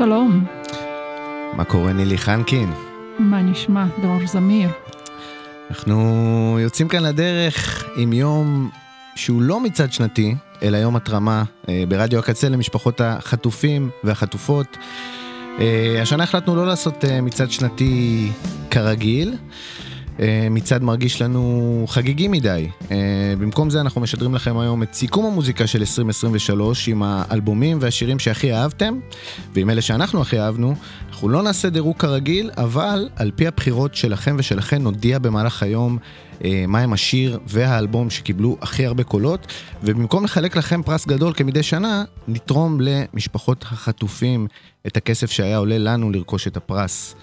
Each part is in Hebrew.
שלום, מה קורה נילי חנקין? מה נשמע, דרור זמיר? אנחנו יוצאים כאן לדרך עם יום שהוא לא מצעד שנתי, אלא יום התרמה אה, ברדיו הקצה למשפחות החטופים והחטופות. אה, השנה החלטנו לא לעשות אה, מצעד שנתי כרגיל. אה, מצעד מרגיש לנו חגיגי מדי. אה, במקום זה אנחנו משדרים לכם היום את סיכום המוזיקה של 2023 עם האלבומים והשירים שהכי אהבתם, ועם אלה שאנחנו הכי אהבנו. אנחנו לא נעשה דירוג כרגיל, אבל על פי הבחירות שלכם ושלכם נודיע במהלך היום אה, מהם השיר והאלבום שקיבלו הכי הרבה קולות, ובמקום לחלק לכם פרס גדול כמדי שנה, נתרום למשפחות החטופים את הכסף שהיה עולה לנו לרכוש את הפרס.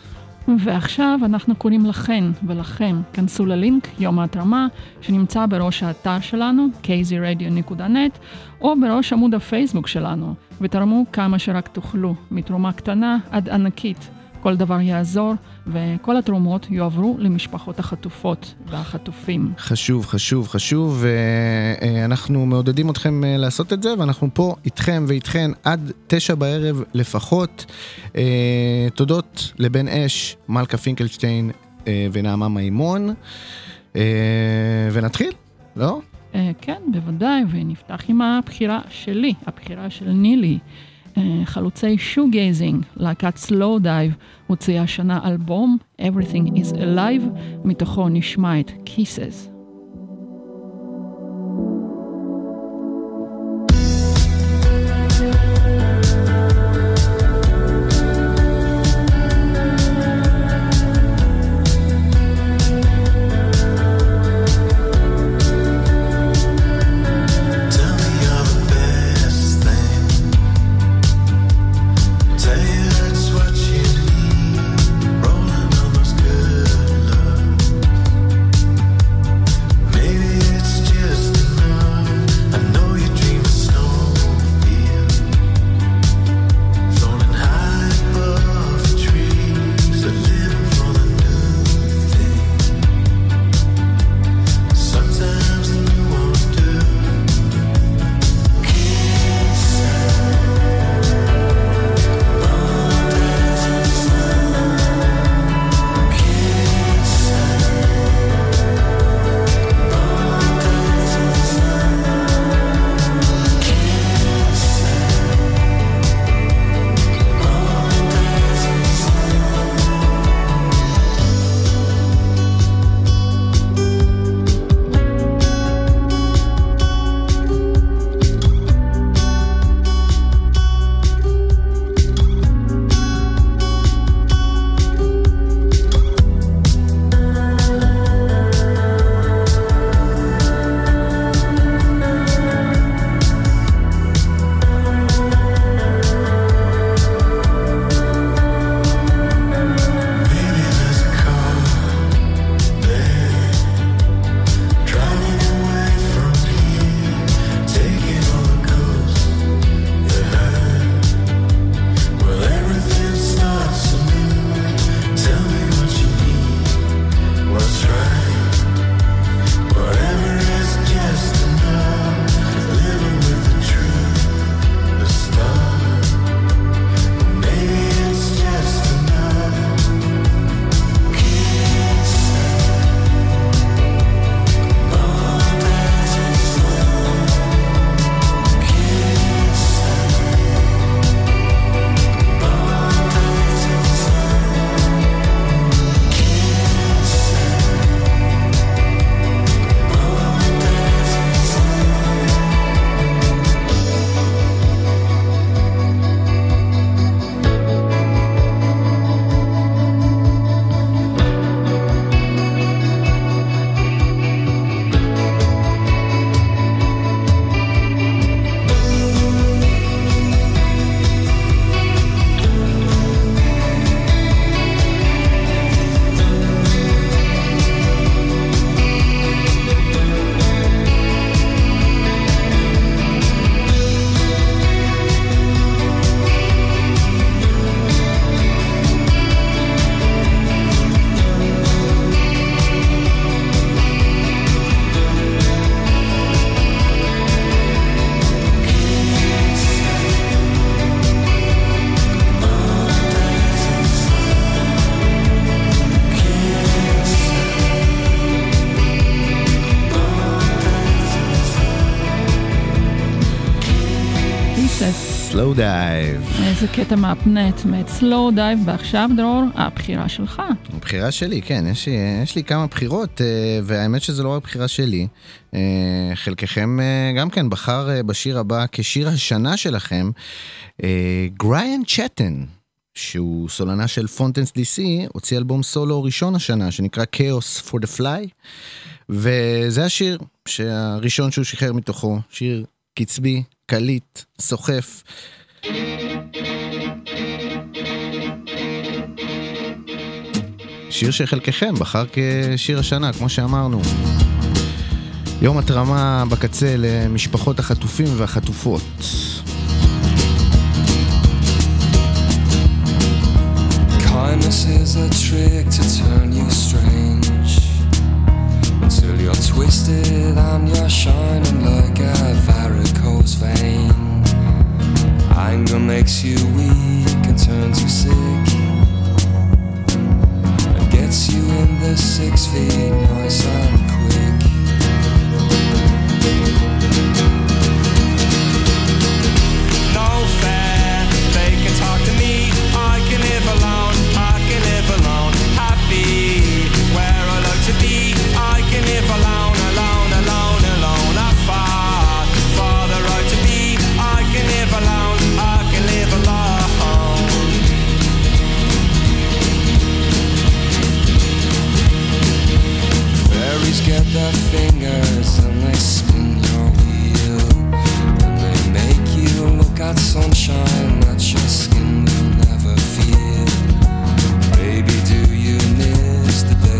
ועכשיו אנחנו קוראים לכן ולכם, כנסו ללינק יום ההתרמה שנמצא בראש האתר שלנו, kzradio.net, או בראש עמוד הפייסבוק שלנו, ותרמו כמה שרק תוכלו, מתרומה קטנה עד ענקית. כל דבר יעזור, וכל התרומות יועברו למשפחות החטופות והחטופים. חשוב, חשוב, חשוב, ואנחנו מעודדים אתכם אה, לעשות את זה, ואנחנו פה איתכם ואיתכן עד תשע בערב לפחות. אה, תודות לבן אש, מלכה פינקלשטיין אה, ונעמה מימון, ונתחיל, לא? כן, בוודאי, ונפתח עם הבחירה שלי, הבחירה של נילי. חלוצי shoegazing, להקת Slowdive, הוציאה השנה אלבום Everything is Alive, מתוכו נשמע את Kisses. Slowdive. איזה קטע מהפנט, מאת Slowdive, ועכשיו דרור, הבחירה שלך. בחירה שלי, כן, יש לי, יש לי כמה בחירות, אה, והאמת שזה לא רק בחירה שלי. אה, חלקכם אה, גם כן בחר בשיר הבא כשיר השנה שלכם, Grian Chatten. שהוא סולנה של Fontaines DC, הוציא אלבום סולו ראשון השנה שנקרא Chaos for the Fly, וזה השיר שהראשון שהוא שחרר מתוכו, שיר קצבי, קליט, סוחף. שיר שחלקכם בחר כשיר השנה, כמו שאמרנו. יום התרמה בקצה למשפחות החטופים והחטופות. Kindness is a trick to turn you strange until you're twisted and you're shining like a varicose vein. Anger makes you weak and turns you sick and gets you in the six feet nice and quick. Baby, do you miss the days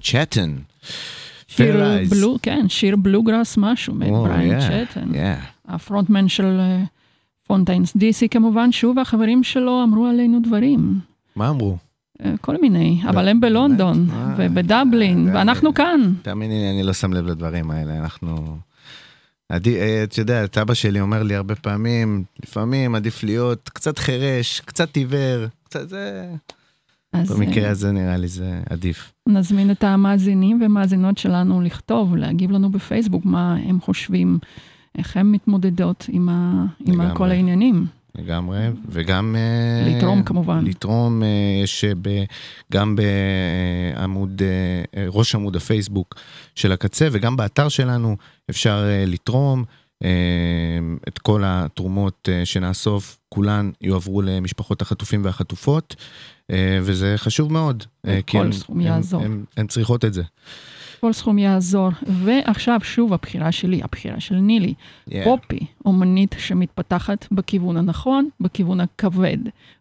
בריאן צ'טן. שיר. בלו, כן, שיר בלוגראס משהו, Oh, yeah, צ'טן. yeah. הפרונטמן של אה, פונטיינס דיסי כמובן, שוב החברים שלו אמרו עלינו דברים. מה אמרו? אה, כל מיני, אבל הם בלונדון, אה, ובדבלין, אה, ואנחנו אה, כאן. תאמיני לי, אני לא שם לב לדברים האלה, אנחנו... אה, את יודעת, אבא שלי אומר לי הרבה פעמים, לפעמים עדיף להיות קצת חירש, קצת עיוור, קצת זה... אז במקרה אה, הזה נראה לי זה עדיף. נזמין את המאזינים והמאזינות שלנו לכתוב, להגיב לנו בפייסבוק מה הם חושבים, איך הם מתמודדות עם, ה... עם לגמרי. כל העניינים. לגמרי, וגם... אה, לתרום כמובן. לתרום, אה, יש גם בעמוד, אה, ראש עמוד הפייסבוק של הקצה, וגם באתר שלנו אפשר אה, לתרום. אה, את כל התרומות אה, שנאסוף, כולן יועברו למשפחות החטופים והחטופות, אה, וזה חשוב מאוד. כל הם- סכום הם- יעזור. הן צריכות את זה. כל סכום יעזור. ועכשיו שוב הבחירה שלי, הבחירה של נילי. Yeah. Poppy, אומנית שמתפתחת בכיוון הנכון, בכיוון הכבד.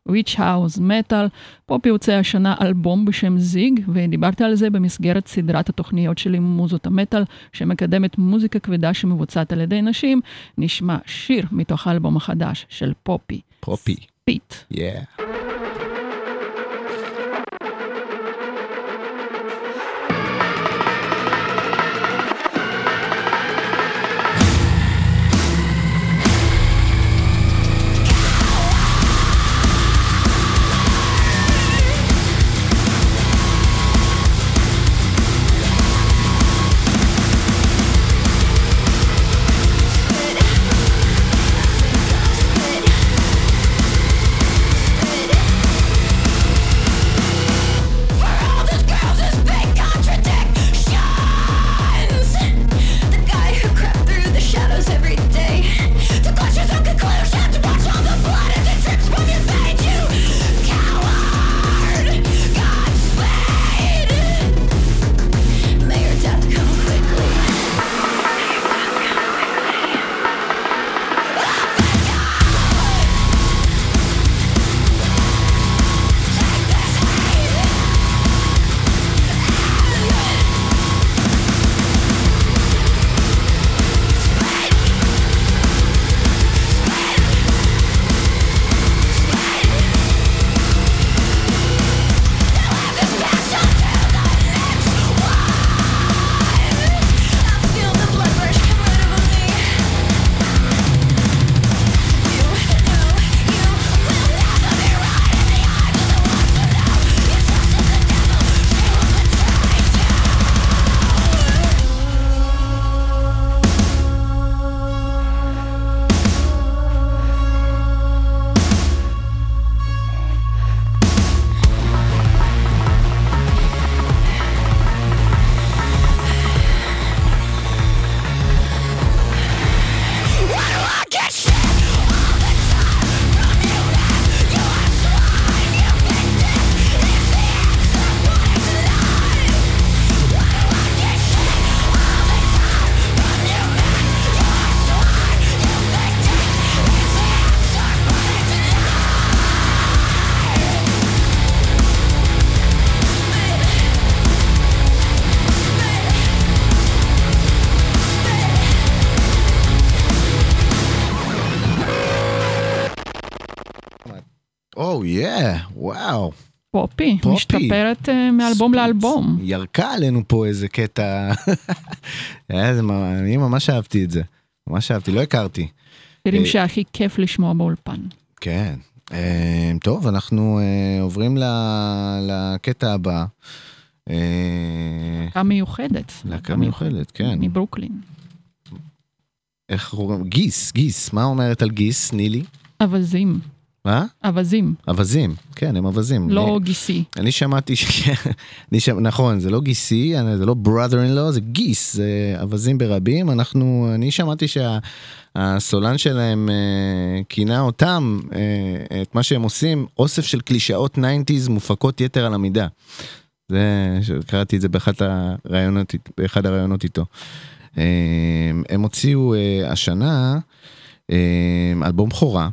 witch house metal, Poppy הוציאה השנה אלבום בשם Zig, ודיברתי על זה במסגרת סדרת התוכניות שלי מוזות המטאל, שמקדמת מוזיקה כבדה שמבוצעת על ידי נשים. נשמע שיר מתוך האלבום החדש של Poppy. Poppy. פיט. Yeah. יא, וואו. פופי, פופי. משתפרת אה, מאלבום לאלבום. ירקה עלינו פה איזה קטע. היה זה ממ- אני ממש אהבתי את זה. ממש אהבתי, לא הכרתי. שירים אה, שהכי כיף לשמוע באולפן. כן. אה, טוב, אנחנו אה, עוברים ל- לקטע הבא. אה, להקה מיוחדת. להקה מיוחדת, כן. מברוקלין. איך קוראים? גיס, גיס. מה אומרת על גיס, נילי? אווזים. מה? אווזים, אווזים. כן, הם אווזים. לא אני- גיסי. אני שמעתי, ש... אני שמ... נכון, זה לא גיסי, זה לא brother in law, זה גיס, זה אווזים ברבים. אנחנו, אני שמעתי שהסולן שלהם אה, כינה אותם, אה, את מה שהם עושים, אוסף של קלישאות 90's מופקות יתר על המידה. זה, קראתי את זה באחד הראיונות, באחד הראיונות איתו. אה, הם הוציאו אה, השנה אה, אלבום בכורה.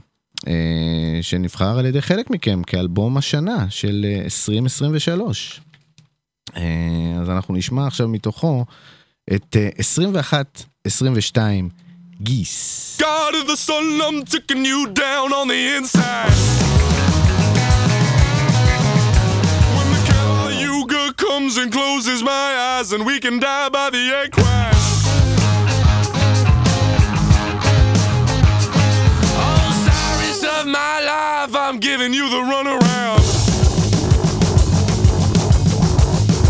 אה, שנבחר על ידי חלק מכם כאלבום השנה של אה, 2023. אה, אז אנחנו נשמע עכשיו מתוכו את אה, 21-22 גיס. God of the sun, I'm taking you down on the inside. When the Caliuga comes and closes my eyes, and we can die by the egg my life, I'm giving you the runaround.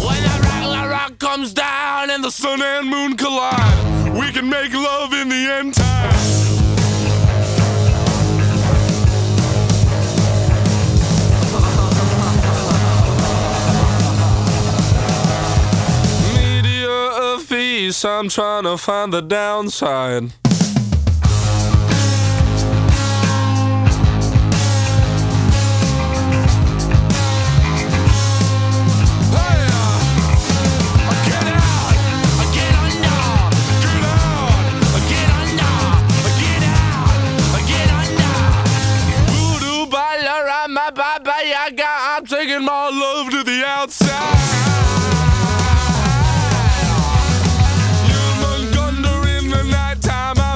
When the regular rock comes down and the sun and moon collide, we can make love in the end time. Media of peace, I'm trying to find the downside.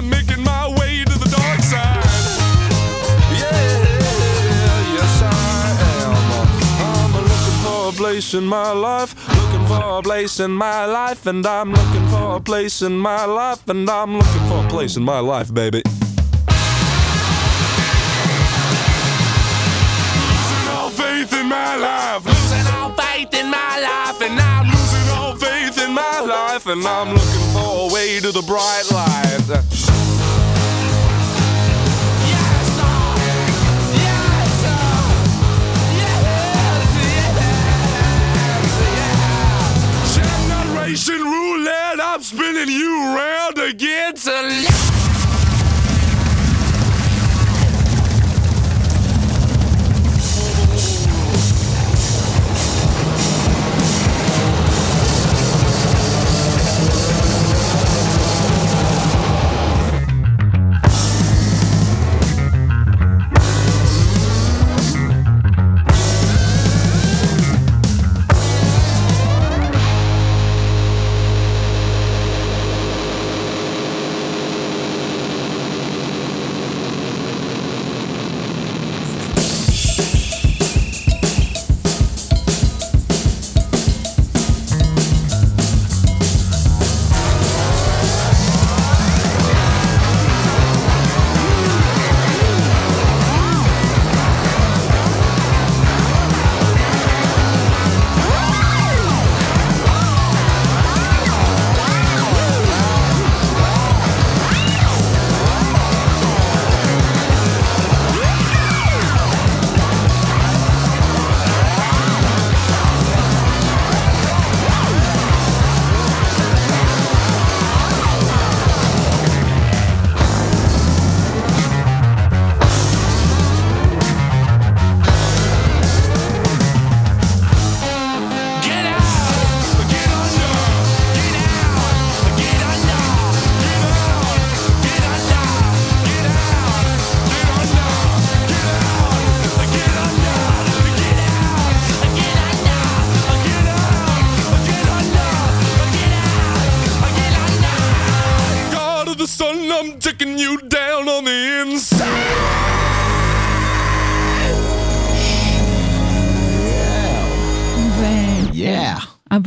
Making my way to the dark side. Yeah, yes, I'm looking for a place in my life. Looking for a place in my life, and I'm looking for a place in my life, and I'm looking for a place in my life, baby. Faith in my life, and I'm losing all faith in my life, and I'm looking for a way to the bright light. Roulette, I'm spinning you round again to.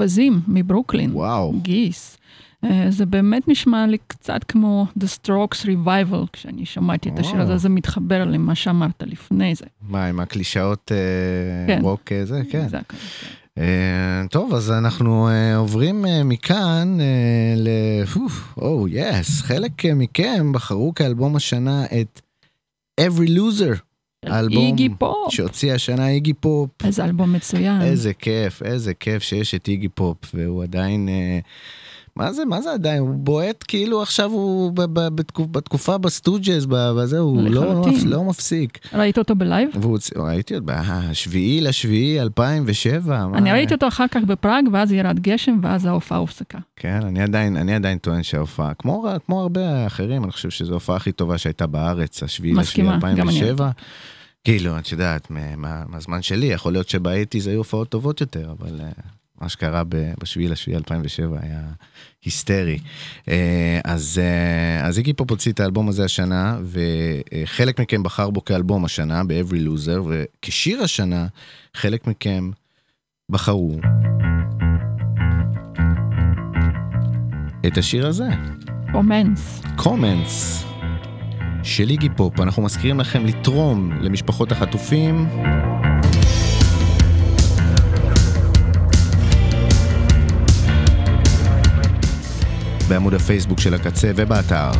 ואווזים מברוקלין. וואו. Geese. אה, זה באמת נשמע לי קצת כמו The Strokes Revival, כשאני שמעתי את השיר. הזה, זה מתחבר למה שאמרת לפני זה. מה, עם הקלישאות אה, כן. רוק אה, זה? כן. זה הכל, כן. טוב, אז אנחנו עוברים מכאן ל... או, yes, חלק מכם בחרו כאלבום השנה את Every Loser, של האלבום איגי פופ. שהוציא השנה איגי פופ. איזה אלבום מצוין. איזה כיף, איזה כיף שיש את איגי פופ, והוא עדיין... אה, מה זה, מה זה עדיין? הוא בועט כאילו עכשיו הוא ב- ב- בתקופ- בתקופה ב Stooges, בזה, הוא לא, לחלוטין. לא מפסיק. ראית אותו ב live? והוא, ראיתי עוד בשביעי לשביעי 2007. מה- אני ראיתי אותו אחר כך בפראג, ואז ירד גשם, ואז ההופעה הופסקה. כן, אני עדיין, אני עדיין טוען שההופעה, כמו, כמו הרבה אחרים, אני חושב שזו ההופעה הכי טובה שהייתה בארץ, השביעי לשביעי מסכימה, גם אני 2007. כאילו, את יודעת, מה- מה- מהזמן שלי, יכול להיות שב eighties היו הופעות טובות יותר, אבל אה, מה שקרה ב- בשביעי לשביעי 2007 היה היסטרי. אה, אז, אה, אז איגי פופ הוציא את האלבום הזה השנה, וחלק מכם בחר בו כאלבום השנה, ב-Every Loser, וכשיר השנה, חלק מכם בחרו את השיר הזה. Comments. Comments של איגי פופ. אנחנו מזכירים לכם לתרום למשפחות החטופים. בעמוד הפייסבוק של הקצה ובאתר.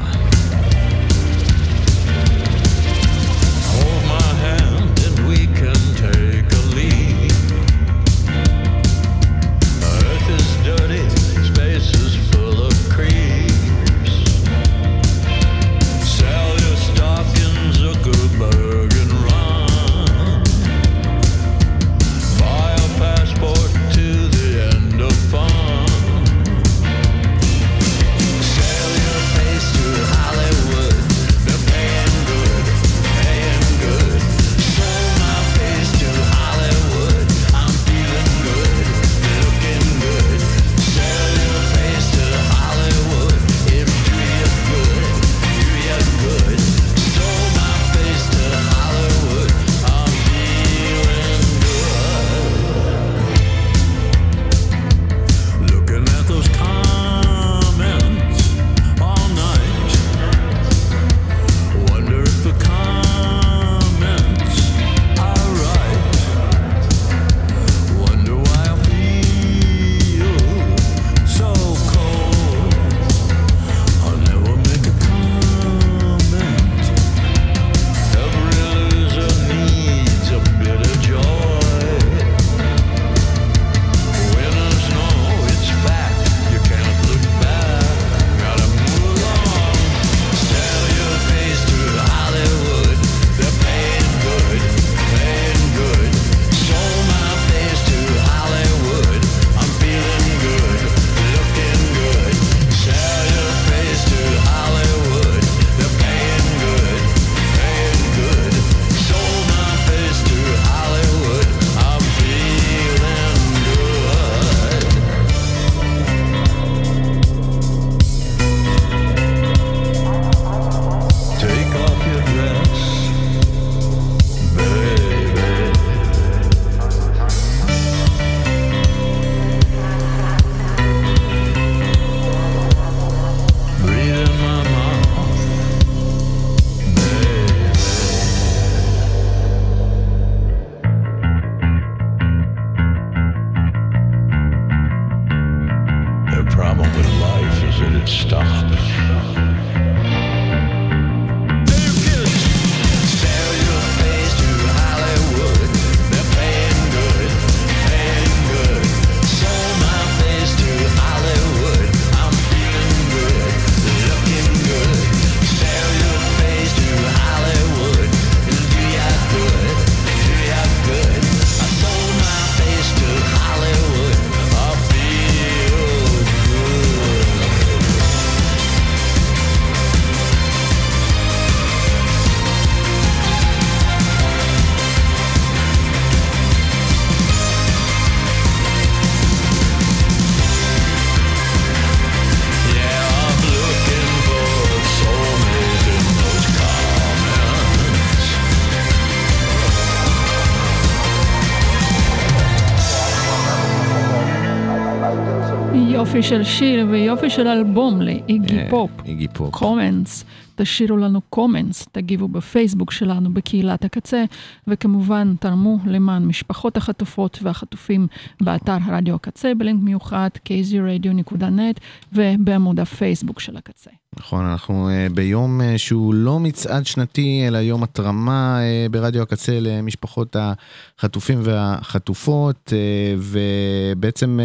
יופי של שיר ויופי של אלבום לאיגי אה, פופ. איגי פופ. Comments, תשאירו לנו comments, תגיבו בפייסבוק שלנו בקהילת הקצה, וכמובן תרמו למען משפחות החטופות והחטופים באתר רדיו הקצה בלינק מיוחד kzradio.net ובעמוד הפייסבוק של הקצה. נכון, אנחנו אה, ביום אה, שהוא לא מצעד שנתי, אלא יום התרמה אה, ברדיו הקצה למשפחות החטופים והחטופות, ובעצם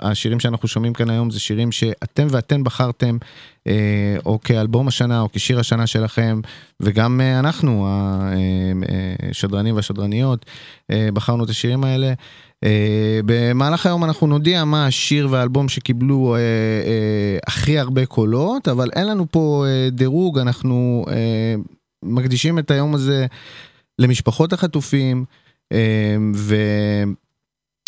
השירים שאנחנו שומעים כאן היום זה שירים שאתם ואתן בחרתם, או כאלבום השנה, או כשיר השנה שלכם, וגם אה, אנחנו, השדרנים והשדרניות, אה, בחרנו את השירים האלה. במהלך היום אנחנו נודיע מה השיר והאלבום שקיבלו הכי הרבה קולות, אבל אין לנו פה דירוג, אנחנו מקדישים את היום הזה למשפחות החטופים, uh,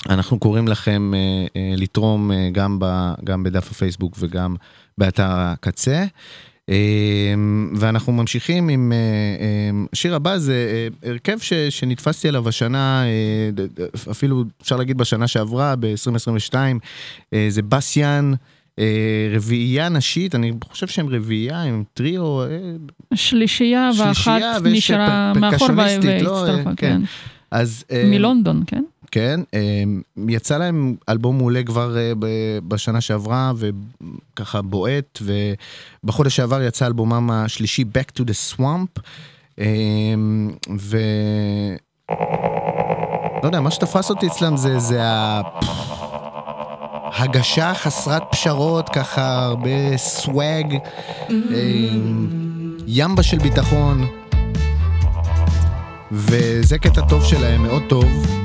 ואנחנו קוראים לכם uh, uh, לתרום uh, גם, ב, גם בדף הפייסבוק וגם באתר הקצה. אמ, ואנחנו ממשיכים עם אה, אמ, השיר הבא זה אה, הרכב ש, שנתפסתי עליו השנה, אה, אפילו אפשר להגיד בשנה שעברה, ב-2022, זה בסיאן. רביעייה נשית, אני חושב שהם רביעייה, הם טריו, שלישייה ואחת נשארה מאחור לא, והצטרפה, אה, כן. אז... אה, מלונדון, כן? כן, אה, יצא להם אלבום מעולה כבר אה, בשנה שעברה וככה בועט ובחודש שעבר יצא אלבומם השלישי Back to the Swamp אה, ו... לא יודע, מה שתפס אותי אצלם זה, זה ה... הגשה חסרת פשרות, ככה הרבה סוואג, אה, ימבה של ביטחון, וזה קטע טוב שלהם, מאוד טוב,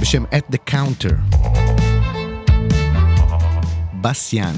בשם At the Counter. בסיאן.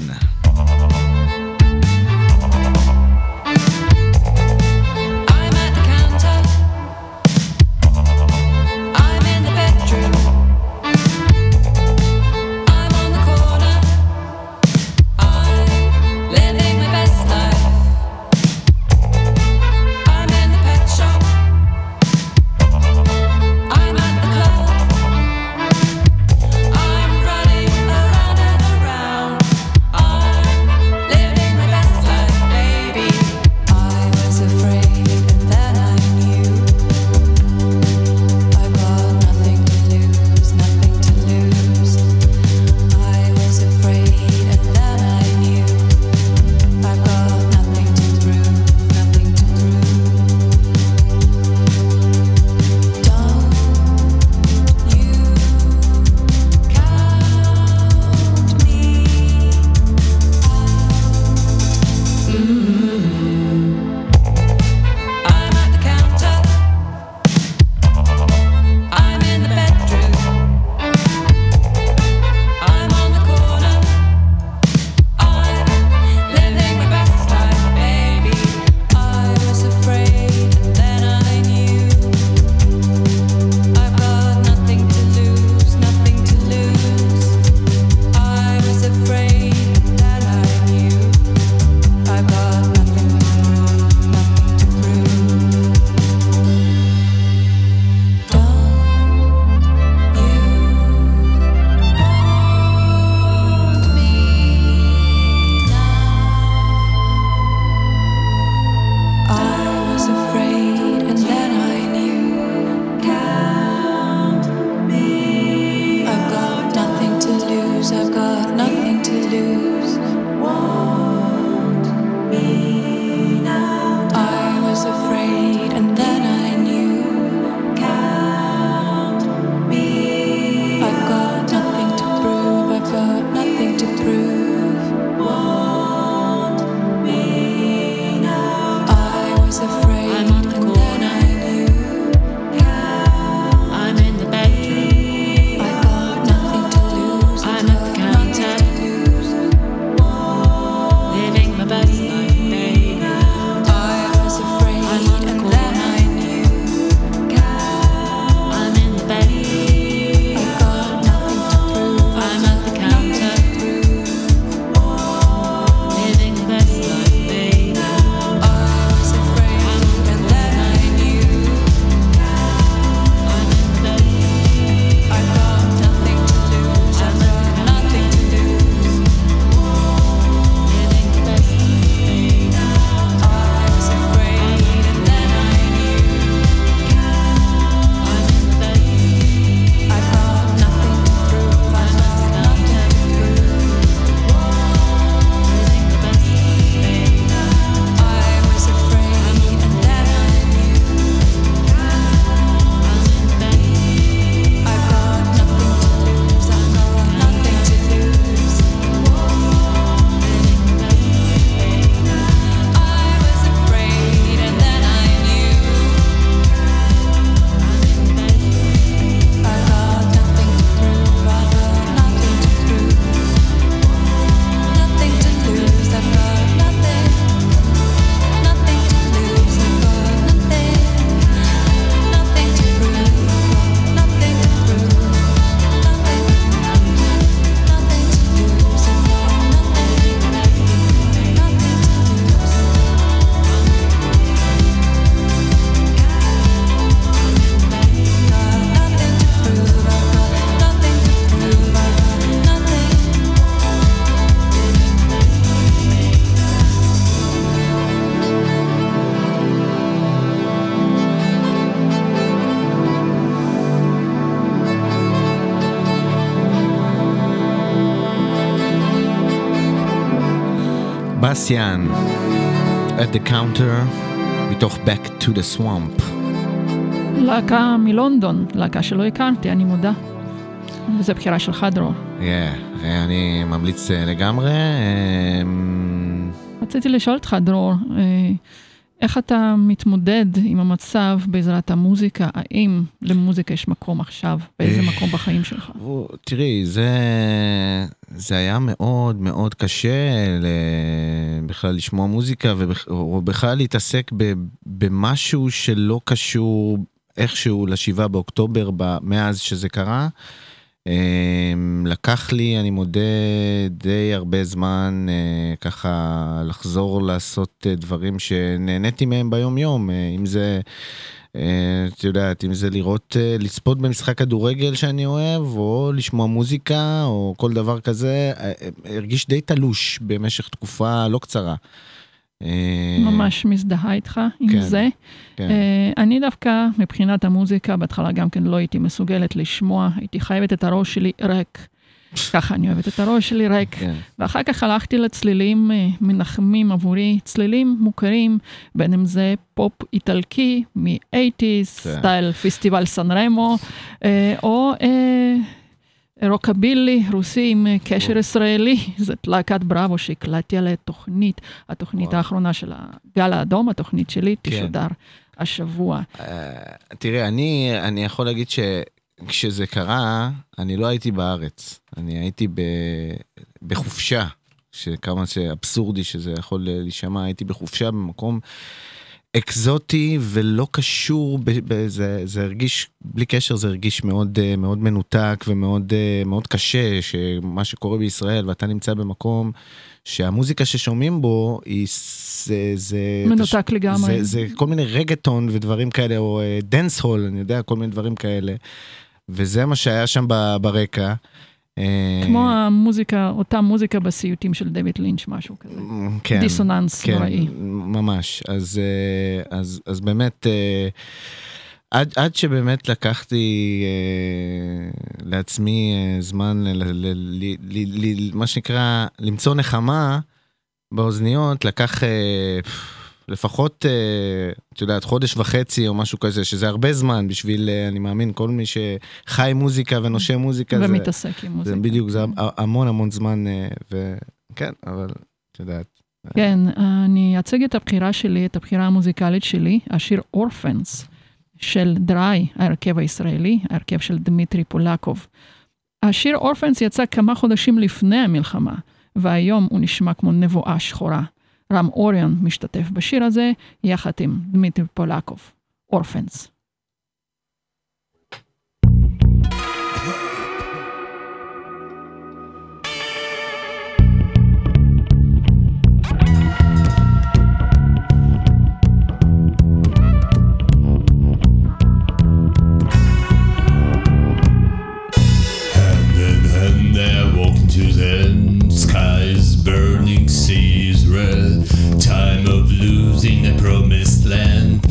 סבסטיאן, at the counter, מתוך Back to the Swamp. להקה מלונדון, להקה שלא הכרתי, אני מודה. וזו בחירה שלך, דרור. Yeah, אה, אני ממליץ אה, לגמרי. אמ, רציתי לשאול אותך, דרור, אה, איך אתה מתמודד עם המצב בעזרת המוזיקה? האם למוזיקה יש מקום עכשיו? באיזה מקום בחיים שלך? תראי, זה, זה היה מאוד מאוד קשה ל, בכלל לשמוע מוזיקה ובכ- או בכלל להתעסק ב, במשהו שלא קשור איכשהו לשבעה באוקטובר ב, מאז שזה קרה. אמ, לקח לי, אני מודה, די הרבה זמן אה, ככה לחזור לעשות אה, דברים שנהניתי מהם ביום יום, אה, אם זה... אה, את יודעת, אם זה לראות, אה, לצפות במשחק כדורגל שאני אוהב, או לשמוע מוזיקה, או כל דבר כזה, אה, הרגיש די תלוש במשך תקופה לא קצרה. ממש מזדהה איתך עם כן, זה. כן. אני דווקא, מבחינת המוזיקה, בהתחלה גם כן לא הייתי מסוגלת לשמוע, הייתי חייבת את הראש שלי ריק. ככה אני אוהבת את הראש שלי ריק. כן. ואחר כך הלכתי לצלילים אה, מנחמים עבורי, צלילים מוכרים, בין אם זה פופ איטלקי מ-80's, כן. style פסטיבל סן רמו, אה, או אה, רוקבילי רוסי עם קשר ישראלי, זאת להקת בראבו שהקלטתי עליה תוכנית, התוכנית וואו. האחרונה של הגל האדום, התוכנית שלי, כן. תשודר השבוע. אה, תראה, אני, אני יכול להגיד שכשזה קרה, אני לא הייתי בארץ. אני הייתי ב, בחופשה, שכמה שאבסורדי שזה יכול להישמע, הייתי בחופשה במקום אקזוטי ולא קשור, ב, ב, זה, זה הרגיש, בלי קשר, זה הרגיש מאוד, אה, מאוד מנותק ומאוד אה, מאוד קשה, שמה שקורה בישראל, ואתה נמצא במקום שהמוזיקה ששומעים בו היא... זה, זה, מנותק לגמרי. זה, זה כל מיני רגטון ודברים כאלה, או dancehall, אני יודע, כל מיני דברים כאלה. וזה מה שהיה שם ברקע. אה, כמו המוזיקה, אותה מוזיקה בסיוטים של דויד לינץ', משהו כזה. כן, דיסוננס כן, נוראי. ממש. אז, אה, אז, אז באמת, אה, עד, עד שבאמת לקחתי לעצמי זמן, ל, ל, ל, ל, ל, מה שנקרא, למצוא נחמה באוזניות, לקח לפחות, אה, את יודעת, חודש וחצי או משהו כזה, שזה הרבה זמן בשביל, אה, אני מאמין, כל מי שחי מוזיקה ונושם מוזיקה. זה- ומתעסק עם זה מוזיקה. בדיוק, זה המון המון זמן, אה, וכן, אבל את יודעת. כן, אני אציג את הבחירה שלי, את הבחירה המוזיקלית שלי, השיר Orphans של דריי, ההרכב הישראלי, ההרכב של דמיטרי פולקוב. השיר Orphans יצא כמה חודשים לפני המלחמה, והיום הוא נשמע כמו נבואה שחורה. רם אוריון משתתף בשיר הזה, יחד עם דמיטרי פולקוב. Orphans. Promised land.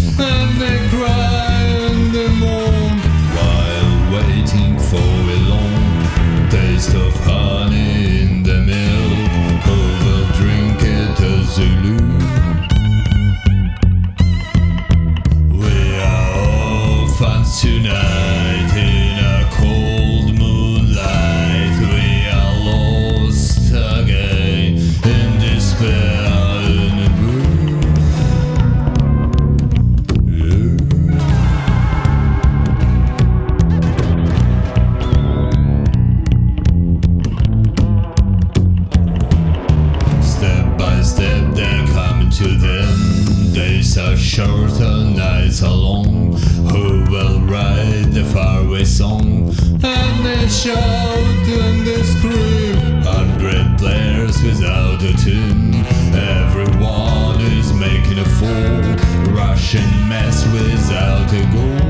Song? And they shout and they scream. Hundred players without a tune. Everyone is making a fool. Russian mess without a goal.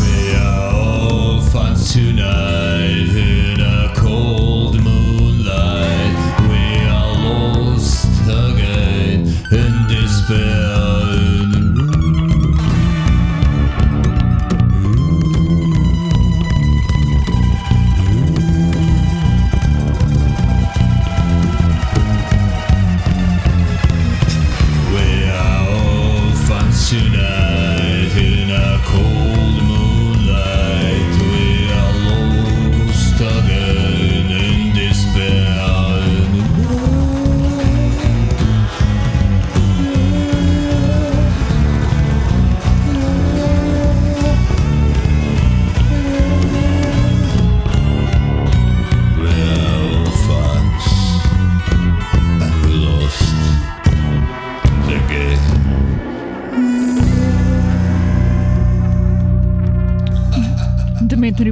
We are orphans tonight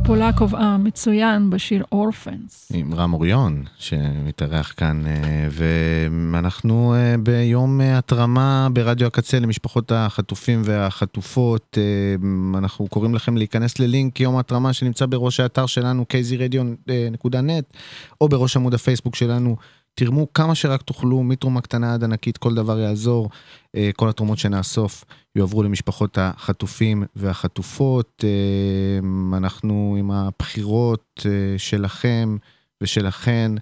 פולקוב המצוין בשיר אורפנס. עם רם אוריון, שמתארח כאן, אה, ואנחנו אה, ביום אה, התרמה ברדיו הקצה למשפחות החטופים והחטופות. אה, אנחנו קוראים לכם להיכנס ללינק יום התרמה שנמצא בראש האתר שלנו, kzradio.net, או בראש עמוד הפייסבוק שלנו. תרמו כמה שרק תוכלו, מתרומה קטנה עד ענקית, כל דבר יעזור. אה, כל התרומות שנאסוף יועברו למשפחות החטופים והחטופות. אה, אנחנו עם הבחירות אה, שלכם ושלכן,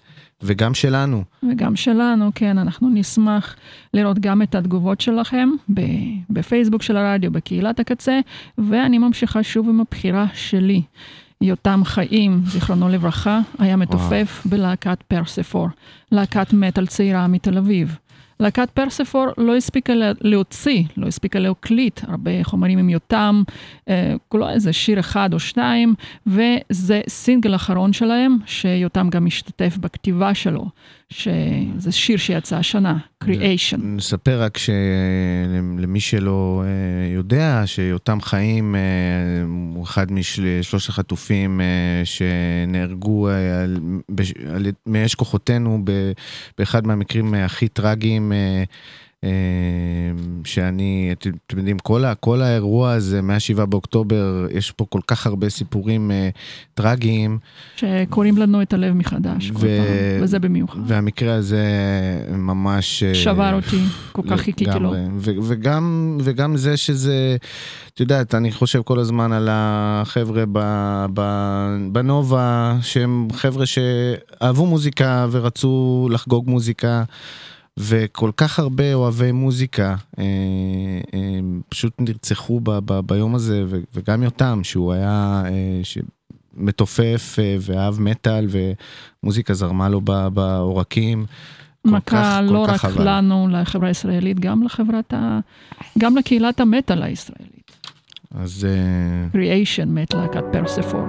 וגם שלנו. וגם שלנו, כן, אנחנו נשמח לראות גם את התגובות שלכם בפייסבוק של הרדיו, בקהילת הקצה, ואני ממשיכה שוב עם הבחירה שלי. יותם חיים, זיכרונו לברכה, היה מתופף בלהקת פרספור, להקת מטאל צעירה מתל אביב. להקת פרספור לא הספיקה לה- להוציא, לא הספיקה להקליט הרבה חומרים עם יותם, אה, כולו איזה שיר אחד או שניים, וזה סינגל אחרון שלהם, שיותם גם השתתף בכתיבה שלו, שזה שיר שיצא השנה, Creation. נספר רק שלמי שלא אה, יודע, שיותם חיים אה, הוא אחד משלושת החטופים אה, שנהרגו מאש כוחותינו באחד מהמקרים הכי טרגיים. אה, שאני, אתם יודעים, כל, ה- כל האירוע הזה, מ-7 באוקטובר, יש פה כל כך הרבה סיפורים אה, טרגיים. שקוראים לנו את הלב מחדש, כל ו- פעם, וזה במיוחד. והמקרה הזה ממש... אה, שבר אותי, כל כך חיכיתי לו. ו- וגם, וגם זה שזה, את יודעת, אני חושב כל הזמן על החבר'ה ב- ב- בנובה, שהם חבר'ה שאהבו מוזיקה ורצו לחגוג מוזיקה. וכל כך הרבה אוהבי מוזיקה אה, אה, פשוט נרצחו ב- ב- ביום הזה, ו- וגם יותם, שהוא היה אה, ש- מתופף אה, ואהב מטאל, ומוזיקה זרמה לו ב- בעורקים. כך- מכה כל לא כך רק חבל. לנו, לחברה הישראלית, גם לחברת ה... גם לקהילת המטאל הישראלית. אז Creation מת להקת פרספור.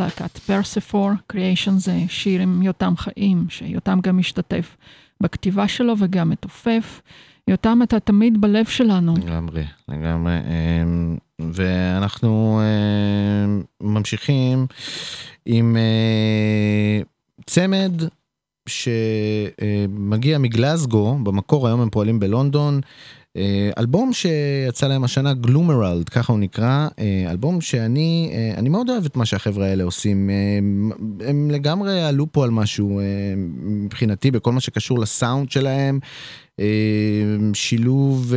להקת פרספור, Creation זה שיר עם יותם חיים, שיותם גם משתתף בכתיבה שלו וגם מתופף. יותם, אתה תמיד בלב שלנו. לגמרי, לגמרי. אמ, ואנחנו אמ, ממשיכים עם אה, צמד שמגיע מגלזגו, במקור היום הם פועלים בלונדון. אה, אלבום שיצא להם השנה גלומרלד ככה הוא נקרא אה, אלבום שאני אה, אני מאוד אוהב את מה שהחברה האלה עושים הם, לגמרי עלו פה על משהו מבחינתי בכל מה שקשור לסאונד שלהם שילוב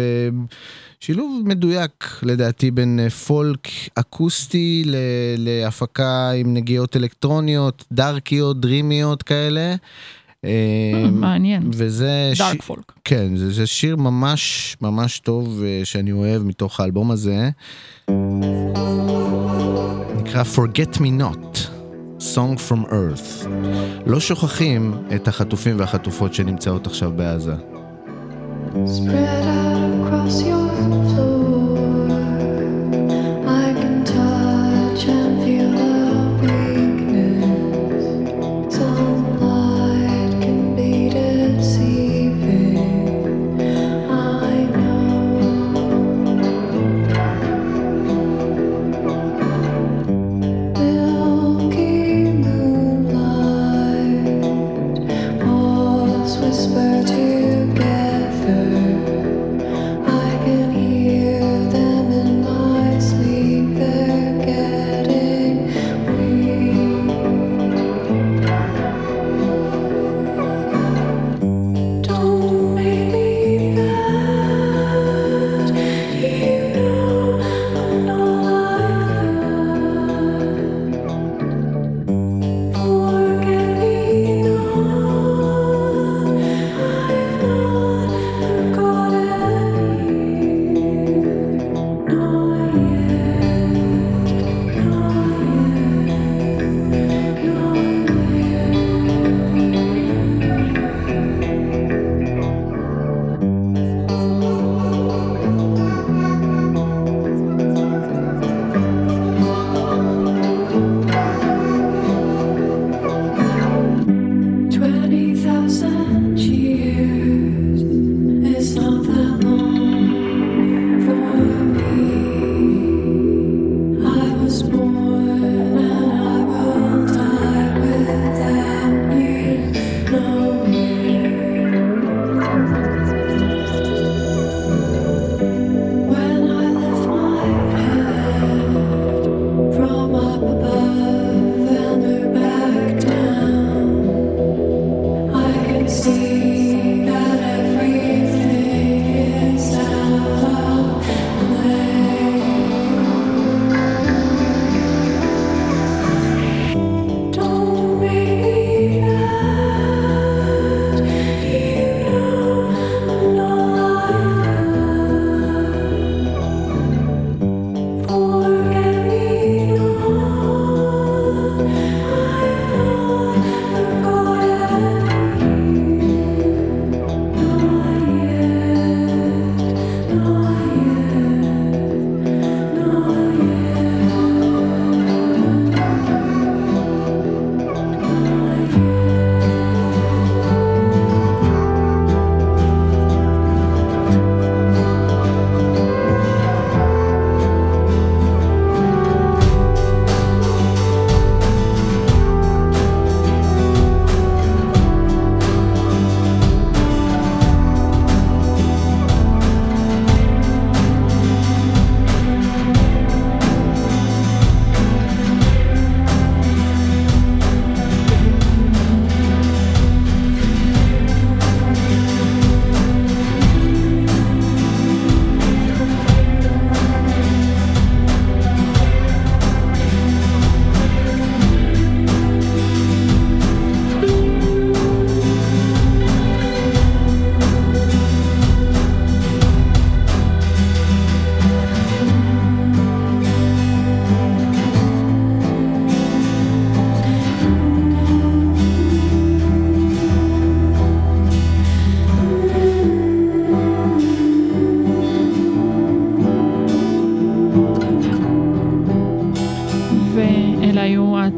שילוב מדויק לדעתי בין פולק אקוסטי להפקה עם נגיעות אלקטרוניות דארקיות דרימיות כאלה. מעניין. וזה... דארק פולק. כן, זה, זה שיר ממש ממש טוב אה, שאני אוהב מתוך האלבום הזה. נקרא Forget Me Not, Song From Earth. לא שוכחים את החטופים והחטופות שנמצאות עכשיו בעזה. Spread out across your floor.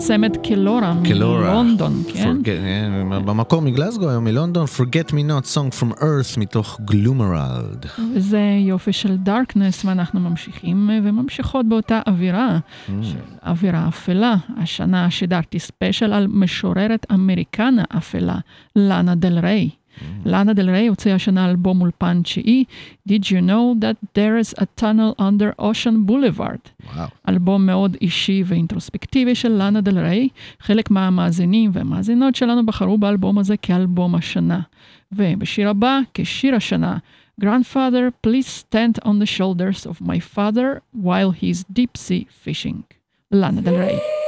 צמד קלורה קלורה. מלונדון, כן? Forget- אה, במקור מגלזגו היום מלונדון, Forget Me Not, Song from Earth מתוך גלומרלד. וזה יופי של darkness, ואנחנו ממשיכים אה, וממשיכות באותה אווירה, של אווירה אפלה. השנה שידרתי ספיישל על משוררת אמריקנה אפלה, לאנה דל ריי. לאנה דל ריי הוציאה השנה אלבום אולפן תשיעי, Did you know that there is a tunnel under Ocean Boulevard? וואו. אלבום מאוד אישי ואינטרוספקטיבי של לאנה דל ריי. חלק מהמאזינים והמאזינות שלנו בחרו באלבום הזה כאלבום השנה. ובשיר הבא, כשיר השנה, Grandfather, please stand on the shoulders of my father while he's deep sea fishing. לאנה דל ריי.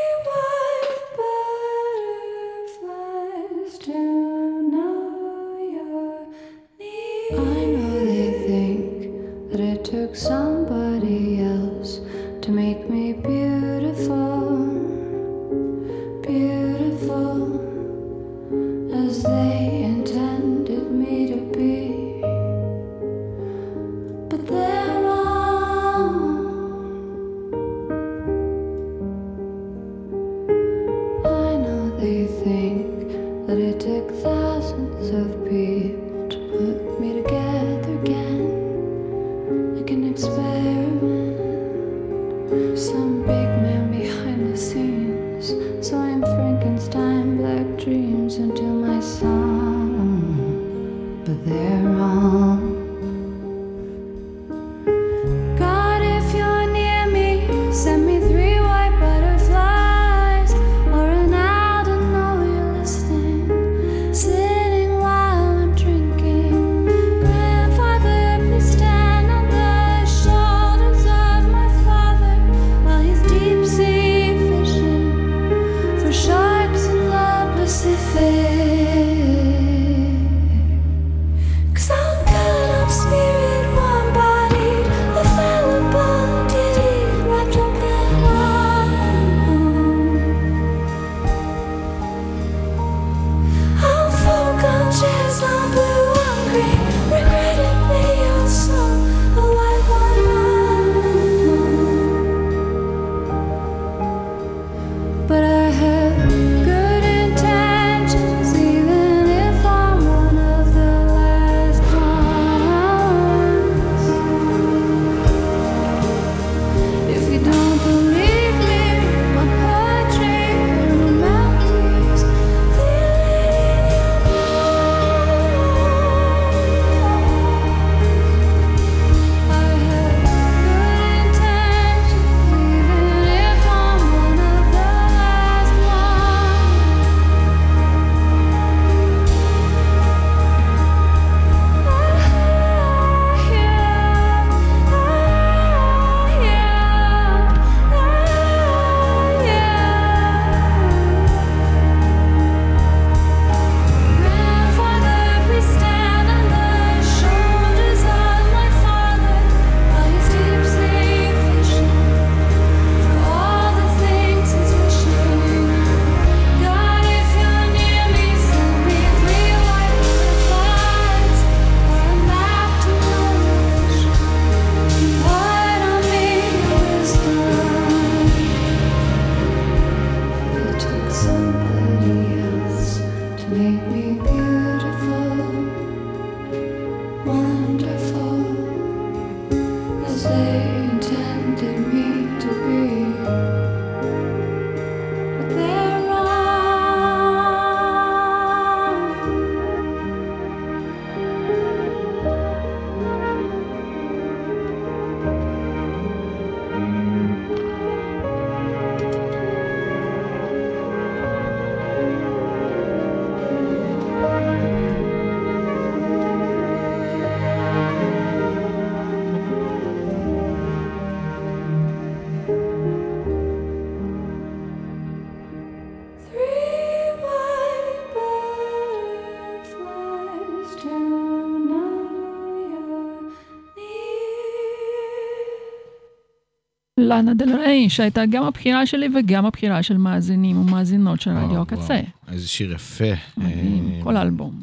לאנה דל ריי, שהייתה גם הבחירה שלי וגם הבחירה של מאזינים ומאזינות של רדיו הקצה. איזה שיר יפה. מדהים, אה, כל האלבום.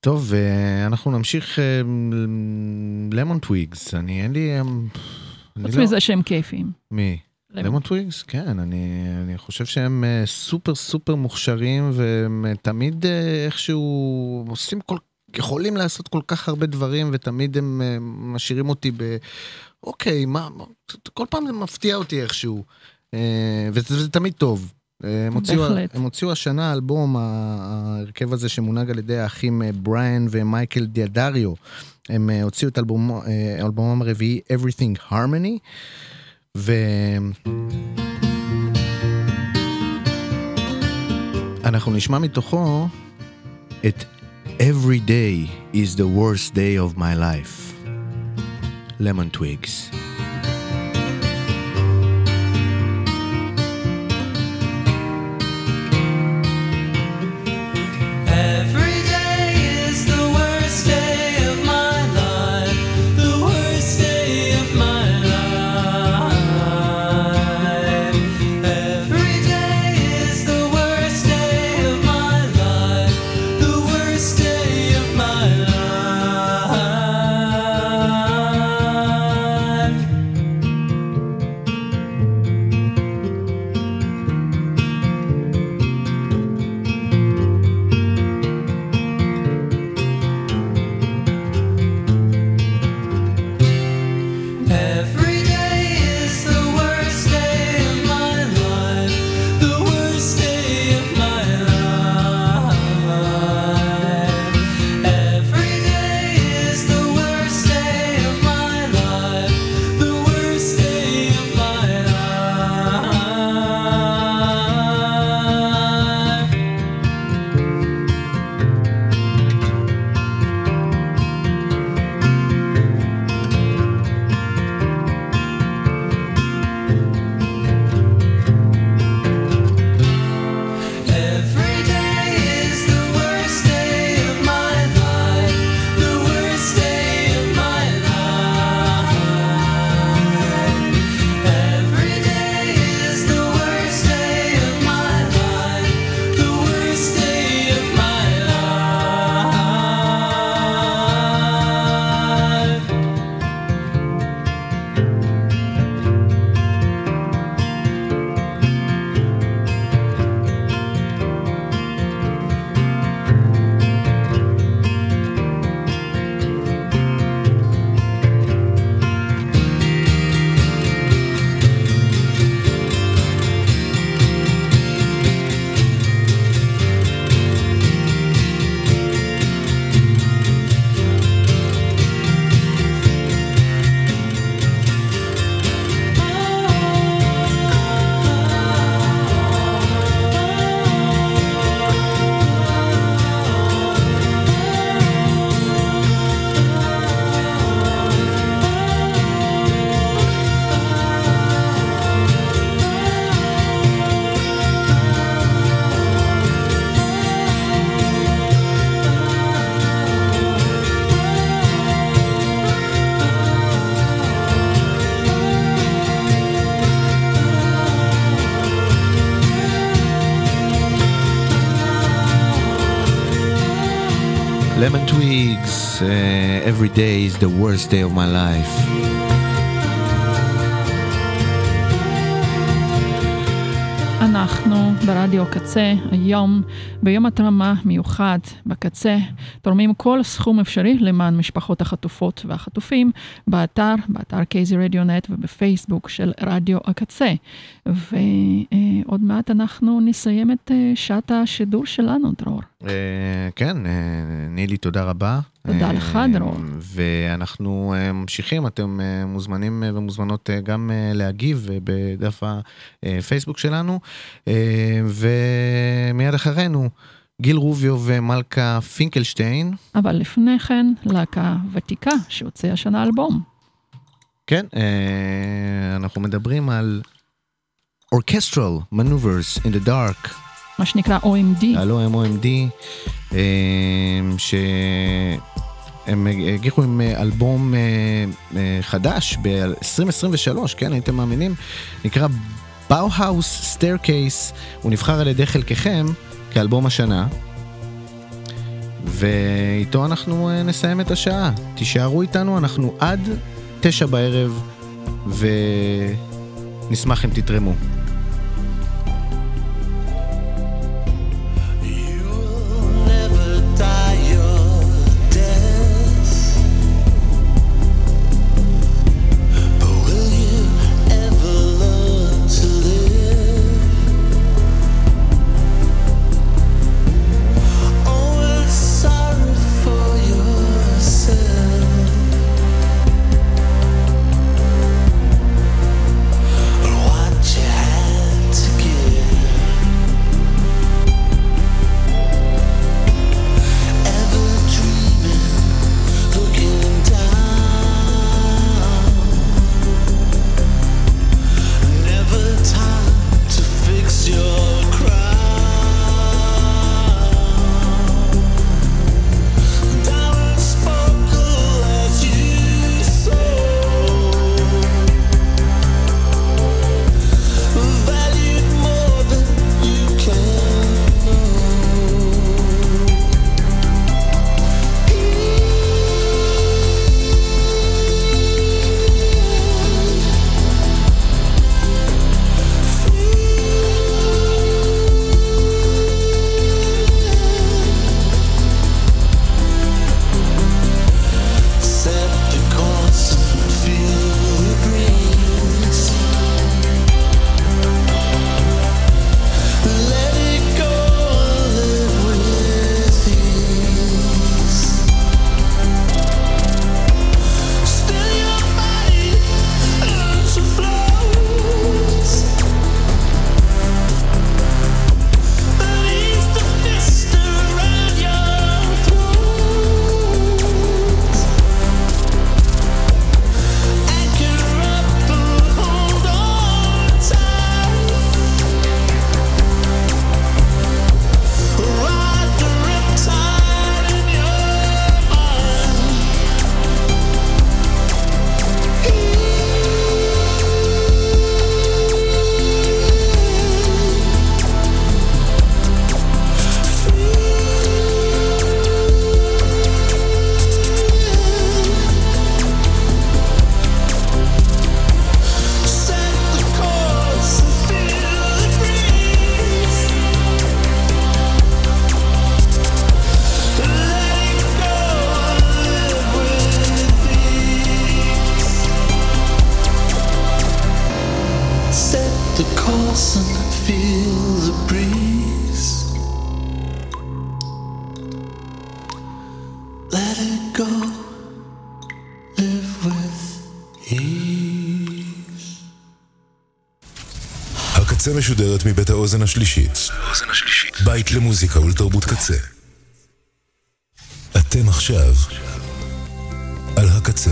טוב, אה, אנחנו נמשיך למון טוויגס. אני, אין לי... אה, חוץ לא- מזה שהם כיפים. מי? למון טוויגס, כן, אני, אני חושב שהם אה, סופר סופר מוכשרים והם אה, תמיד אה, איכשהו עושים כל, יכולים לעשות כל כך הרבה דברים ותמיד הם אה, משאירים אותי ב... אוקיי, מה, כל פעם זה מפתיע אותי איכשהו, אה, וזה, וזה תמיד טוב. אה, הם הוציאו. הם הוציאו השנה אלבום, ההרכב הזה שמונהג על ידי האחים אה, בריאן ומייקל דיאדריו. הם הוציאו את אה, אלבומם הרביעי Everything Harmony. ו... אנחנו נשמע מתוכו את Every day is the worst day of my life. Lemon Twigs. Worst day of my life. אנחנו ברדיו קצה היום, ביום התרמה מיוחד בקצה, תורמים כל סכום אפשרי למען משפחות החטופות והחטופים, באתר, באתר קייזי רדיונט ובפייסבוק של רדיו הקצה. ועוד מעט אנחנו נסיים את אה, שעת השידור שלנו, דרור. Uh, כן, uh, נילי, תודה רבה. תודה אה, לך, דרור. ואנחנו אה, ממשיכים, אתם אה, מוזמנים אה, ומוזמנות אה, גם אה, להגיב אה, בדף הפייסבוק שלנו. אה, ומיד אחרינו, גיל רוביו ומלכה פינקלשטיין. אבל לפני כן, להקה ותיקה שהוציאה השנה אלבום. כן, אה, אנחנו מדברים על Orchestral Maneuvers in the Dark. מה שנקרא OMD. הלו הם OMD, אה, שהם הגיחו עם אה, אלבום חדש ב-2023, כן, הייתם מאמינים? נקרא Bauhaus Staircase, הוא נבחר על ידי חלקכם כאלבום השנה. ואיתו אנחנו אה, נסיים את השעה. תישארו איתנו, אנחנו עד תשע בערב, נשמח אם תתרמו. האוזן השלישית. בית למוזיקה ולתרבות קצה. אתם עכשיו על הקצה.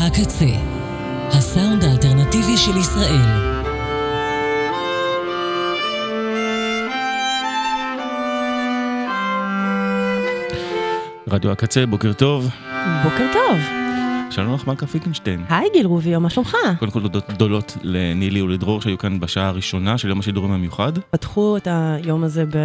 הקצה, הסאונד האלטרנטיבי של ישראל. רדיו הקצה, בוקר טוב. בוקר טוב. שלום לך מלכה פיקנשטיין. היי גיל רוביו, מה שלומך? קודם כל תודות גדולות לנילי ולדרור שהיו כאן בשעה הראשונה של יום השידורים המיוחד. פתחו את היום הזה ב...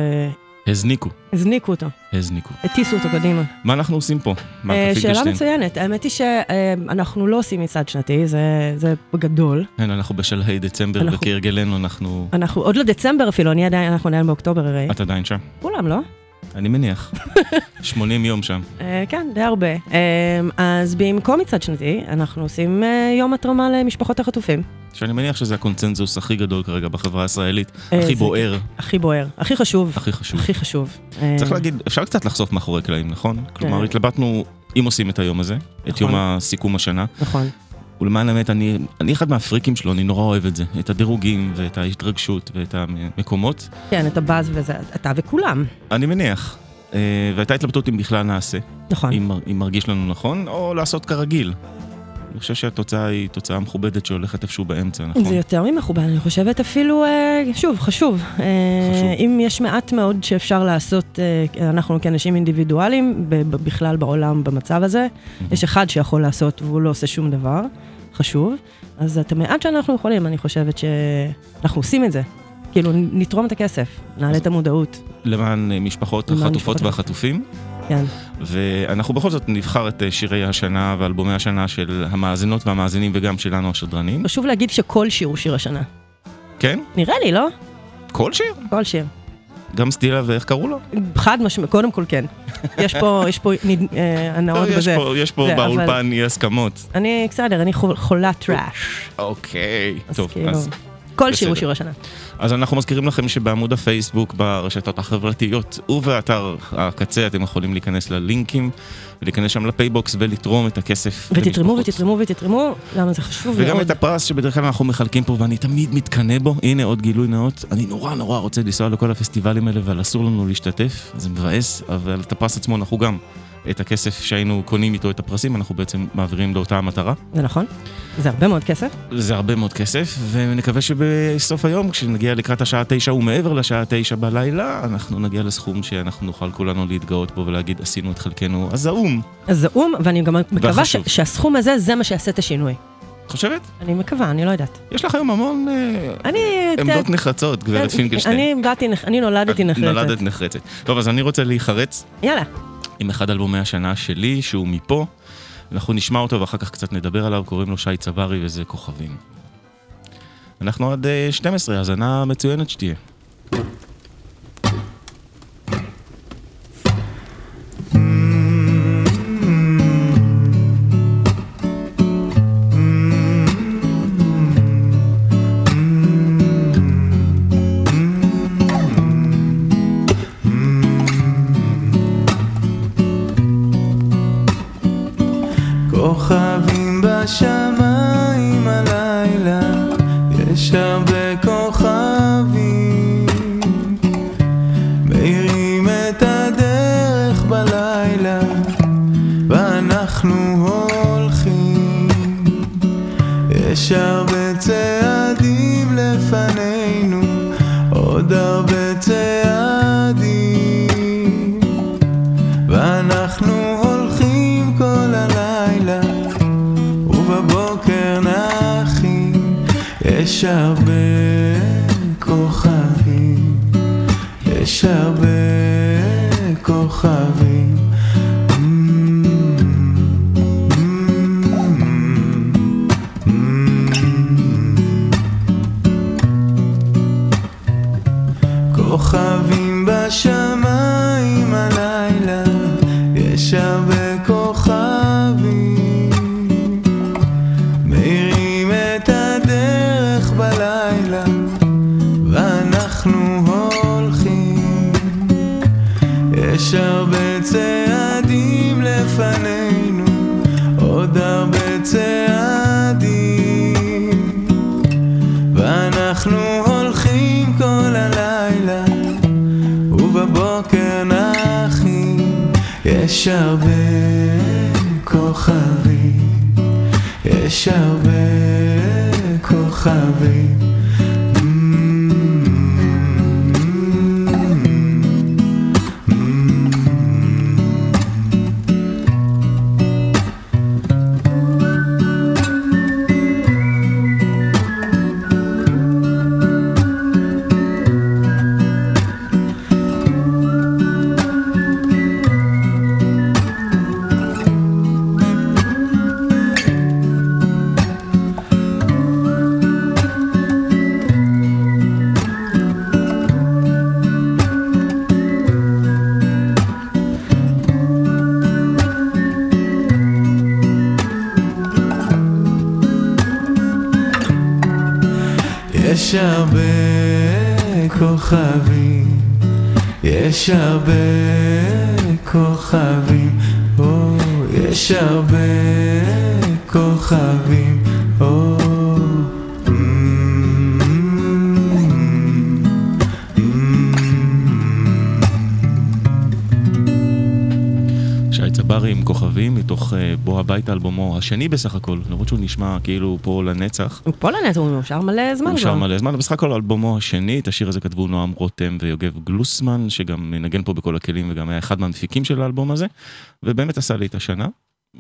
הזניקו, הזניקו אותו, הזניקו. הטיסו אותו קדימה. מה אנחנו עושים פה, אה, שאלה? מצוינת, האמת היא שאנחנו לא עושים מצעד שנתי, זה- זה בגדול. כן, אנחנו בשלהי דצמבר, אנחנו- וכהרגלנו אנחנו... אנחנו עוד לא דצמבר אפילו, אני עדיין, אנחנו עדיין באוקטובר הרי. את עדיין שם? כולם, לא? אני מניח. 80 יום שם. אה, כן, די הרבה. אה, אז במקום מצעד שנתי, אנחנו עושים אה, יום התרמה למשפחות החטופים. שאני מניח שזה הקונצנזוס הכי גדול כרגע בחברה הישראלית. הכי בוער, הכי בוער, הכי חשוב. הכי חשוב. הכי חשוב. צריך להגיד, אפשר קצת לחשוף מאחורי קלעים, נכון? כלומר. התלבטנו אם עושים את היום הזה, את נכון. יום הסיכום השנה. נכון. ולמען האמת, אני, אני אחד מהפריקים שלו, אני נורא אוהב את זה. את הדירוגים ואת ההתרגשות ואת המקומות. כן, את הבאז וזה, אתה וכולם. אני מניח. אה, והייתה התלבטות אם בכלל נעשה. נכון. אם, אם מרגיש לנו נכון, או לעשות כרגיל. אני חושב שהתוצאה היא תוצאה מכובדת שהולכת איפשהו באמצע, נכון? זה יותר ממכובד, אני חושבת אפילו, אה, שוב, חשוב. אה, חשוב. אם יש מעט מאוד שאפשר לעשות, אנחנו כאנשים אינדיבידואלים, בכלל בעולם במצב הזה, יש אחד שיכול לעשות והוא לא עושה שום דבר, חשוב. אז את המעט שאנחנו יכולים, אני חושבת שאנחנו עושים את זה. כאילו, נתרום את הכסף, נעלה את המודעות. למען משפחות למען החטופות משפחות והחטופים. כן. ואנחנו בכל זאת נבחר את שירי השנה ואלבומי השנה של המאזינות והמאזינים וגם שלנו השדרנים. חשוב להגיד שכל שיר הוא שיר השנה. כן? נראה לי, לא? כל שיר? כל שיר. גם סטילה ואיך קראו לו? חד משמעית, קודם כל כן. יש פה, יש פה אה, הנאות לא, יש בזה. יש פה באולפן אי הסכמות. אני, בסדר, אני חול- חולת טראש. אוקיי, טוב, כאילו, אז... כל שיר הוא. שיר השנה. אז אנחנו מזכירים לכם שבעמוד הפייסבוק, ברשתות החברתיות ובאתר הקצה אתם יכולים להיכנס ללינקים ולהיכנס שם לפייבוקס ולתרום את הכסף. ותתרמו. ותתרמו ותתרמו, למה זה חשוב וגם מאוד. את הפרס שבדרך כלל אנחנו מחלקים פה ואני תמיד מתקנא בו, הנה עוד גילוי נאות, אני נורא נורא רוצה לנסוע לכל הפסטיבלים האלה אבל אסור לנו להשתתף, זה מבאס, אבל את הפרס עצמו אנחנו גם, את הכסף שהיינו קונים איתו את הפרסים, אנחנו בעצם מעבירים לאותה המטרה. זה נכון? זה הרבה מאוד כסף. זה הרבה מאוד כסף, ונקווה שבסוף היום, כשנגיע לקראת השעה תשע ומעבר לשעה תשע בלילה, אנחנו נגיע לסכום שאנחנו נוכל כולנו להתגאות בו ולהגיד, עשינו את חלקנו הזעום. או"ם, ואני גם מקווה ש-. שהסכום הזה, זה מה שיעשה את השינוי. את חושבת? אני מקווה, אני לא יודעת. יש לך היום המון אה, אני... עמדות ת- נחרצות, גברת פינקלשטיין. אני באתי, אני נולדתי נחרצת. נולדת נחרצת. טוב, אז אני רוצה להיחרץ יאללה. עם אחד אלבומי השנה שלי, שהוא מפה. אנחנו נשמע אותו ואחר כך קצת נדבר עליו, קוראים לו שי צברי וזה כוכבים. אנחנו עד אה, 12, האזנה מצוינת שתהיה. יש הרבה כוכבים, יש הרבה יש הרבה כוכבים, יש הרבה כוכבים. כוכבים, יש הרבה כוכבים, או, יש הרבה כוכבים, צברי עם כוכבים מתוך אה, בוא הביתה אלבומו השני בסך הכל, למרות שהוא נשמע כאילו פה לנצח. הוא פה לנט, הוא מאושר מלא זמן הוא שר. מלא זמן, בסך הכל אלבומו השני, את השיר הזה כתבו נועם רותם ויוגב גלוסמן, שגם מנגן פה בכל הכלים וגם היה אחד מהמפיקים של האלבום הזה, ובאמת עשה לי את השנה.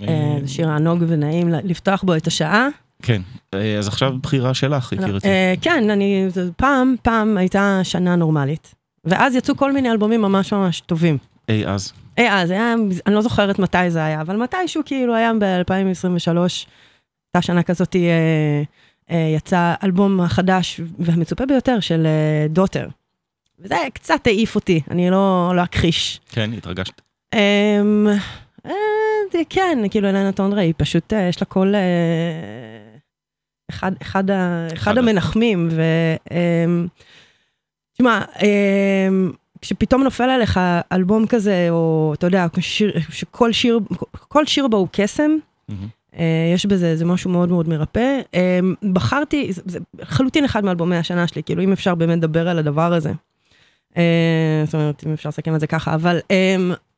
אה, זה שיר ענוג ונעים לפתוח בו את השעה. כן, אה, אז עכשיו בחירה שלך, יקירתי. אה, כן, אני, פעם, פעם הייתה שנה נורמלית. ואז יצאו כל מיני אלבומים ממש ממש טובים. אי אז. אה, זה היה, אני לא זוכרת מתי זה היה, אבל מתישהו כאילו היה ב-2023, הייתה שנה כזאת, אה, אה, יצא אלבום החדש והמצופה ביותר של אה, דוטר. וזה קצת העיף אותי, אני לא, לא אכחיש. כן, התרגשת. אמ, אה, זה כן, כאילו אלנה טונדרה היא פשוט, אה, יש לה קול אה, אחד, אחד, ה- אחד המנחמים, ו... אמ, תשמע, אמ, כשפתאום נופל עליך אלבום כזה, או אתה יודע, שיר, שכל שיר, כל שיר בו הוא קסם. אה, יש בזה איזה משהו מאוד מאוד מרפא. אמ, בחרתי, זה, זה לחלוטין אחד מאלבומי השנה שלי, כאילו אם אפשר באמת לדבר על הדבר הזה. אה, זאת אומרת, אם אפשר לסכם את זה ככה, אבל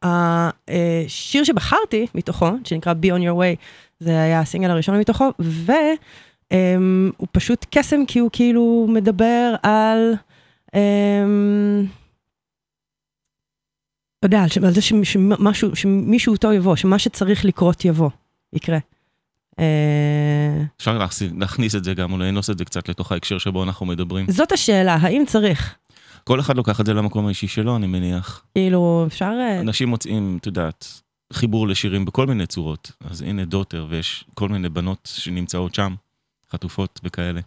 השיר שבחרתי מתוכו, שנקרא Be on your way, זה היה הסינגל הראשון מתוכו, והוא פשוט קסם כי הוא כאילו מדבר על... אמ, אתה יודע, על זה שמ- שמשהו, שמישהו טוב יבוא, שמה שצריך לקרות יבוא, יקרה. אה, אפשר להכניס- את זה גם, או לאנוס את זה קצת לתוך ההקשר שבו אנחנו מדברים. זאת השאלה, האם צריך? כל אחד לוקח את זה למקום האישי שלו, אני מניח. כאילו, אפשר... אה, אנשים מוצאים, את יודעת, חיבור לשירים בכל מיני צורות. אז הנה דוטר, ויש כל מיני בנות שנמצאות שם, חטופות וכאלה.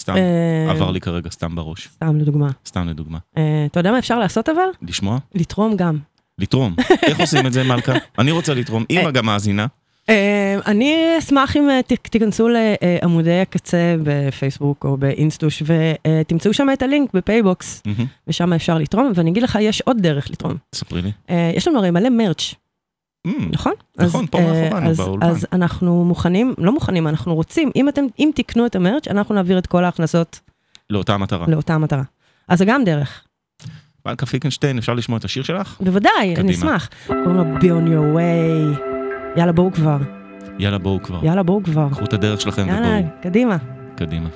סתם, אה, עבר לי כרגע סתם בראש. סתם לדוגמה. סתם לדוגמה. אה, אתה יודע מה אפשר לעשות אבל? לשמוע? לתרום גם. לתרום. איך עושים את זה, מלכה? אני רוצה לתרום. אמא גם מאזינה. אה, אני אשמח אם אה, תיכנסו לעמודי הקצה בפייסבוק או באינסטוש ותמצאו שם את הלינק בפייבוקס. ושם אפשר לתרום, ואני אגיד לך, יש עוד דרך לתרום. ספרי לי. אה, יש לנו הרי מלא merch, נכון? נכון, אז, פה אה, מאחורינו, אז- באולפן. אז אנחנו מוכנים, לא מוכנים, אנחנו רוצים, אם אתם, אם תקנו את ה merch, אנחנו נעביר את כל ההכנסות לאותה מטרה. לאותה מטרה. אז זה גם דרך. מלכה פיקנשטיין, אפשר לשמוע את השיר שלך? בוודאי, אני. אשמח. קוראים לו Be on your way. יאללה, בואו כבר. יאללה, בואו כבר. יאללה, בואו כבר. קחו את הדרך שלכם יאללה, ובואו. קדימה. קדימה.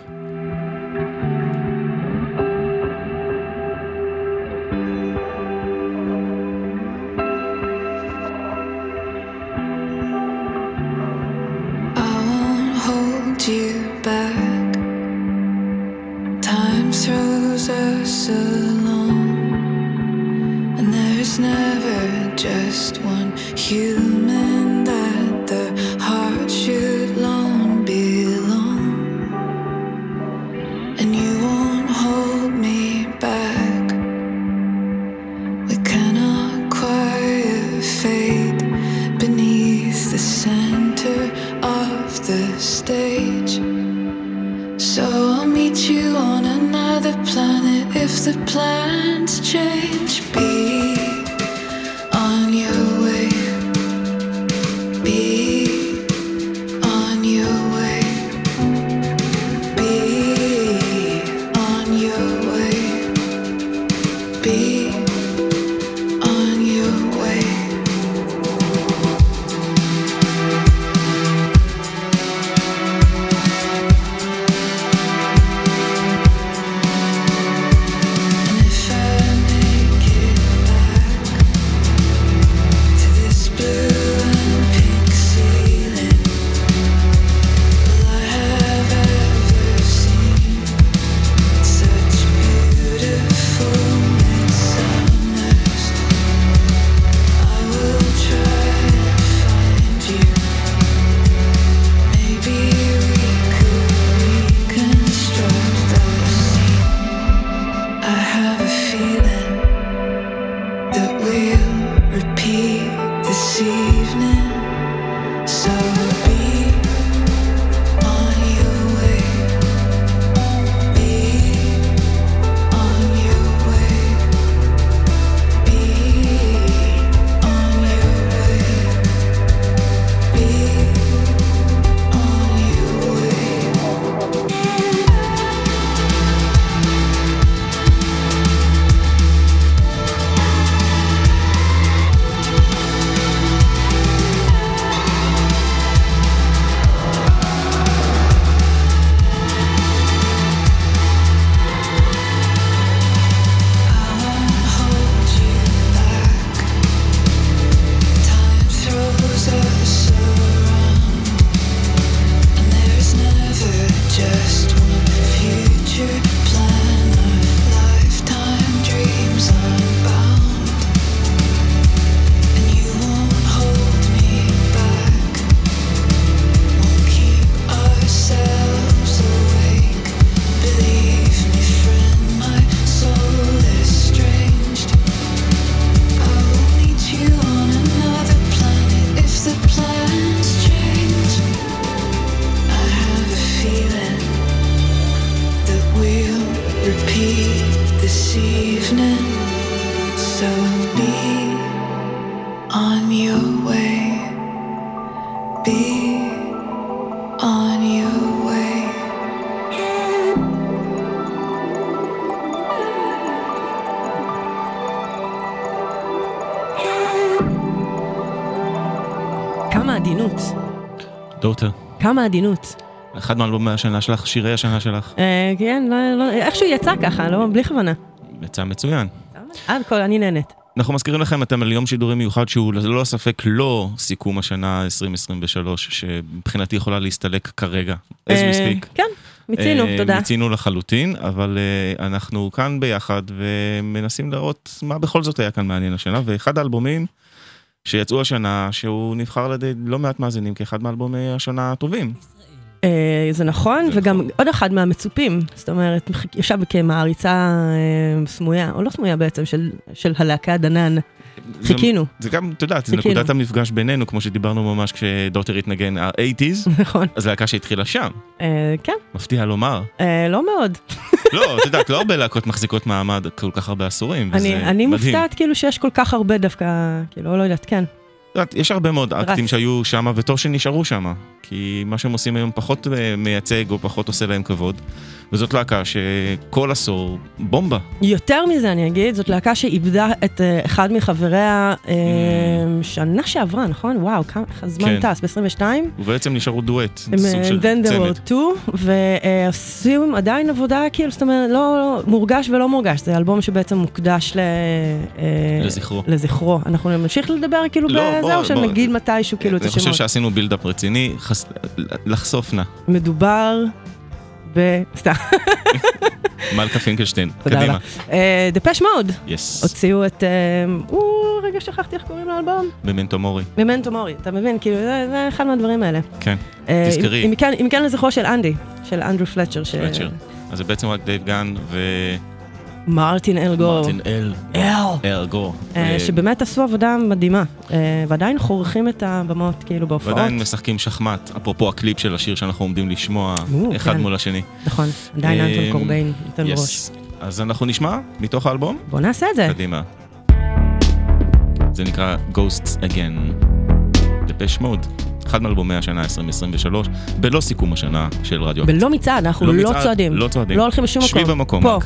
Throws us along, and there's never just one human if the plans change. Be כמה עדינות. אחד מאלבומי השנה שלך, שירי השנה שלך, אה, כן, לא, לא, איכשהו יצא ככה, לא, בלי כוונה. יצא מצוין. עד כה, אני נהנית. אנחנו מזכירים לכם, אתם על יום שידורים מיוחד שהוא ללא ספק לא סיכום השנה 2023, שמבחינתי יכולה להסתלק כרגע, as we אה, speak. כן, מיצינו, אה, תודה. מיצינו לחלוטין, אבל אנחנו כאן ביחד ומנסים לראות מה בכל זאת היה כאן מעניין השנה, ואחד האלבומים שיצאו השנה, שהוא נבחר על ידי לא מעט מאזינים כאחד מאלבומי השנה הטובים. אה, זה נכון, וגם עוד אחד מהמצופים, זאת אומרת, ישב כמעריצה אה, סמויה, או לא סמויה בעצם, של- של הלהקה דנן. חיכינו. זה גם, את יודעת, זה. נקודת המפגש בינינו, כמו שדיברנו ממש כשדוטר התנגן, ה-80's, נכון. אז להקה שהתחילה שם, אה, כן, מפתיע לומר. אה, לא מאוד. לא, את יודעת, לא הרבה להקות מחזיקות מעמד כל כך הרבה עשורים, וזה אני אני מדהים. מופתעת כאילו שיש כל כך הרבה דווקא, כאילו, לא יודעת, כן. יודעת, יש הרבה מאוד אקטים. שהיו שם, וטוב שנשארו שם, כי מה שהם עושים היום פחות אה, מייצג או פחות עושה להם כבוד, וזאת להקה שכל עשור בומבה. יותר מזה אני אגיד, זאת להקה שאיבדה את אה, אחד מחבריה אה, שנה שעברה, נכון? וואו, כמה הזמן כן. טס, ב-22? ובעצם נשארו דואט, הם, סוג של Then there צמד. were two, ועושים עדיין עבודה, כאילו, זאת אומרת, לא, לא מורגש ולא מורגש, זה אלבום שבעצם מוקדש ל... אה, לזכרו. לזכרו. אנחנו נמשיך לדבר כאילו לא, בוא, בזהו, בוא. שנגיד מתישהו כאילו את אני חושב השמות. שעשינו build-up רציני, חס- לחשוף נא. מדובר ב... סתם, מלכה פינקלשטיין, קדימה. אה, דפש מוד, yes, הוציאו את... אה, או, רגע, שכחתי איך קוראים לאלבום. Memento Mori, Memento Mori, אתה מבין? כאילו, זה אחד מהדברים האלה. כן, אה, תזכרי. אם- כן- אם כן לזכרו של אנדי, של אנדרו פלצ'ר. פלצ'ר. אז זה בעצם רק דייב גאהן מרטין אל גור. ומרטין אל, אל. אל גור. אה, ו- שבאמת עשו עבודה מדהימה, אה, ועדיין חורכים את הבמות, כאילו, בהופעות. ועדיין משחקים שחמט, אפרופו הקליפ של השיר שאנחנו עומדים לשמוע או, אחד כן. מול השני. נכון, עדיין אה, אנטון קורביין נותן yes. בראש. אז אנחנו נשמע מתוך האלבום? בוא נעשה את זה. קדימה. זה נקרא Ghosts Again. דפש מוד. אחד מאלבומי השנה 2023, בלא סיכום השנה של רדיו. בלא מצעד, אנחנו לא לא מצעד, צועדים. לא צועדים. לא הולכים לשום מקום. שבי במקום, פה.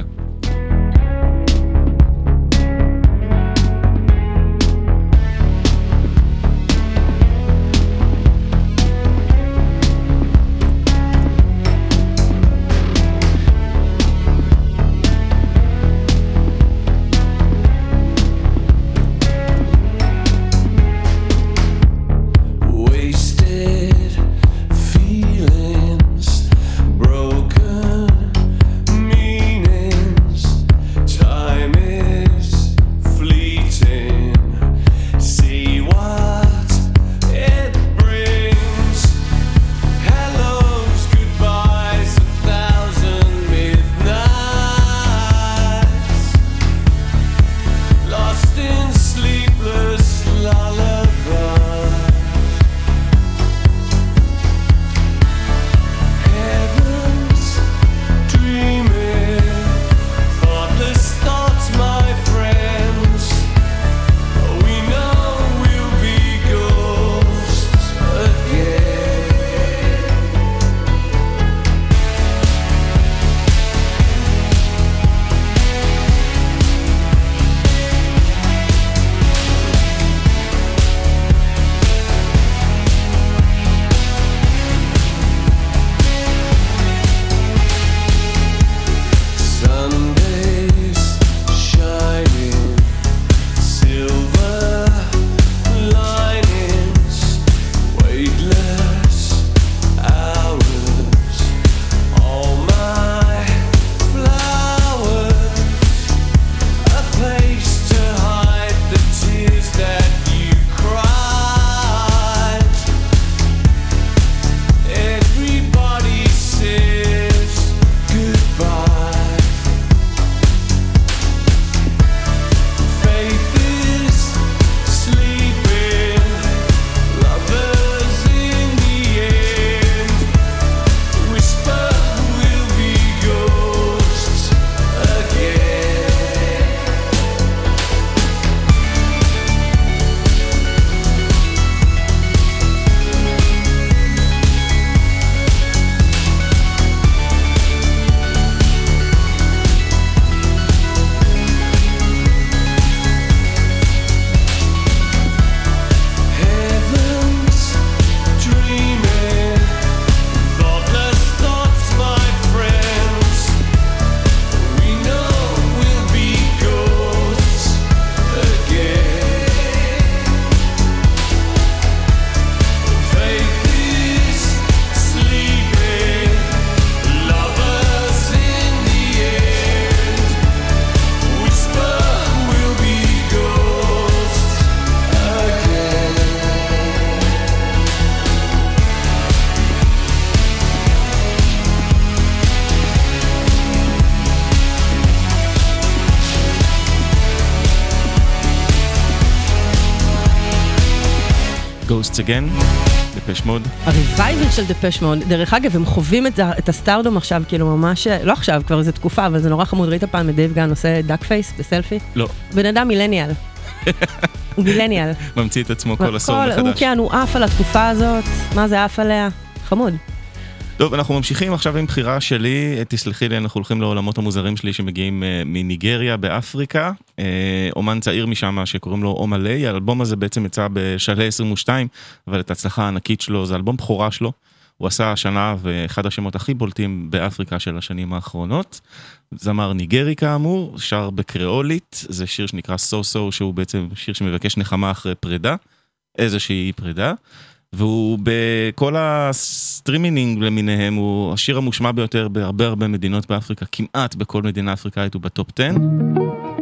Again, דפש מוד. ה revival של דפש מוד, דרך אגב, הם חווים את, את ה stardom עכשיו, כאילו ממש, לא עכשיו, כבר איזה תקופה, אבל זה נורא חמוד, ראית פעם את דייב גאהן עושה duck face בסלפי? לא, בן אדם מילניאל. הוא מילניאל. ממציא את עצמו כל עשור הוא מחדש. כן, הוא עף על התקופה הזאת, מה זה עף עליה? חמוד. טוב, אנחנו ממשיכים עכשיו עם בחירה שלי, אה, תסלחי לי, אנחנו הולכים לעולמות המוזרים שלי שמגיעים אה, מניגריה באפריקה. אה, אומן צעיר משם שקוראים לו אומה ליי, האלבום הזה בעצם יצא בשלהי 22, אבל את ההצלחה הענקית שלו, זה אלבום בכורה שלו. הוא עשה השנה ואחד השמות הכי בולטים באפריקה של השנים האחרונות. זמר ניגרי כאמור, שר בקריאולית, זה שיר שנקרא סו סו, שהוא בעצם שיר שמבקש נחמה אחרי פרידה, איזושהי פרידה. והוא בכל הסטרימינג למיניהם, הוא השיר המושמע ביותר בהרבה הרבה מדינות באפריקה, כמעט בכל מדינה אפריקאית הוא בטופ 10.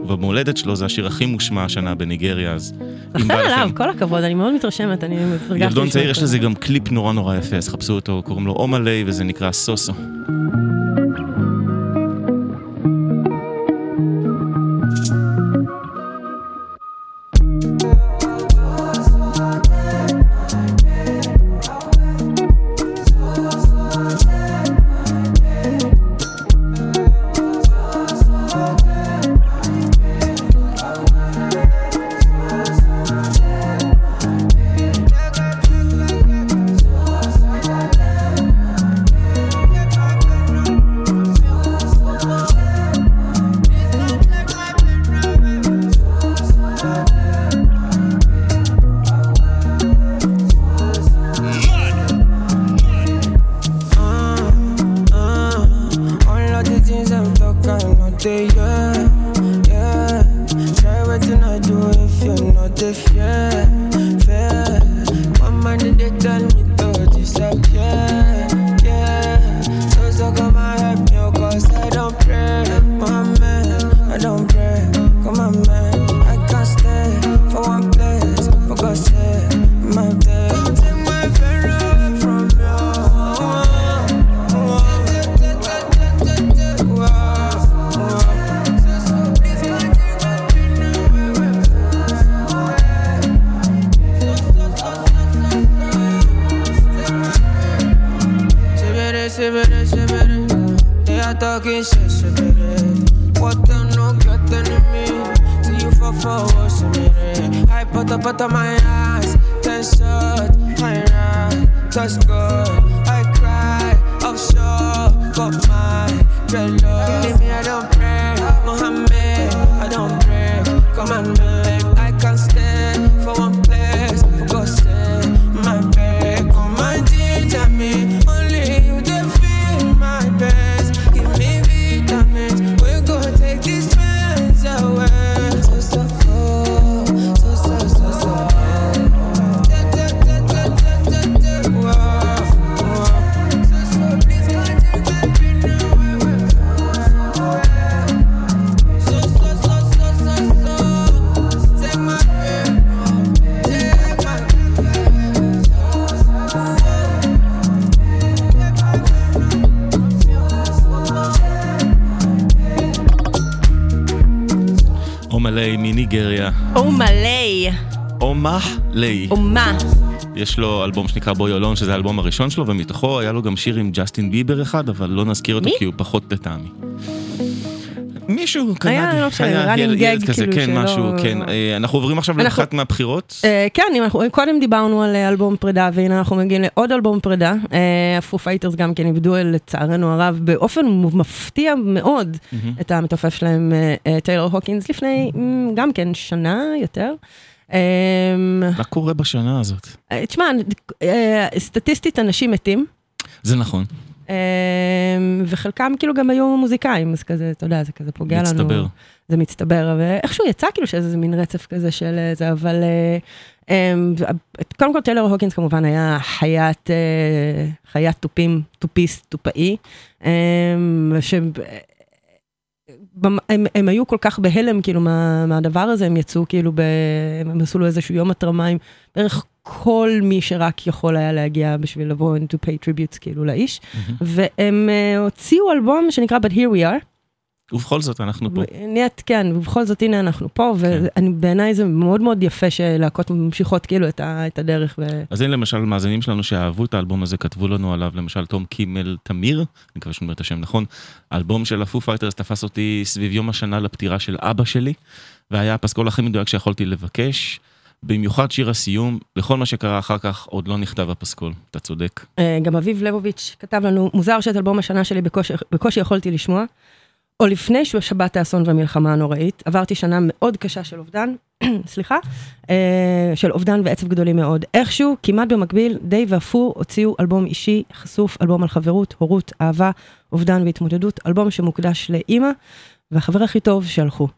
ובמולדת שלו זה השיר הכי מושמע השנה בניגריה, אז לכן. עליו, כל הכבוד, אני מאוד מתרשמת, אני התרגשתי. ילדון לשמוע צעיר, יש. לזה גם קליפ נורא נורא יפה, אז חפשו אותו, קוראים לו אומלי וזה נקרא סוסו. יש לו אלבום שנקרא Boy Alone, שזה האלבום הראשון שלו, ומתוכו היה לו גם שיר עם ג'סטין ביבר אחד, אבל לא נזכיר אותו מי? כי הוא פחות לטעמי. מישהו קנדי, היה, לא משנה, היה running ילד, ילד כזה, כאילו, כן, שלא- משהו, כן. אה, אנחנו עוברים עכשיו אנחנו- לאחת מהבחירות. אה, כן, אנחנו, קודם דיברנו על אה, אלבום פרידה, והנה אנחנו מגיעים לעוד אלבום פרידה. הפו פייטרס גם כן איבדו לצערנו הרב באופן מפתיע מאוד מהמם. את המתופף שלהם, טיילור הוקינס, לפני מ, גם כן שנה יותר. אה, מה קורה בשנה הזאת? אה, תשמע, אה, סטטיסטית אנשים מתים. זה נכון, אה, וחלקם כאילו גם היו מוזיקאים, אז כזה, אתה יודע, זה כזה פוגע לנו. מצטבר. זה מצטבר, ואיכשהו יצא כאילו שיש איזה מין רצף כזה של אה, זה, אבל אה, קודם כל טיילור הוקינס כמובן היה חיית, חיית תופים, תופיסט, תופאי, הם, הם היו כל כך בהלם כאילו מה, מהדבר הזה, הם יצאו כאילו, ב, הם עשו לו איזשהו יום התרמה עם בערך כל מי שרק יכול היה להגיע בשביל לבוא and to pay tributes כאילו לאיש, והם uh, הוציאו אלבום שנקרא But Here We Are. ובכל זאת, אנחנו פה. נהיית, כן, ובכל זאת, הנה אנחנו פה, כן. ובעיניי זה מאוד מאוד יפה שלהקות ממשיכות כאילו את ה- את הדרך. ו- אז הנה למשל מאזינים שלנו שאהבו את האלבום הזה, כתבו לנו עליו, למשל תום קימל תמיר, אני מקווה שאני אומר את השם נכון, האלבום של הפו פייטרס תפס אותי סביב יום השנה לפטירה של אבא שלי, והיה הפסקול הכי מדויק שיכולתי לבקש. במיוחד שיר הסיום, לכל מה שקרה אחר כך עוד לא נכתב הפסקול, אתה צודק. אה, גם אביב לבוביץ' כתב לנו, מוזר שאת אלבום השנה שלי בקושי, בקושי יכולתי לשמוע. או לפני שבת האסון והמלחמה הנוראית, עברתי שנה מאוד קשה של אובדן, סליחה, אה, של אובדן ועצב גדולים מאוד. איכשהו, כמעט במקביל, דייב והפו הוציאו אלבום אישי, חשוף, אלבום על חברות, הורות, אהבה, אובדן והתמודדות, אלבום שמוקדש לאימא והחבר הכי טוב שהלכו.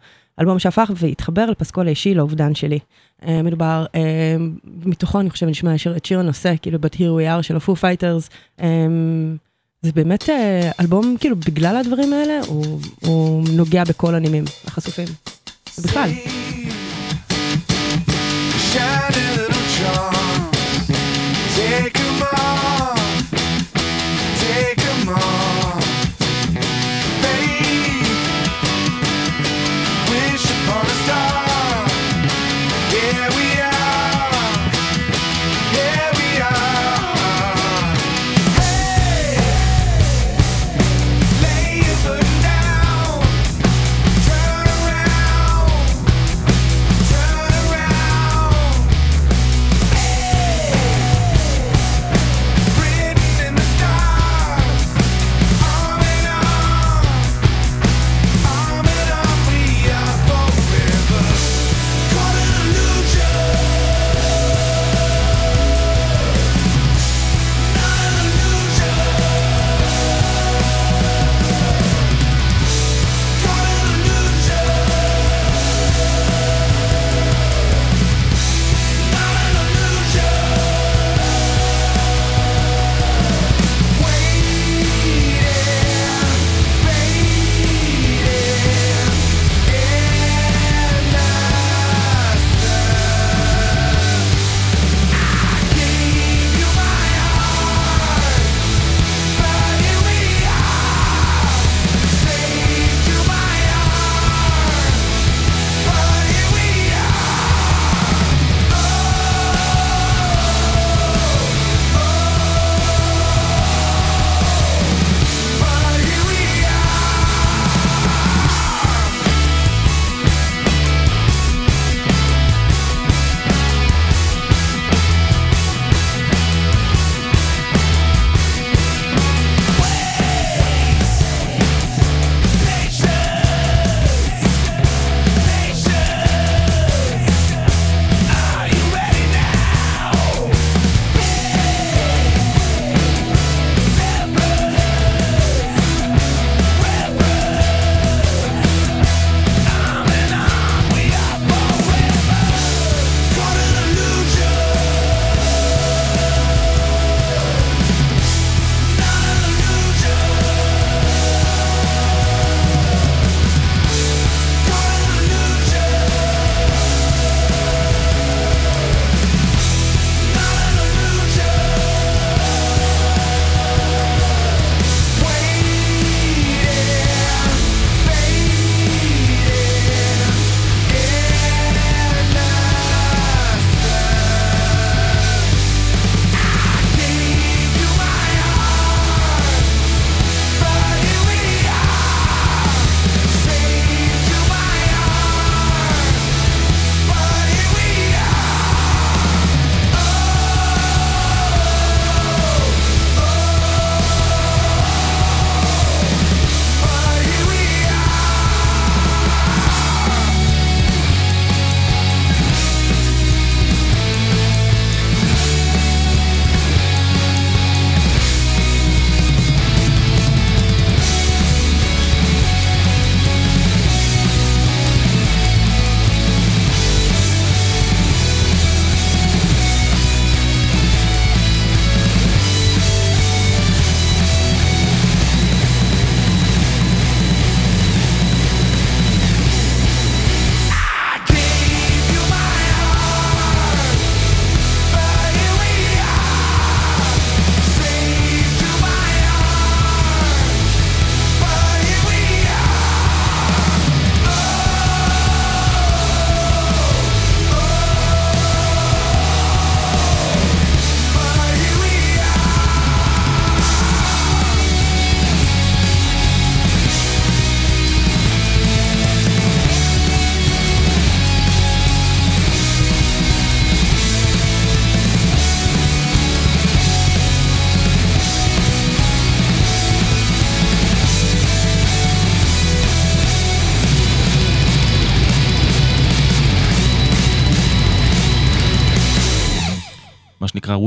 אלבום שהפך והתחבר לפסקול האישי לאובדן שלי. אה, מדובר, אה, מתוכו אני חושבת נשמע את שיר הנושא, כאילו But Here We Are של ה Foo Fighters. זה באמת אה, אלבום, כאילו, בגלל הדברים האלה, הוא, הוא נוגע בכל הנימים החשופים. ובכלל.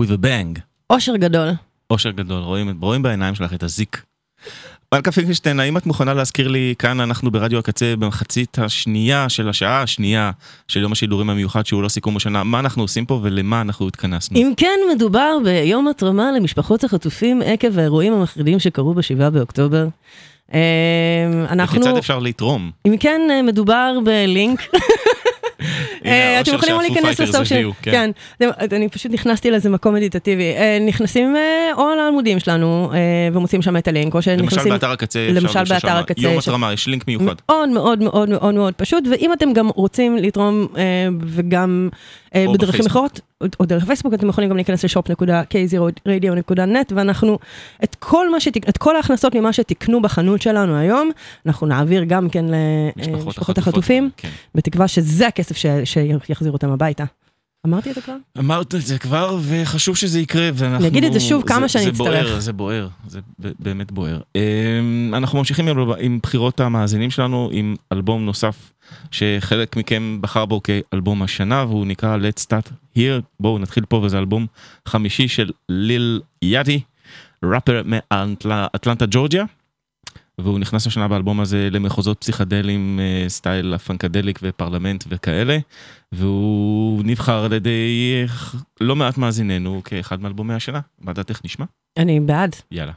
With a Bang. אושר גדול. אושר גדול, רואים, רואים בעיניים שלך את הזיק. מלכה פינקלשטיין, האם את מוכנה להזכיר לי, כאן אנחנו ברדיו הקצה במחצית השנייה של השעה השנייה של יום השידורים המיוחד שהוא לא סיכום השנה, מה אנחנו עושים פה ולמה אנחנו התכנסנו? אם כן, מדובר ביום התרמה למשפחות החטופים עקב האירועים המחרידים שקרו ב-7 באוקטובר. אה, אנחנו... וכיצד אפשר לתרום? אם כן, אה, מדובר בלינק. אה, אתם יכולים להיכנס לסושיאל, הביאו, כן. כן, אני פשוט נכנסתי לזה מקום מדיטטיבי, אה, נכנסים אה, או לעמודים שלנו ומוצאים שם את הלינק, או שנכנסים, למשל באתר הקצה, למשל באתר הקצה, יום התרמה, יש לינק מיוחד. מאוד מאוד מאוד מאוד מאוד פשוט, ואם אתם גם רוצים לתרום וגם בדרכים. אחרות, או- דרך פייסבוק, אתם יכולים גם להיכנס לשופ.k0radio.net, ואנחנו, את כל מה שתק... את כל ההכנסות ממה שתקנו בחנות שלנו היום, אנחנו נעביר גם כן למשפחות החטופים, כן. בתקווה שזה הכסף ש... שיחזיר אותם הביתה. אמרתי את זה כבר? אמרת את זה כבר, וחשוב שזה יקרה, ואנחנו... אני אגיד את זה שוב כמה זה- שאני זה אצטרך. בוער, זה בוער, זה באמת בוער. אמ, אנחנו ממשיכים עם- עם בחירות המאזינים שלנו, עם אלבום נוסף, שחלק מכם בחר בו כאלבום השנה, והוא נקרא Let's Start Here. בואו נתחיל פה, וזה אלבום חמישי של ליל יאדי, ראפר מאטלנטה ג'ורג'יה. והוא נכנס השנה באלבום הזה למחוזות פסיכדליים, אה, סטייל הפנקדליק ופרלמנט וכאלה, והוא נבחר על ידי אה, לא מעט מאזיננו כאחד מאלבומי השנה. מה דעתך נשמע? אני בעד. יאללה.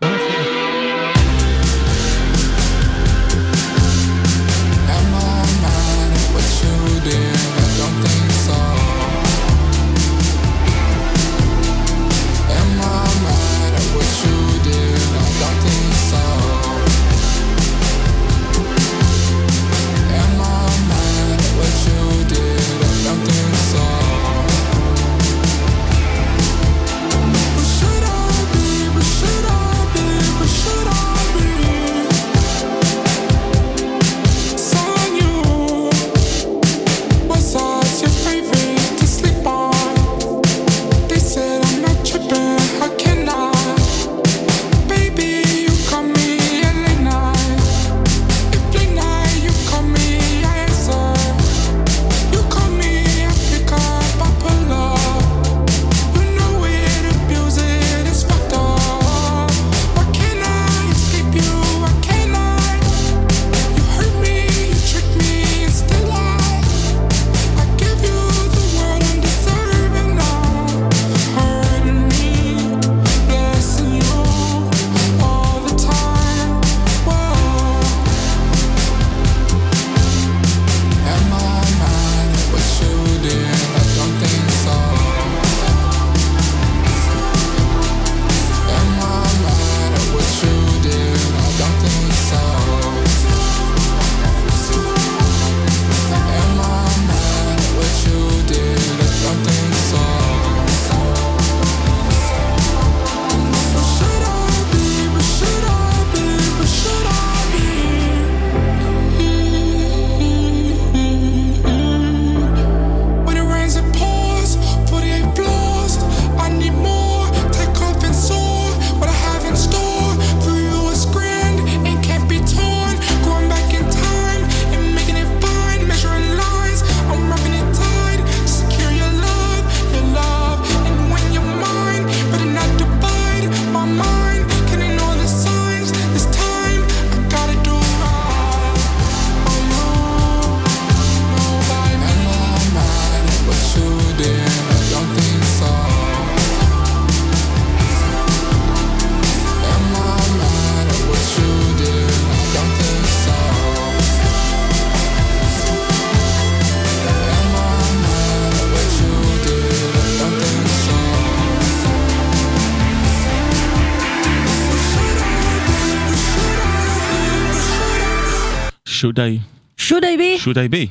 Should I be?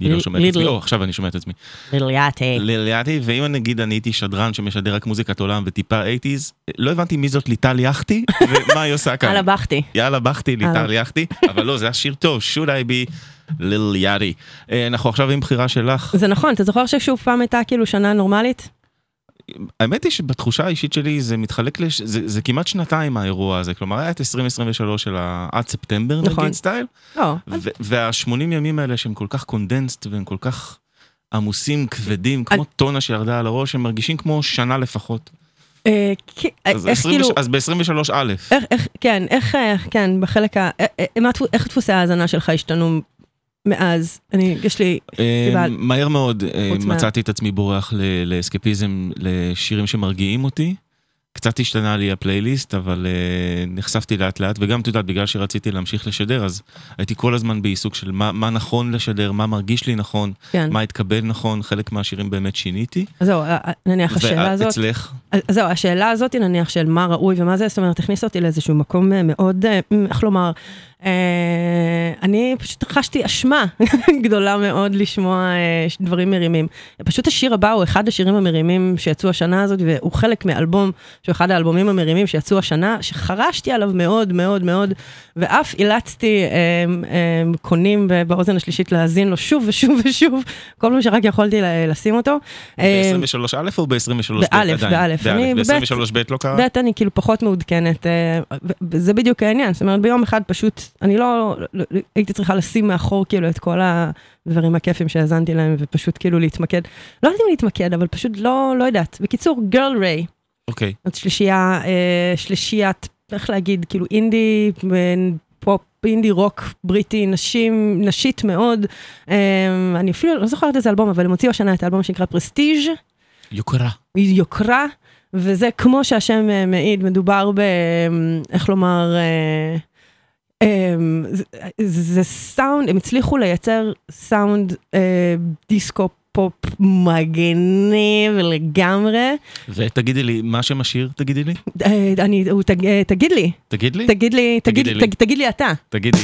היא לא שומעת את עצמי. או עכשיו אני שומע את עצמי. ליליאטי. ליליאתי, ואם נגיד אני הייתי שדרן שמשדר רק מוזיקת עולם וטיפה 80's, לא הבנתי מי זאת ליטל יחתי, ומה היא עושה כאן. הלאה בכתי. יאללה בכתי, ליטל הלאה. יחתי, אבל לא, זה היה שיר טוב, should I be ליל יאדי. אה, אנחנו עכשיו עם בחירה שלך. זה נכון, אתה זוכר ששוב פעם הייתה כאילו שנה נורמלית? האמת היא שבתחושה האישית שלי זה מתחלק, לש... זה, זה כמעט שנתיים האירוע הזה, כלומר היה את 2023 של ה... עד ספטמבר נכון. נגיד סטייל, לא. ו- וה-80 ימים האלה שהם כל כך קונדנסט והם כל כך עמוסים, כבדים, כמו טונה שירדה על הראש, הם מרגישים כמו שנה לפחות. אה, כי- אז איך 20 כאילו... אז ב-23 א', איך, כן, איך, אה, כן, בחלק ה... אה, אה, איך דפוסי ההאזנה שלך השתנו מאז? אני, יש לי סיבה... אה, מהר מאוד אה, מצאתי את עצמי בורח לאסקפיזם, לשירים שמרגיעים אותי. קצת השתנה לי הפלייליסט, אבל אה, נחשפתי לאט לאט, וגם, את יודעת, בגלל שרציתי להמשיך לשדר, אז הייתי כל הזמן בעיסוק של מה, מה נכון לשדר, מה מרגיש לי נכון, כן. מה התקבל נכון, חלק מהשירים באמת שיניתי. אז זהו, נניח השאלה הזאת... ואצלך? אז זהו, השאלה הזאת, נניח, של מה ראוי ומה זה, זאת אומרת, הכניס אותי לאיזשהו מקום מאוד, איך לומר, אני פשוט חשתי אשמה גדולה מאוד לשמוע אה, דברים מרימים. פשוט השיר הבא הוא אחד השירים המרימים שיצאו השנה הזאת, והוא חלק מאלבום, שהוא אחד האלבומים המרימים שיצאו השנה, שחרשתי עליו מאוד מאוד מאוד, ואף אילצתי אה, אה, קונים ב- באוזן השלישית להאזין לו שוב ושוב ושוב, כל פעם שרק יכולתי לשים אותו. אה, ב-23 א' או ב-23 ב' באלף, באלף. אני בבית- ב-23 ב' לא קרה? ב' אני כאילו פחות מעודכנת, אה, וזה בדיוק העניין, זאת אומרת ביום אחד פשוט, אני לא, לא- לא- הייתי צריכה לשים מאחור כאילו את כל הדברים הכיפים שהאזנתי להם, ופשוט כאילו להתמקד, לא יודעת אם להתמקד, אבל פשוט לא, לא יודעת. בקיצור, גרל ריי, אוקיי. זאת שלישייה, אה, שלישיית, איך להגיד, כאילו אינדי, אה, פופ, אינדי רוק בריטי, נשים, נשית מאוד. אה, אני אפילו לא זוכרת איזה אלבום, אבל הם הוציאו השנה את האלבום שנקרא Prestige. יוקרה. יוקרה, וזה כמו שהשם אה, מעיד, מדובר ב... איך לומר... אה, אה, זה- זה סאונד, הם הצליחו לייצר סאונד אה, דיסקו פופ מגניב לגמרי. ותגידי לי, מה שם השיר? תגידי לי. אה, אני, הוא, תג, אה, תגיד לי, תגיד לי? תגיד לי, תגיד, תגידי לי. תג, תגיד לי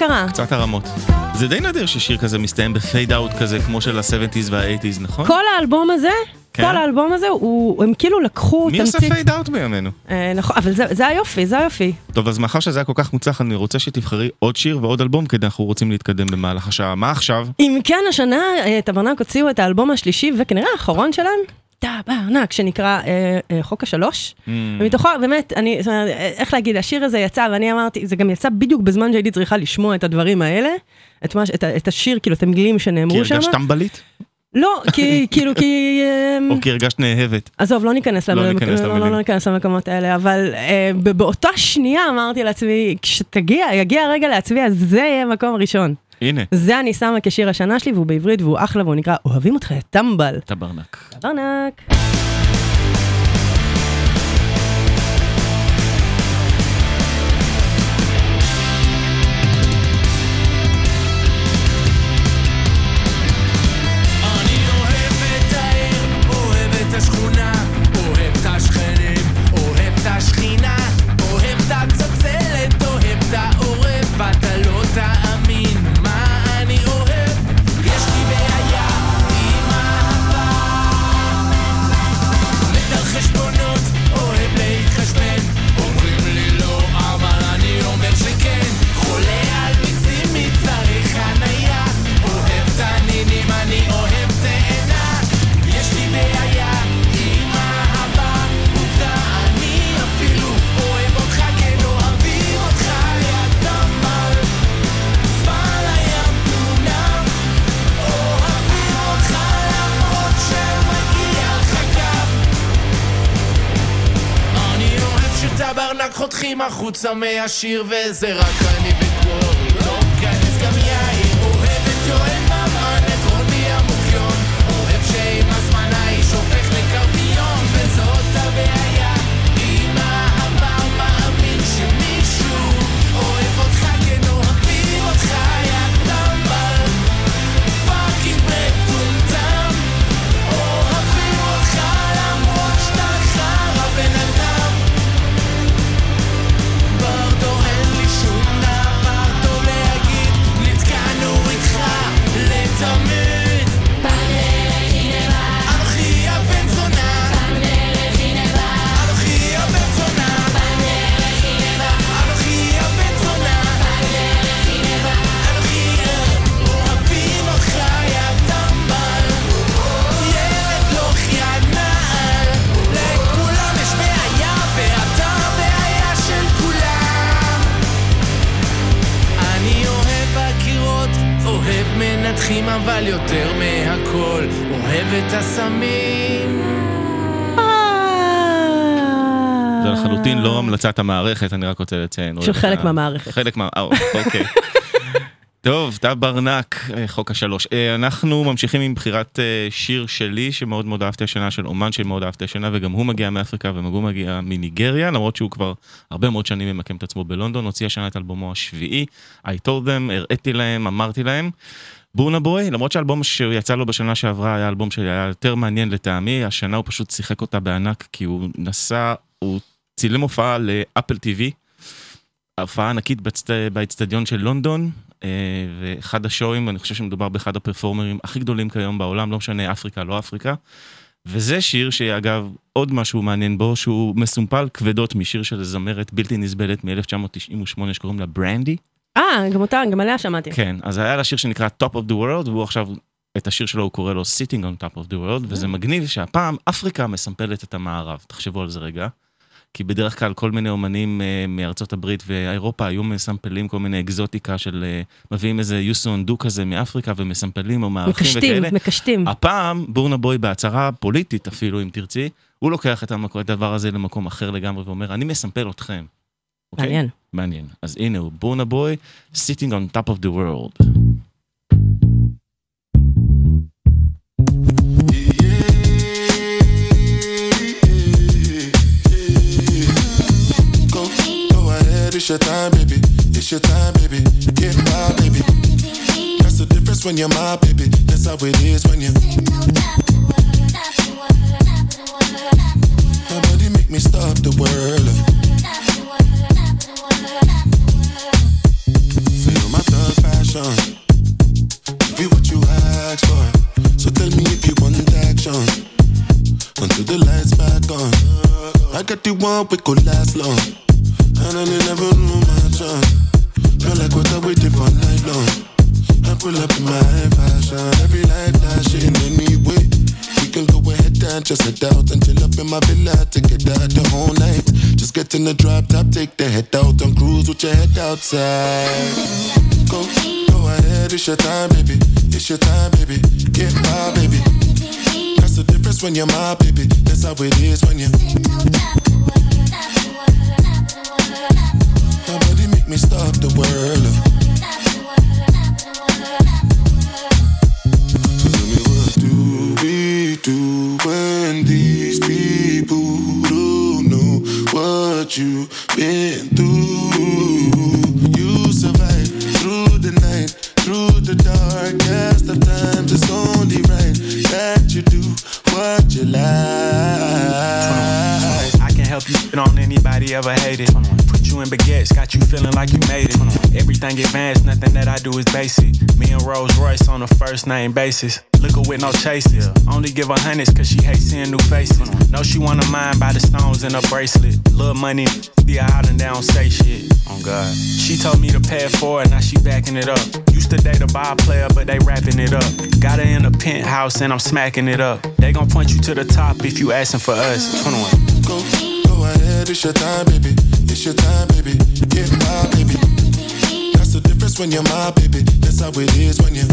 קרה? קצת הרמות. זה די נדיר ששיר כזה מסתיים ב fade out כזה, כמו של ה-70's וה-80's, נכון? כל האלבום הזה, כן. כל האלבום הזה, הוא, הם כאילו לקחו מי עושה תמצית... fade out בימינו? אה, נכון, אבל זה, זה היופי, זה היופי. טוב, אז מאחר שזה היה כל כך מוצלח, אני רוצה שתבחרי עוד שיר ועוד אלבום, כי אנחנו רוצים להתקדם במהלך השעה. מה עכשיו? אם כן, השנה אה, טברנק הוציאו את האלבום השלישי וכנראה האחרון שלהם, טברנק, שנקרא אה, אה, חוק השלוש. Mm. ומתוכו, באמת, אני, זאת אומרת, אה, איך להגיד, השיר הזה יצא, ואני אמרתי, זה גם יצא בדיוק בזמן שהייתי צריכה לשמוע את הדברים האלה, את, מה, את, את השיר, כאילו, את המילים כי שנאמרו שם. הרגשת טמבלית? לא, כי, כאילו, כי... אמ, או כי הרגשת נאהבת? עזוב, לא ניכנס לא לא, לא. לא למקומות האלה, אבל אה, באותה שנייה אמרתי לעצמי, כשתגיע, יגיע הרגע להצביע, זה יהיה מקום ראשון. הנה, זה אני שמה כשיר השנה שלי, והוא בעברית והוא אחלה, והוא נקרא אוהבים אותך, טמבל. טברנק. טברנק. חותכים החוצה מהשיר וזה רק אני בקוורי המלצת המערכת, אני רק רוצה לציין. של חלק מהמערכת. חלק מה... אה, אוקיי. טוב, טברנק, אה, חוק השלוש. אה, אנחנו ממשיכים עם בחירת שיר שלי, שמאוד מאוד אהבתי השנה, של אומן שמאוד אהבתי השנה, וגם הוא מגיע מאפריקה וגם הוא מגיע מניגריה, למרות שהוא כבר הרבה מאוד שנים ממקם את עצמו בלונדון, הוציא השנה את אלבומו השביעי, I told them, הראיתי להם, אמרתי להם. בורנה בוי, למרות שהאלבום שיצא לו בשנה שעברה היה אלבום שהיה יותר מעניין לטעמי, השנה הוא פשוט שיחק אותה בענק, כי הוא נסע, הוא צילם הופעה לאפל TV, הופעה ענקית באצט- באצטדיון של לונדון, אה, ואחד השואים, אני חושב שמדובר באחד הפרפורמרים הכי גדולים כיום בעולם, לא משנה אפריקה, לא אפריקה. וזה שיר שאגב, עוד משהו מעניין בו, שהוא מסומפל כבדות משיר של זמרת בלתי נסבלת מ-1998 שקוראים לה ברנדי. אה, גם אותה, גם עליה שמעתי. כן, אז היה לה שיר שנקרא Top of the World, והוא עכשיו, את השיר שלו הוא קורא לו Sitting on Top of the World, וזה מגניב שהפעם אפריקה מסמפלת את המערב, תחשבו על זה רגע. כי בדרך כלל כל מיני אומנים אה, מארצות הברית ואירופה היו מסמפלים כל מיני אקזוטיקה של אה, מביאים איזה יוסון דו כזה מאפריקה ומסמפלים או מארחים מקשטים, וכאלה. מקשטים. הפעם בורנה בוי בהצהרה פוליטית אפילו אם תרצי, הוא לוקח את הדבר הזה למקום אחר לגמרי ואומר אני מסמפל אתכם. אוקיי? מעניין. מעניין. אז הנה הוא בורנה בוי, sitting on top of the world. it's your time, baby. It's your time, baby. Get my baby. That's the difference when you're my baby. That's how it is when you. My body make me stop the world. Feel my thug passion. Give you what you ask for. So tell me if you want action. Until the lights back on. I got the one we could last long. And I never knew my chance. Feel like what I waited for night long. I pull up in my fashion, every life flashing anyway. We can go ahead and just head out and chill up in my villa to get out the whole night. Just get in the drop top, take the head out and cruise with your head outside. Go, go ahead, it's your time, baby. It's your time, baby. Get my baby. That's the difference when you're my baby. That's how it is when you. Me stop the world. So tell me what do we do when these people don't know what you've been through? You through the night, through the darkest of times. It's only right that you do what you like. I can you get on anybody ever hated. Put you in baguettes, got you feeling like you made it. Everything advanced, nothing that I do is basic. Me and Rolls Royce on a first name basis. Liquor with no chases. Only give her hundreds cause she hates seeing new faces. Know she wanna mind by the stones in her bracelet. Little money, be out and down, say shit. Oh God. She told me to pay for it forward, now she backing it up. Used to date a bar player, but they wrapping it up. Got her in a penthouse and I'm smacking it up. They gon' point you to the top if you asking for us. 21. Go, ahead, it's your time, baby. It's your time, baby. Get my baby. That's the difference when you're my baby. That's how it is when you.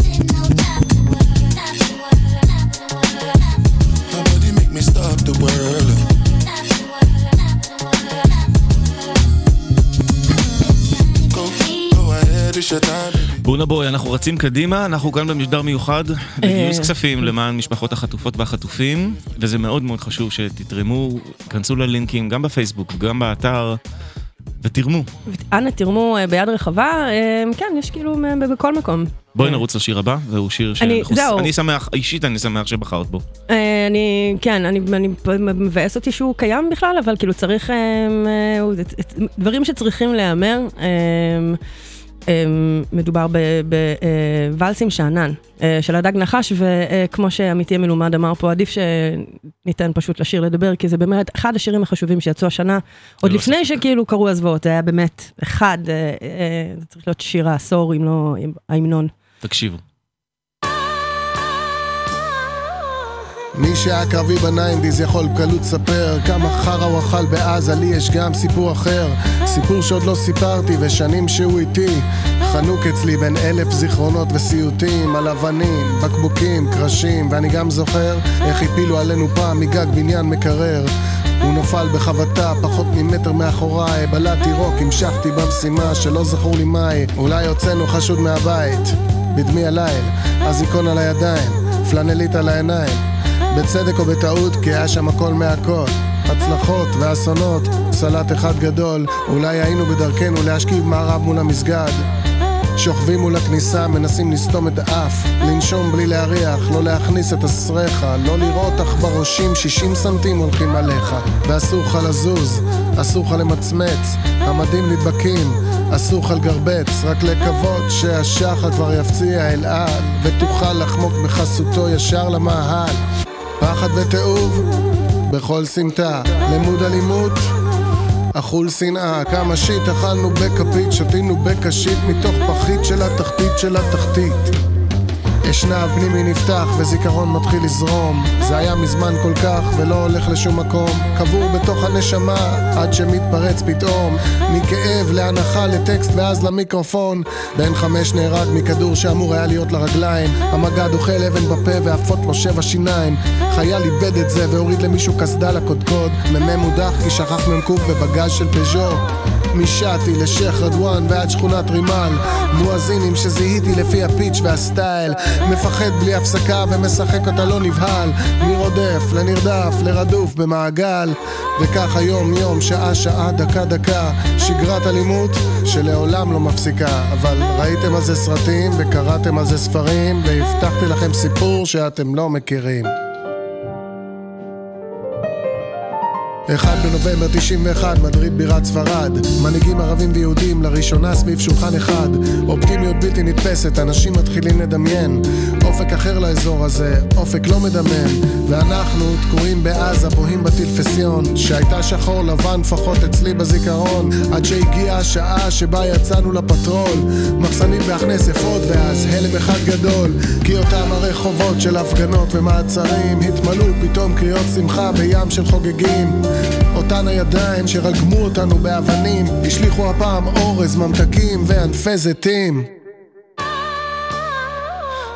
Nobody make me stop the world. Go, go ahead, it's your time, baby. בונה בוי, אנחנו רצים קדימה, אנחנו כאן במשדר מיוחד לגיוס כספים למען משפחות החטופות והחטופים, וזה מאוד מאוד חשוב שתתרמו, כנסו ללינקים גם בפייסבוק, גם באתר, ותרמו. אנא תרמו אה, ביד רחבה, אה, כן, יש כאילו בכל מקום. בואי נרוץ לשיר הבא, והוא שיר אני- שאנחנו... זהו. אני שמח, אישית אני שמח שבחרת בו. אה, אני, כן, אני, מבאס אותי שהוא קיים בכלל, אבל כאילו צריך, אה, אה, דברים שצריכים להיאמר. אה, אה, מדובר בוואלסים שאנן אה, של הדג נחש, וכמו שעמיתי המלומד אמר פה, עדיף שניתן פשוט לשיר לדבר, כי זה באמת אחד השירים החשובים שיצאו השנה, עוד ללא לפני שכאילו קרו הזוועות, זה היה באמת אחד, אה, אה, זה צריך להיות שיר העשור, אם לא ההמנון. תקשיבו. מי שהיה קרבי בניינדיז יכול בקלות לספר כמה חרא הוא אכל בעזה, לי יש גם סיפור אחר. סיפור שעוד לא סיפרתי ושנים שהוא איתי. חנוק אצלי בין אלף זיכרונות וסיוטים על אבנים, בקבוקים, קרשים ואני גם זוכר איך הפילו עלינו פעם מגג בניין מקרר. הוא נפל בחבטה פחות ממטר מאחוריי בלעתי רוק, המשכתי במשימה שלא זכור לי מהי. אולי הוצאנו חשוד מהבית בדמי הליל, אזיקון על הידיים, פלנלית על העיניים בצדק או בטעות, כי היה שם הכל מהכל. הצלחות ואסונות, סלט אחד גדול, אולי היינו בדרכנו להשכיב מערב מול המסגד. שוכבים מול הכניסה, מנסים לסתום את האף, לנשום בלי להריח, לא להכניס את הסרחה, לא לראות עכברושים 60 סנטים הולכים עליך, ואסור לך לזוז, אסור לך למצמץ, המדים נדבקים, אסור לך לגרבץ, רק לקוות שהשחר כבר יפציע אל על, ותוכל לחמוק בחסותו ישר למאהל. פחד ותיעוב בכל סמטה, לימוד אלימות אכול שנאה, כמה שיט אכלנו בכפית, שתינו בקשית מתוך פחית של התחתית של התחתית. אשנב פנימי נפתח וזיכרון מתחיל לזרום. זה היה מזמן כל כך ולא הולך לשום מקום. קבור בתוך הנשמה עד שמתפרץ פתאום. מכאב להנחה לטקסט ואז למיקרופון. בן חמש נהרג מכדור שאמור היה להיות לרגליים. המג"ד אוכל אבן בפה ועפות לו שבע שיניים. חייל איבד את זה והוריד למישהו קסדה לקודקוד. מ"מ הודח כי שכח מ"ק בבגז של פז'ו משעתי לשייח' רדואן ועד שכונת רימל מואזינים שזיהיתי לפי הפיץ' והסטייל. מפחד בלי הפסקה ומשחק אותה לא נבהל. מרודף לנרדף לרדוף במעגל. וכך היום יום שעה שעה דקה דקה. שגרת אלימות שלעולם לא מפסיקה. אבל ראיתם על זה סרטים וקראתם על זה ספרים והבטחתי לכם סיפור שאתם לא מכירים 1 בנובמבר 91, מדריד בירת ספרד. מנהיגים ערבים ויהודים לראשונה סביב שולחן אחד. אופטימיות בלתי נתפסת, אנשים מתחילים לדמיין. אופק אחר לאזור הזה, אופק לא מדמם. ואנחנו תקועים בעזה, בוהים בטלפסיון. שהייתה שחור לבן לפחות אצלי בזיכרון. עד שהגיעה השעה שבה יצאנו לפטרול. מחסנית בהכנס אפוד ואז הלם אחד גדול. כי אותם הרחובות של הפגנות ומעצרים התמלאו פתאום קריאות שמחה בים של חוגגים. אותן הידיים שרגמו אותנו באבנים, השליכו הפעם אורז, ממתקים וענפי זיתים.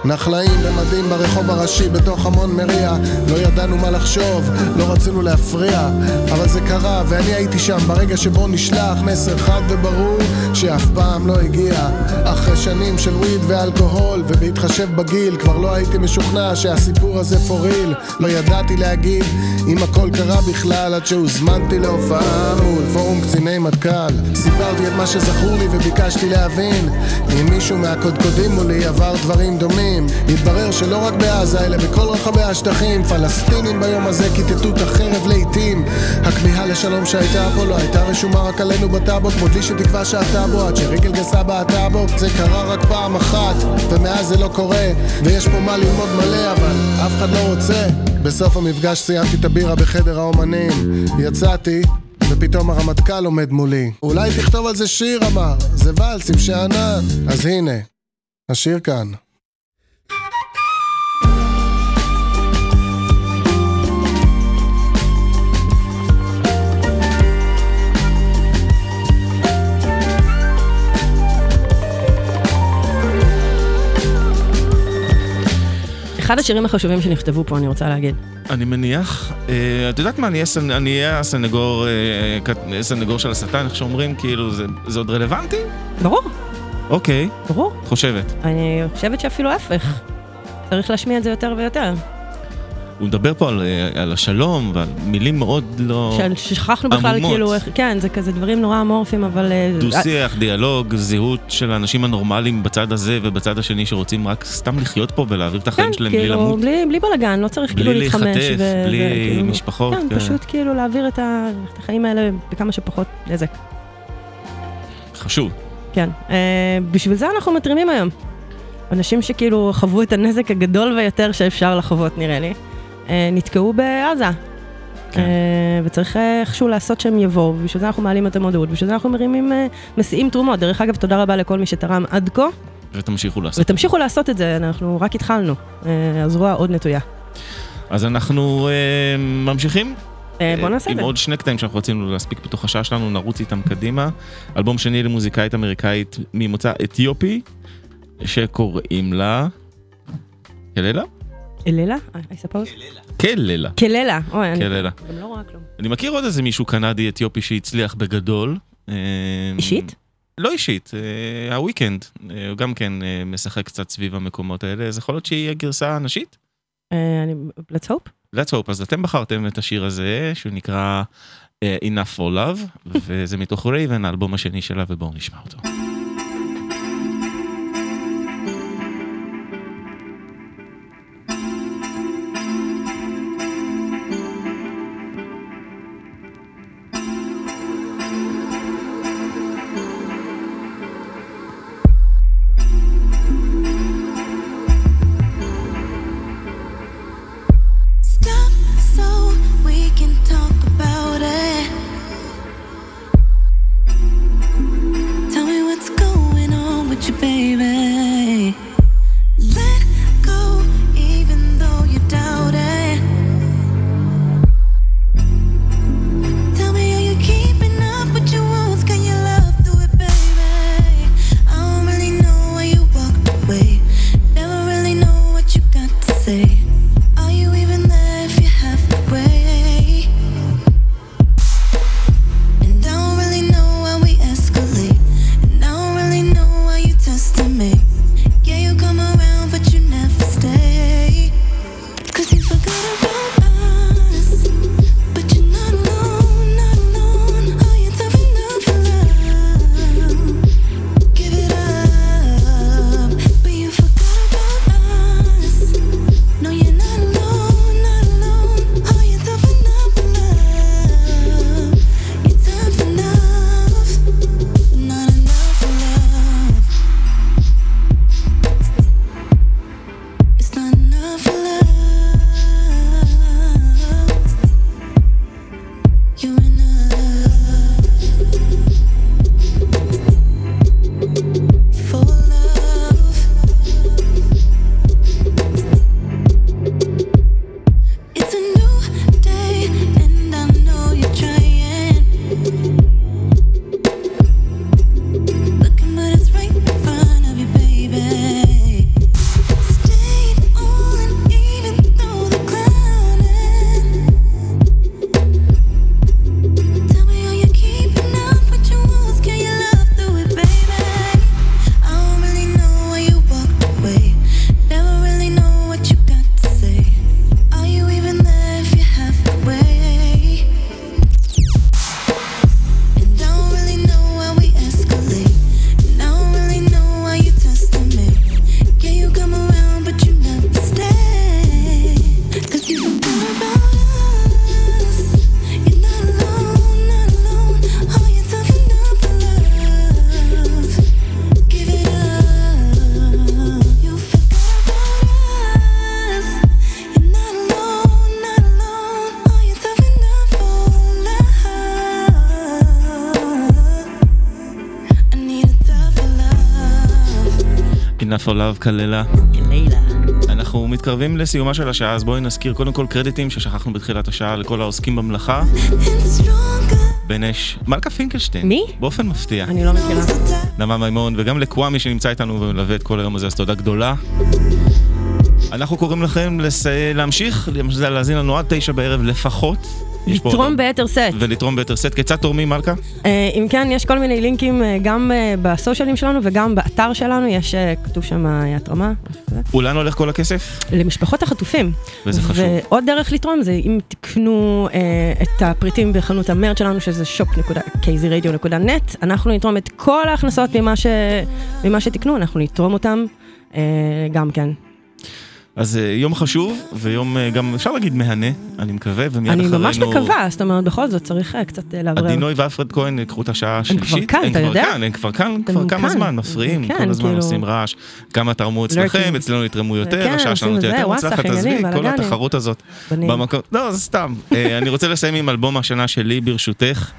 נחלאים במדים ברחוב הראשי בתוך המון מריע. לא ידענו מה לחשוב, לא רצינו להפריע אבל זה קרה ואני הייתי שם. ברגע שבו נשלח מסר חד וברור שאף פעם לא הגיע. אחרי שנים של וויד ואלכוהול ובהתחשב בגיל כבר לא הייתי משוכנע שהסיפור הזה פוריל לא ידעתי להגיד אם הכל קרה בכלל עד שהוזמנתי להופעה מול פורום קציני מטכ"ל. סיפרתי את מה שזכור לי וביקשתי להבין. אם מישהו מהקודקודים מולי עבר דברים דומים התברר שלא רק בעזה אלא בכל רחבי השטחים. פלסטינים ביום הזה כיתתו את החרב לעיתים. הכמיהה לשלום שהייתה פה לא הייתה רשומה רק עלינו בטאבו כמו דלי שתקווה שאתה בו. עד שרגל גסה בעטה זה קרה רק פעם אחת ומאז זה לא קורה. ויש פה מה ללמוד מלא אבל אף אחד לא רוצה. בסוף המפגש סיימתי את הבירה בחדר האומנים. יצאתי ופתאום הרמטכ"ל עומד מולי. אולי תכתוב על זה שיר אמר. זה ואלס עם שאנן אז הנה השיר כאן אחד השירים החשובים שנכתבו פה, אני רוצה להגיד. אני מניח, אה, את יודעת מה, אני אהיה הסנגור, אה, סנגור של השטן, איך שאומרים, כאילו, זה- זה עוד רלוונטי? ברור. אוקיי. ברור. את חושבת. אני חושבת שאפילו ההפך. צריך להשמיע את זה יותר ויותר. הוא מדבר פה על, אה, על השלום ועל מילים מאוד לא... ששכחנו בכלל עמומות. כאילו, כן, זה כזה דברים נורא אמורפיים, אבל... אה, דו-שיח, דיאלוג, זהות של האנשים הנורמליים בצד הזה ובצד השני שרוצים רק סתם לחיות פה ולהעביר את החיים שלהם בלי כאילו, למות. בלי, בלי בלאגן, לא צריך כאילו בלי להתחמש. להיחטף, ו- בלי וכאילו- משפחות, כן, כן. פשוט כאילו להעביר את ה- את החיים האלה בכמה שפחות נזק. חשוב. כן. אה, בשביל זה אנחנו מתרימים היום. אנשים שכאילו חוו את הנזק הגדול ביותר שאפשר לחוות, נראה לי. אה, נתקעו בעזה. כן. אה, וצריך אה, איכשהו לעשות שהם יבואו, ובשביל זה אנחנו מעלים את המודעות, ובשביל זה אנחנו מרימים, מסיעים תרומות. דרך אגב, תודה רבה לכל מי שתרם עד כה, ותמשיכו לעשות. ותמשיכו לעשות את זה, אנחנו רק התחלנו. הזרוע עוד נטויה. אז אנחנו אה, ממשיכים. אה, בוא נעשה את עם זה. עוד שני קטעים שאנחנו רצינו להספיק בתוך השעה שלנו, נרוץ איתם קדימה. אלבום שני למוזיקאית אמריקאית ממוצא אתיופי, שקוראים לה... קללה? אלילה? I suppose? קללה. קללה. אוי, אני. גם לא רואה כלום. אני מכיר עוד איזה מישהו קנדי אתיופי שהצליח בגדול. אה, אישית? לא אישית, אה, הוויקנד, אה, הוא גם כן אה, משחק קצת סביב המקומות האלה, אז יכול להיות שהיא הגרסה הנשית? אה, אני... let's hope. let's hope, אז אתם בחרתם את השיר הזה, שהוא נקרא אה, Enough for Love, וזה מתוך רייבן, האלבום השני שלה, ובואו נשמע אותו. Love כללה. אנחנו מתקרבים לסיומה של השעה, אז בואי נזכיר קודם כל קרדיטים ששכחנו בתחילת השעה לכל העוסקים במלאכה. בן אש, מלכה פינקלשטיין. מי? באופן מפתיע. אני לא מכירה. נעמה מימון, וגם לקוואמי שנמצא איתנו ומלווה את כל היום הזה, אז תודה גדולה. אנחנו קוראים לכם לס... להמשיך, להאזין לנו עד תשע בערב לפחות. לתרום ביתר סט. ולתרום ביתר סט. כיצד תורמים, מלכה? אה, אם כן, יש כל מיני לינקים אה, גם אה, בסושיאלים שלנו וגם באתר שלנו, יש, כתוב שם התרמה. ולאן הולך כל הכסף? למשפחות החטופים. וזה חשוב. ועוד דרך לתרום זה אם תקנו את הפריטים בחנות המרץ שלנו, שזה shop.kzradio.net, אנחנו נתרום את כל ההכנסות ממה, ש... ממה שתקנו, אנחנו נתרום אותם גם כן. אז אה, יום חשוב, ויום אה, גם, אפשר להגיד מהנה, אני מקווה, ומיד אני אחרינו... ממש מקווה, זאת אומרת, בכל זאת צריך אה, קצת לאוורר. עדי נוי ואלפרד כהן ייקחו את השעה השלישית. כאן, אתה יודע? הם כבר כאן, הם כבר כאן, כבר הם כמה. זמן, מפריעים, כן, כל הזמן כאילו- עושים רעש. כמה תרמו אצלכם, Lurking. אצלנו יתרמו יותר, כן, השעה שלנו תהיה יותר מוצלחת, עזבי, כל. התחרות הזאת. לא, זה סתם. אני רוצה לסיים עם אלבום השנה שלי, ברשותך.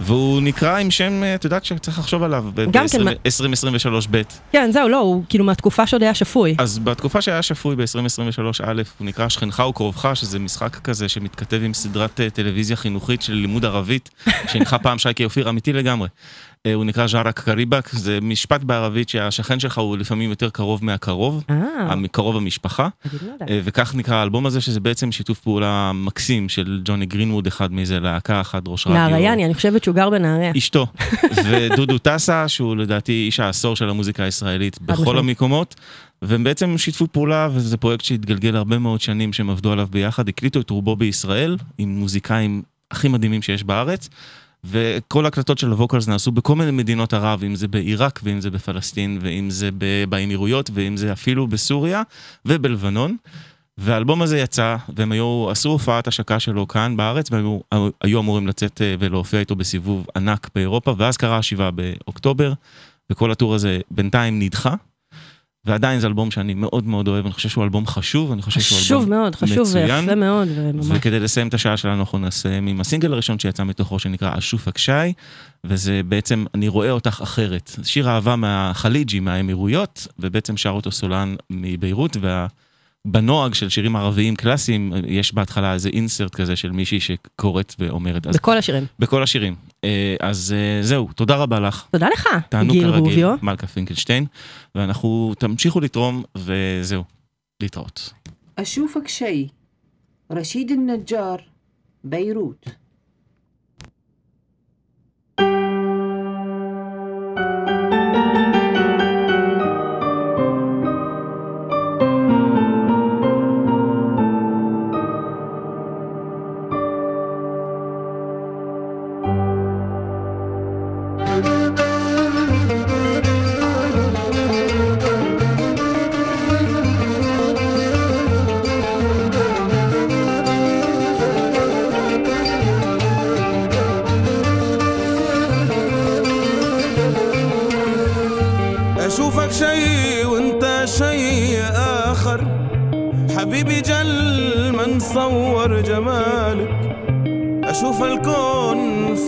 והוא נקרא עם שם, אה, את יודעת שצריך לחשוב עליו, גם כן, מה- ב-2023 ב'. כן, זהו, לא, הוא כאילו מהתקופה שעוד היה שפוי. אז בתקופה שהיה שפוי ב-2023 א', הוא נקרא שכנך וקרובך, שזה משחק כזה שמתכתב עם סדרת אה, טלוויזיה חינוכית של לימוד ערבית, שהנחה פעם שייקי אופיר, אמיתי לגמרי. אה, הוא נקרא ז'ארק קריבק, זה משפט בערבית שהשכן שלך הוא לפעמים יותר קרוב מהקרוב, אה, קרוב המשפחה, אה, וכך נקרא האלבום הזה, שזה בעצם שיתוף פעולה מקסים של ג'וני גרינווד, אחד מאיזה להקה, אחד ראש רדיו. נהריאני, אני חושבת שהוא גר בנהריה. אשתו, ודודו טסה, שהוא לדעתי איש העשור של המוזיקה הישראלית בכל. המקומות, והם בעצם שיתפו פעולה, וזה פרויקט שהתגלגל הרבה מאוד שנים שהם עבדו עליו ביחד, הקליטו את רובו בישראל, עם מוזיקאים הכי מדהימים שיש בארץ, וכל ההקלטות של הווקלס נעשו בכל מיני מדינות ערב, אם זה בעיראק, ואם זה בפלסטין, ואם זה באמירויות, ואם זה אפילו בסוריה ובלבנון. והאלבום הזה יצא, והם היו, עשו הופעת השקה שלו כאן בארץ, והם היו אמורים לצאת אה, ולהופיע איתו בסיבוב ענק באירופה, ואז קרה השבעה באוקטובר, וכל הטור הזה בינתיים נדחה. ועדיין זה אלבום שאני מאוד מאוד אוהב, אני חושב שהוא אלבום חשוב, אני חושב שהוא אלבום חשוב מאוד, חשוב מצוין. ויפה מאוד, וממש. וכדי לסיים את השעה שלנו, אנחנו נסיים עם הסינגל הראשון שיצא מתוכו, שנקרא אשוף הקשי, וזה בעצם, אני רואה אותך אחרת. שיר אהבה מהחליג'י, מהאמירויות, ובעצם שר אותו סולן מביירות, בנוהג של שירים ערביים קלאסיים, יש בהתחלה איזה אינסרט כזה של מישהי שקוראת ואומרת. אז, בכל השירים. בכל השירים. אה, אז אה, זהו, תודה רבה לך. תודה לך, גיל רוביו. מלכה פינקלשטיין, ואנחנו תמשיכו לתרום, וזהו, להתראות. אשוף הקשי, רשיד א-נג'אר, ביירות.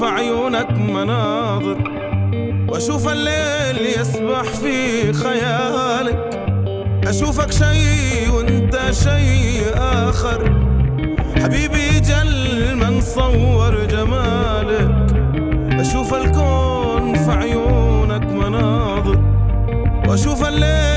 عيونك مناظر وأشوف الليل يسبح في خيالك. أشوفك شي وأنت شي آخر. حبيبي جل ما نصور جمالك. أشوف الكون في عيونك مناظر وأشوف الليل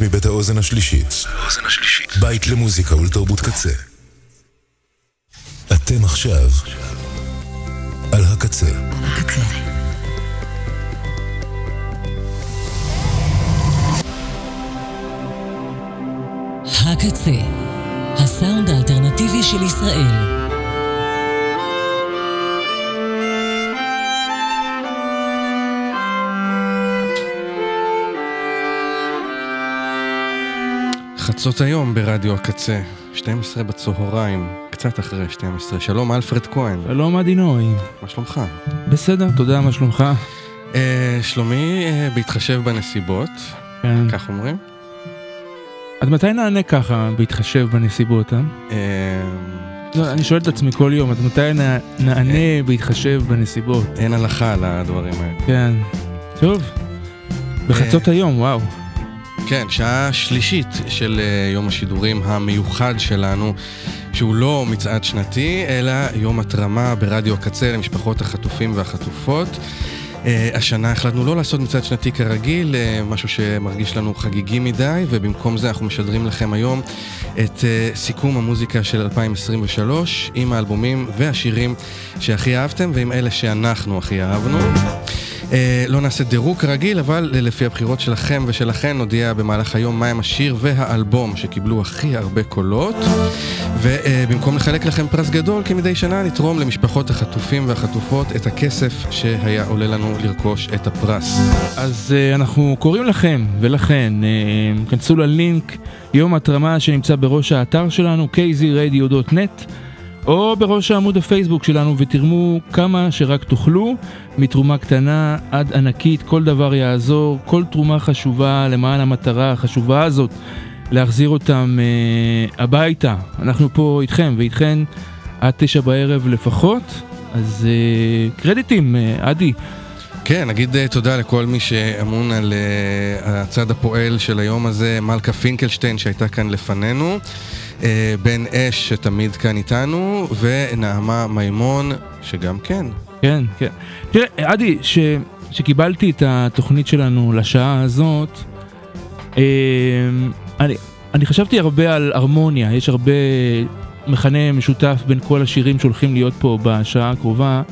מבית האוזן השלישית. בית למוזיקה ולתרבות קצה. חצות היום ברדיו הקצה, 12 בצהריים, קצת אחרי 12. שלום אלפרד כהן. שלום עדינוי. מה שלומך? בסדר, תודה, מה שלומך? אה, שלומי, אה, בהתחשב בנסיבות, כן. כך אומרים. עד מתי נענה ככה, בהתחשב בנסיבות, אה? לא, אני שואל את עצמי כל יום, עד מתי נע- נענה בהתחשב בנסיבות? אין הלכה על הדברים האלה. כן. טוב. בחצות היום, וואו. כן, שעה שלישית של אה, יום השידורים המיוחד שלנו, שהוא לא מצעד שנתי, אלא יום התרמה ברדיו הקצה למשפחות החטופים והחטופות. אה, השנה החלטנו לא לעשות מצעד שנתי כרגיל, אה, משהו שמרגיש לנו חגיגי מדי, ובמקום זה אנחנו משדרים לכם היום את סיכום המוזיקה של 2023, עם האלבומים והשירים שהכי אהבתם, ועם אלה שאנחנו הכי אהבנו. אה, לא נעשה דירוג כרגיל, אבל אה, לפי הבחירות שלכם ושלכן נודיע במהלך היום מהם השיר והאלבום שקיבלו הכי הרבה קולות. ובמקום לחלק לכם פרס גדול, כמדי שנה נתרום למשפחות החטופים והחטופות את הכסף שהיה עולה לנו לרכוש את הפרס. אז uh, אנחנו קוראים לכם ולכן, כנסו ללינק יום התרמה שנמצא בראש האתר שלנו, kzradio.net, או בראש העמוד הפייסבוק שלנו, ותרמו כמה שרק תוכלו, מתרומה קטנה עד ענקית, כל דבר יעזור, כל תרומה חשובה למען המטרה החשובה הזאת, להחזיר אותם uh, הביתה. אנחנו פה איתכם ואיתכן עד תשע בערב לפחות, אז uh, קרדיטים, uh, עדי. כן, נגיד אה, תודה לכל מי שאמון על אה, הצד הפועל של היום הזה, מלכה פינקלשטיין שהייתה כאן לפנינו, אה, בן אש שתמיד כאן איתנו, ונעמה מימון שגם כן. כן, כן. תראה, עדי, ש... שקיבלתי את התוכנית שלנו לשעה הזאת, אה, אני, אני חשבתי הרבה על הרמוניה, יש הרבה מכנה משותף בין כל השירים שהולכים להיות פה בשעה הקרובה,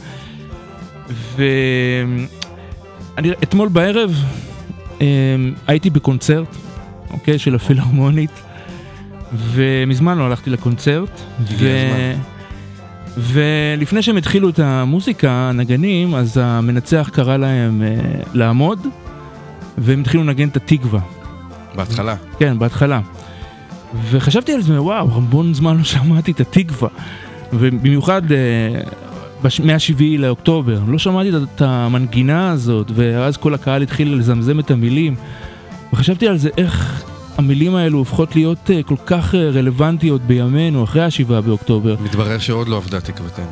ואני אתמול בערב אה, הייתי בקונצרט, אוקיי, של הפילהרמונית, ומזמן לא הלכתי לקונצרט, הזמן. ולפני שהם התחילו את המוזיקה, הנגנים, אז המנצח קרא להם אה, לעמוד, והם התחילו לנגן את התקווה. בהתחלה. כן, בהתחלה. וחשבתי על זה, וואו, המון זמן לא שמעתי את התקווה. ובמיוחד אה, בש- מהשביעי לאוקטובר, לא שמעתי את- את המנגינה הזאת, ואז כל הקהל התחיל לזמזם את המילים. וחשבתי על זה, איך המילים האלו הופכות להיות אה, כל כך אה, רלוונטיות בימינו, אחרי השבעה באוקטובר. מתברר שעוד לא עבדה תקוותנו.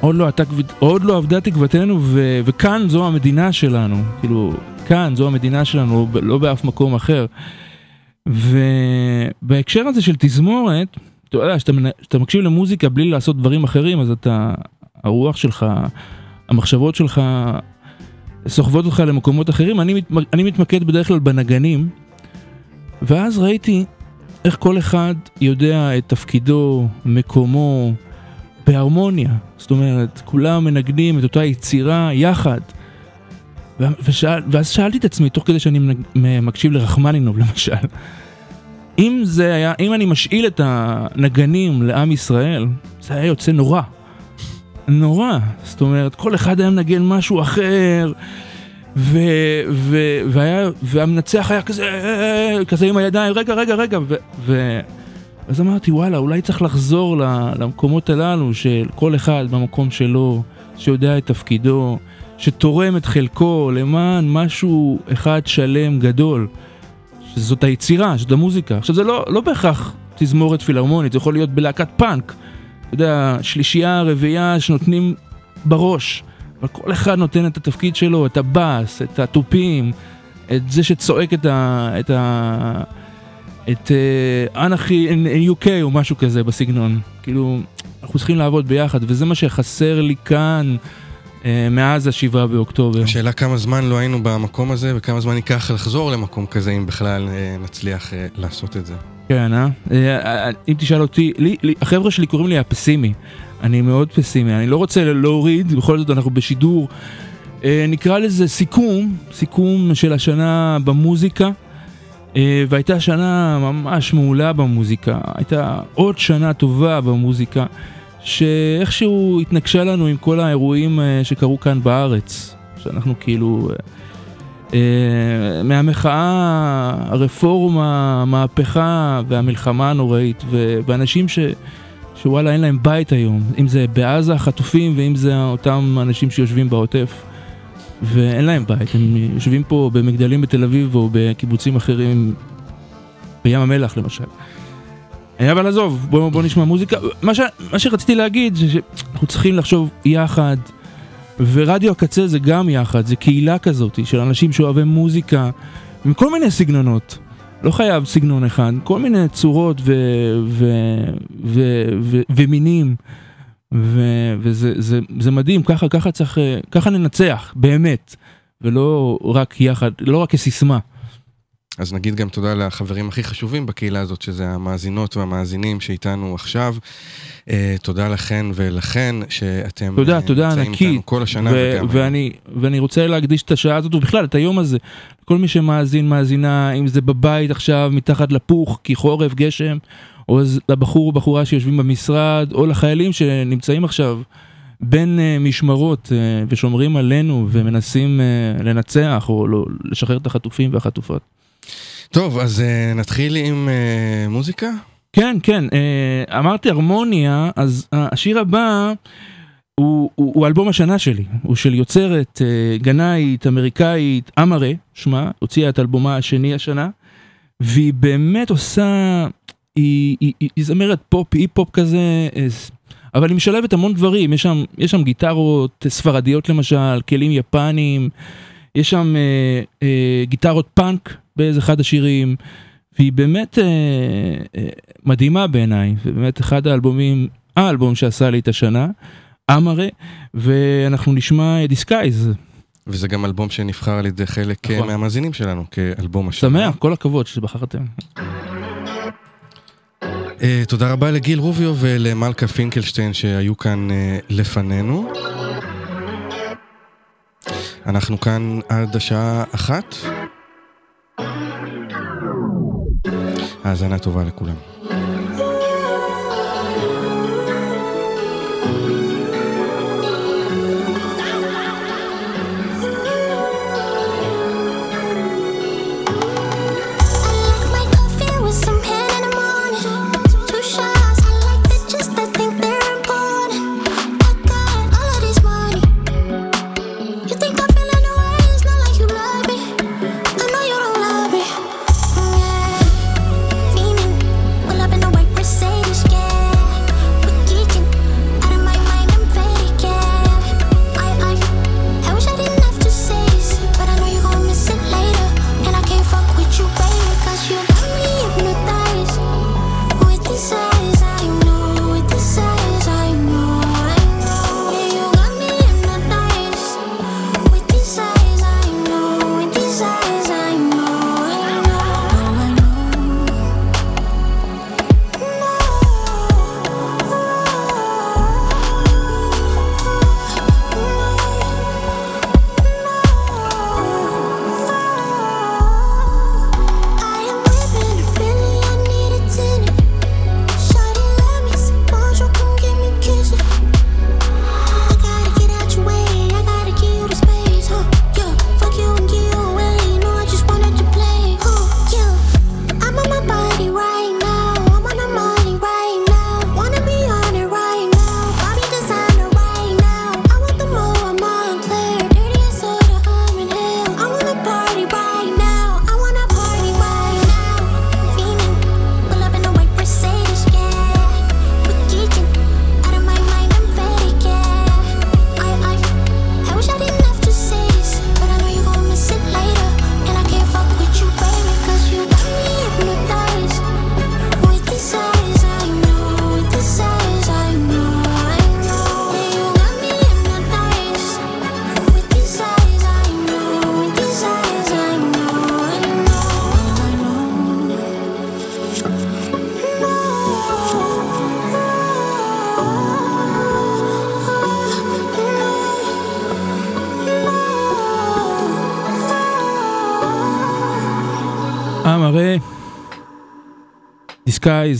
עוד לא, עתה, עוד לא עבדה תקוותנו, ו, וכאן זו המדינה שלנו. כאילו, כאן זו המדינה שלנו, לא, לא באף מקום אחר. ובהקשר הזה של תזמורת, אתה יודע, כשאתה מקשיב למוזיקה בלי לעשות דברים אחרים, אז אתה, הרוח שלך, המחשבות שלך, סוחבות אותך למקומות אחרים. אני, מת, אני מתמקד בדרך כלל בנגנים, ואז ראיתי איך כל אחד יודע את תפקידו, מקומו, בהרמוניה. זאת אומרת, כולם מנגנים את אותה יצירה יחד. ושאל, ואז שאלתי את עצמי, תוך כדי שאני מקשיב לרחמנינוב למשל, אם זה היה, אם אני משאיל את הנגנים לעם ישראל, זה היה יוצא נורא. נורא. זאת אומרת, כל אחד היה מנגן משהו אחר, ו, ו, והיה, והמנצח היה כזה, כזה עם הידיים, רגע, רגע, רגע, ו, ו, אז אמרתי, וואלה, אולי צריך לחזור למקומות הללו של כל אחד במקום שלו, שיודע את תפקידו, שתורם את חלקו למען משהו אחד שלם גדול, שזאת היצירה, זאת המוזיקה. עכשיו זה לא, לא בהכרח תזמורת פילהרמונית, זה יכול להיות בלהקת פאנק. אתה יודע, שלישייה, רביעייה שנותנים בראש, אבל כל אחד נותן את התפקיד שלו, את הבאס, את התופים, את זה שצועק את ה... את ה... את אה, אנכי in UK או משהו כזה בסגנון. כאילו, אנחנו צריכים לעבוד ביחד, וזה מה שחסר לי כאן אה, מאז השבעה באוקטובר. השאלה כמה זמן לא היינו במקום הזה, וכמה זמן ייקח לחזור למקום כזה, אם בכלל אה, נצליח אה, לעשות את זה. כן, אה? אה, אם תשאל אותי, לי, לי, החבר'ה שלי קוראים לי הפסימי. אני מאוד פסימי, אני לא רוצה להוריד, בכל זאת אנחנו בשידור. אה, נקרא לזה סיכום, סיכום של השנה במוזיקה. אה, והייתה שנה ממש מעולה במוזיקה, הייתה עוד שנה טובה במוזיקה, שאיכשהו התנגשה לנו עם כל האירועים אה, שקרו כאן בארץ, שאנחנו כאילו... אה, מהמחאה, הרפורמה, המהפכה והמלחמה הנוראית, ואנשים ש... שוואלה אין להם בית היום, אם זה בעזה החטופים ואם זה אותם אנשים שיושבים בעוטף ואין להם בית, הם יושבים פה במגדלים בתל אביב או בקיבוצים אחרים, בים המלח למשל. אבל עזוב, בוא, בוא נשמע מוזיקה. מה, ש, מה שרציתי להגיד זה שאנחנו צריכים לחשוב יחד, ורדיו הקצה זה גם יחד, זה קהילה כזאת של אנשים שאוהבי מוזיקה, מכל מיני סגנונות. לא חייב סגנון אחד, כל מיני צורות ו, ו, ו, ו, ומינים. ו, וזה זה, זה מדהים, ככה, ככה צריך, אה, ככה ננצח, באמת. ולא רק יחד, לא רק כסיסמה. אז נגיד גם תודה לחברים הכי חשובים בקהילה הזאת, שזה המאזינות והמאזינים שאיתנו עכשיו. אה, תודה לכן ולכן שאתם תודה, אה, תודה נמצאים ענקית. איתנו כל השנה ו-. ואני, ואני רוצה להקדיש את השעה הזאת, ובכלל את היום הזה, כל מי שמאזין, מאזינה, אם זה בבית עכשיו, מתחת לפוך, כי חורף, גשם, או לבחור או בחורה שיושבים במשרד, או לחיילים שנמצאים עכשיו בין uh, משמרות uh, ושומרים עלינו ומנסים uh, לנצח או לא, לשחרר את החטופים והחטופות. טוב, אז אה, נתחיל עם אה, מוזיקה? כן, כן, אה, אמרתי הרמוניה, אז השיר הבא הוא, הוא, הוא אלבום השנה שלי, הוא של יוצרת אה, גנאית אמריקאית, Amaarae, שמה, הוציאה את אלבומה השני השנה, והיא באמת עושה, היא, היא, היא, היא זמרת פופ, אי-פופ כזה, ס- אבל היא משלבת המון דברים, יש שם, יש שם גיטרות ספרדיות למשל, כלים יפניים, יש שם אה, אה, גיטרות פאנק באיזה אחד השירים, והיא באמת אה, אה, מדהימה בעיניי, ובאמת אחד האלבומים, האלבום שעשה לי את השנה, Amaarae, ואנחנו נשמע Disguise. וזה גם אלבום שנבחר על ידי חלק אה, נכון. מהמאזינים שלנו כאלבום השנה. שמח, כל הכבוד שבחרתם. אה, תודה רבה לגיל רוביו ולמלכה פינקלשטיין שהיו כאן אה, לפנינו. אנחנו כאן עד השעה אחת. האזנה טובה לכולם.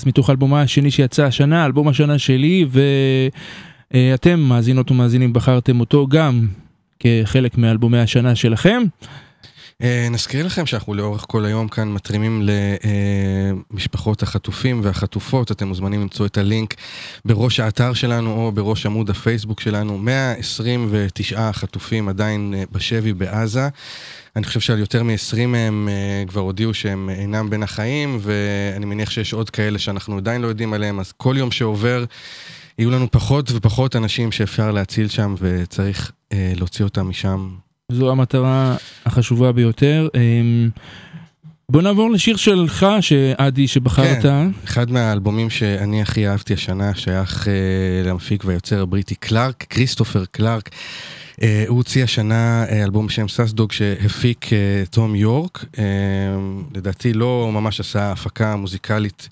מתוך אלבומה השני שיצא השנה, אלבום השנה שלי, ואתם מאזינות ומאזינים בחרתם אותו גם כחלק מאלבומי השנה שלכם. אה, נזכיר לכם שאנחנו לאורך כל היום כאן מתרימים למשפחות החטופים והחטופות, אתם מוזמנים למצוא את הלינק בראש האתר שלנו או בראש עמוד הפייסבוק שלנו, 129 חטופים עדיין אה, בשבי בעזה. אני חושב שעל יותר מ-20 מהם אה, כבר הודיעו שהם אינם בין החיים, ואני מניח שיש עוד כאלה שאנחנו עדיין לא יודעים עליהם, אז כל יום שעובר יהיו לנו פחות ופחות אנשים שאפשר להציל שם, וצריך אה, להוציא אותם משם זו המטרה החשובה ביותר. אמ, בוא נעבור לשיר שלך, שעדי, שבחרת. כן, אחד מהאלבומים שאני הכי אהבתי השנה שייך אה, למפיק והיוצר הבריטי קלארק, כריסטופר קלארק. אה, הוא הוציא השנה אה, אלבום בשם סאסדוג שהפיק אה, תום יורק. אה, לדעתי לא ממש עשה הפקה מוזיקלית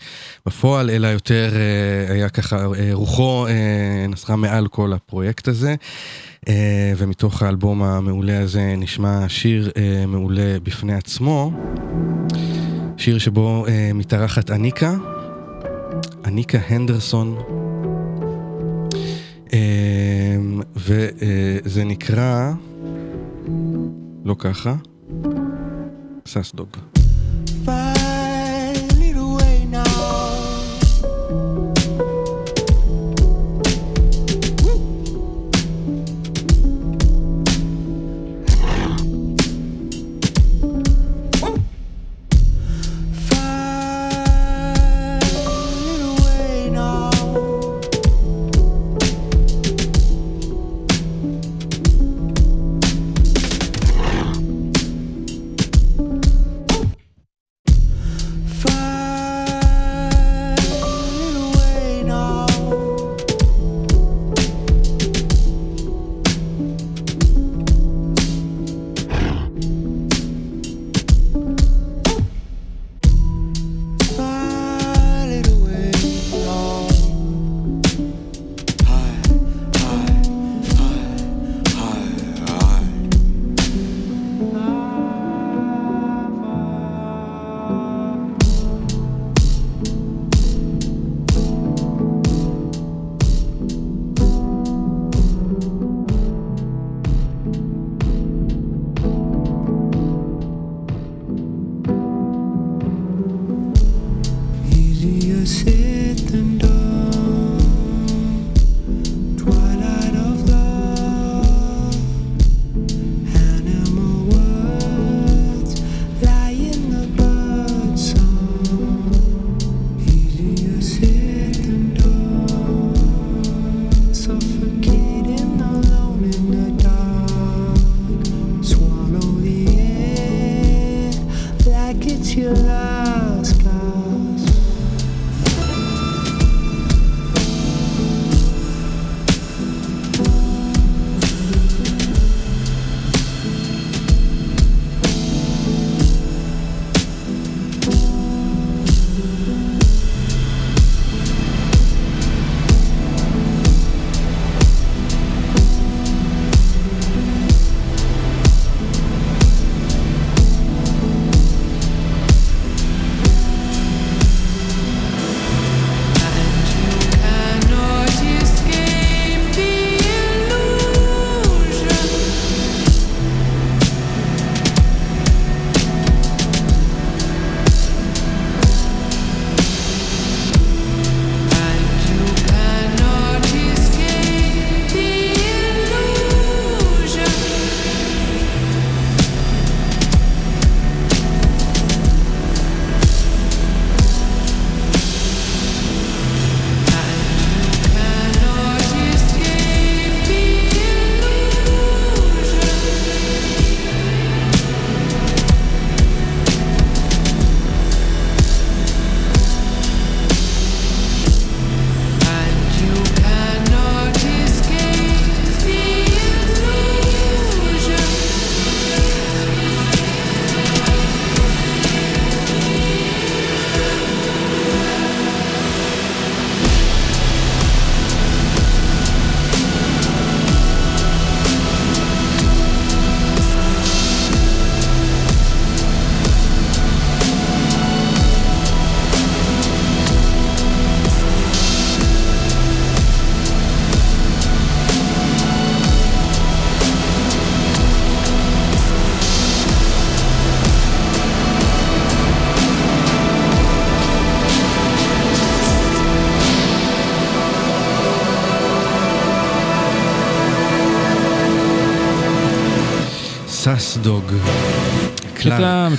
בפועל, אלא יותר אה, היה ככה, אה, רוחו אה, נסרה מעל כל הפרויקט הזה. אה, ומתוך האלבום המעולה הזה נשמע שיר אה, מעולה בפני עצמו. שיר שבו אה, מתארחת אניקה, אניקה הנדרסון, אה, וזה נקרא, לא ככה, ססדוג.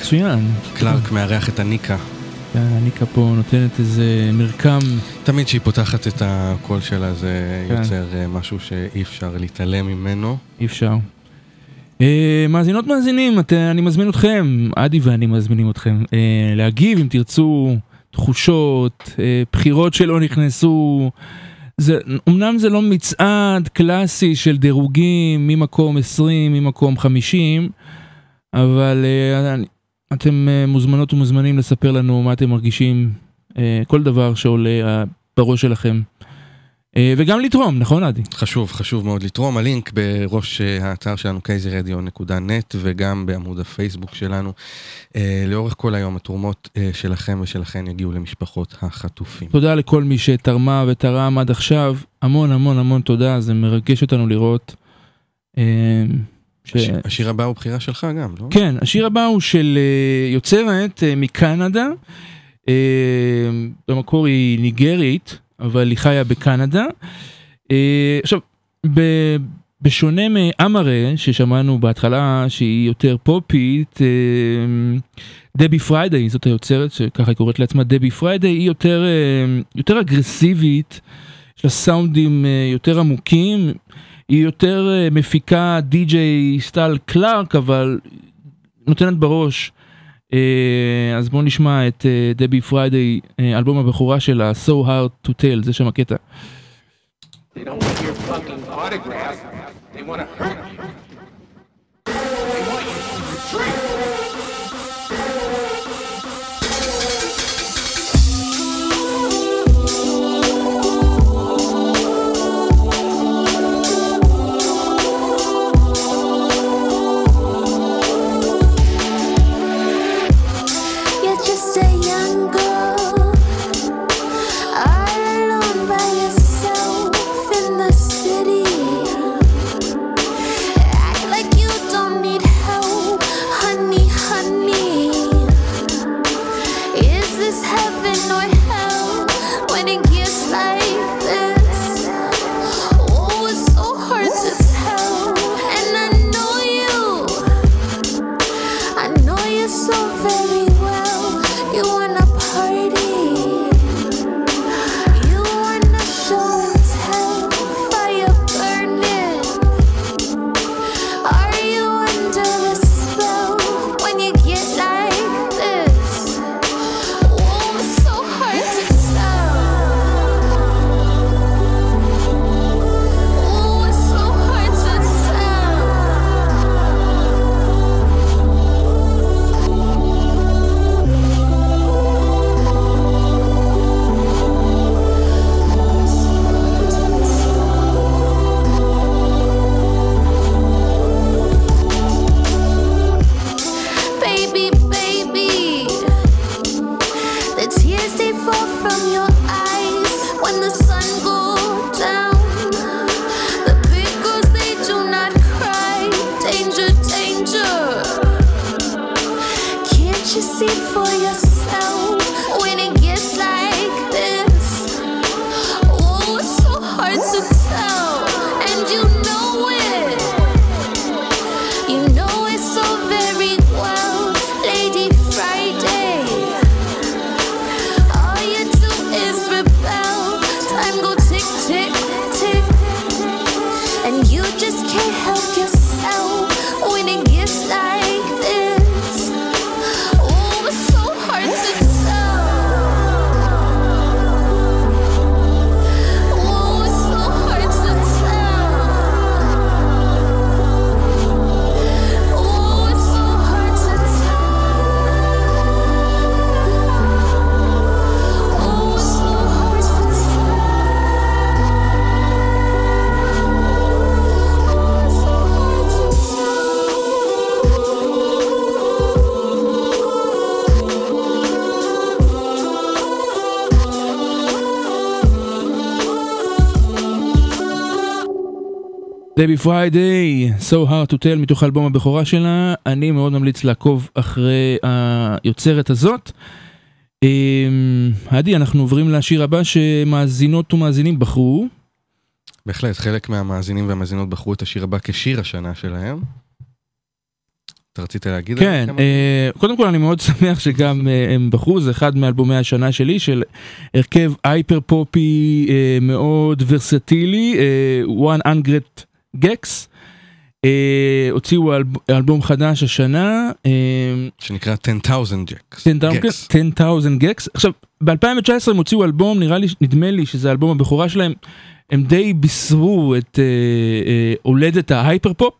מצוין. קלארק מארח את הניקה. הניקה פה נותנת איזה מרקם. תמיד כשהיא פותחת את הקול שלה זה כן. יוצר אה, משהו שאי אפשר להתעלם ממנו. אי אפשר. אה, מאזינות מאזינים, את, אני מזמין אתכם, עדי ואני מזמינים אתכם, אה, להגיב אם תרצו, תחושות, אה, בחירות שלא נכנסו. זה, אמנם זה לא מצעד קלאסי של דירוגים ממקום 20, ממקום 50, אבל אה, אני- אתם אה, מוזמנות ומוזמנים לספר לנו מה אתם מרגישים, אה, כל דבר שעולה אה, בראש שלכם. וגם לתרום, נכון עדי? חשוב, חשוב מאוד לתרום. הלינק בראש האתר שלנו kzradio.net וגם בעמוד הפייסבוק שלנו. לאורך כל היום התרומות שלכם ושלכן יגיעו למשפחות החטופים. תודה לכל מי שתרמה ותרם עד עכשיו, המון המון המון תודה, זה מרגש אותנו לראות. ש... הש- השיר הבא הוא בחירה שלך גם, לא? כן, השיר הבא הוא של אה, יוצרת אה, מקנדה, אה, במקור היא ניגרית, אבל היא חיה בקנדה. עכשיו, ב- בשונה מ Amaarae ששמענו בהתחלה שהיא יותר פופית, דבי פריידיי זאת היוצרת שככה היא קוראת לעצמה דבי פריידיי היא יותר, יותר אגרסיבית, יש לה סאונדים יותר עמוקים, היא יותר אה, מפיקה די.ג'יי סטייל קלאב אבל נותנת בראש. אה, אז בואו נשמע את אה, דבי פריידיי, אה, אלבום הבכורה שלה, So Hard to Tell, זה שם הקטע. They don't want your fucking autograph. They want to hurt you. דבי פריידיי, So Hard to Tell מתוך האלבום הבכורה שלה, אני מאוד ממליץ לעקוב אחרי היוצרת הזאת. אמ, עדי, אנחנו עוברים לשיר הבא שמאזינות ומאזינים בחרו. בהחלט, חלק מהמאזינים והמאזינות בחרו את השיר הבא כשיר השנה שלהם. אתה רצית להגיד? כן? אה, קודם כל אני מאוד שמח שגם אה, הם בחרו, זה אחד מאלבומי השנה שלי של הרכב הייפר פופי אה, מאוד ורסטילי, אה, One Hundred Gecs. אה, הוציאו אלב- אלבום חדש השנה. אה, שנקרא 10,000 gecs. 10,000 gecs. עכשיו, ב-2019 הם הוציאו אלבום, נראה לי, נדמה לי שזה אלבום הבכורה שלהם, הם די בישרו את אה, אה, הולדת ההייפר פופ.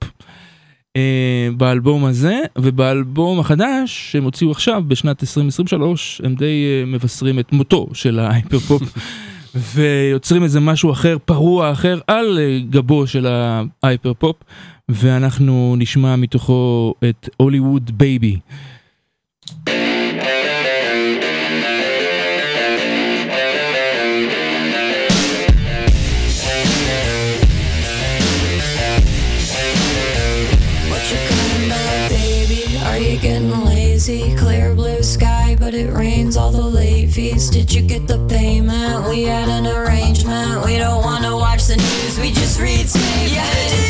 אה, באלבום הזה ובאלבום החדש שהם הוציאו עכשיו בשנת 2023 הם די אה, מבשרים את מותו של ההייפר פופ ויוצרים איזה משהו אחר פרוע אחר על אה, גבו של ההייפר פופ ואנחנו נשמע מתוכו את Hollywood Baby. What Did you get the payment? We had an arrangement. We don't wanna watch the news, we just read statements. Yeah,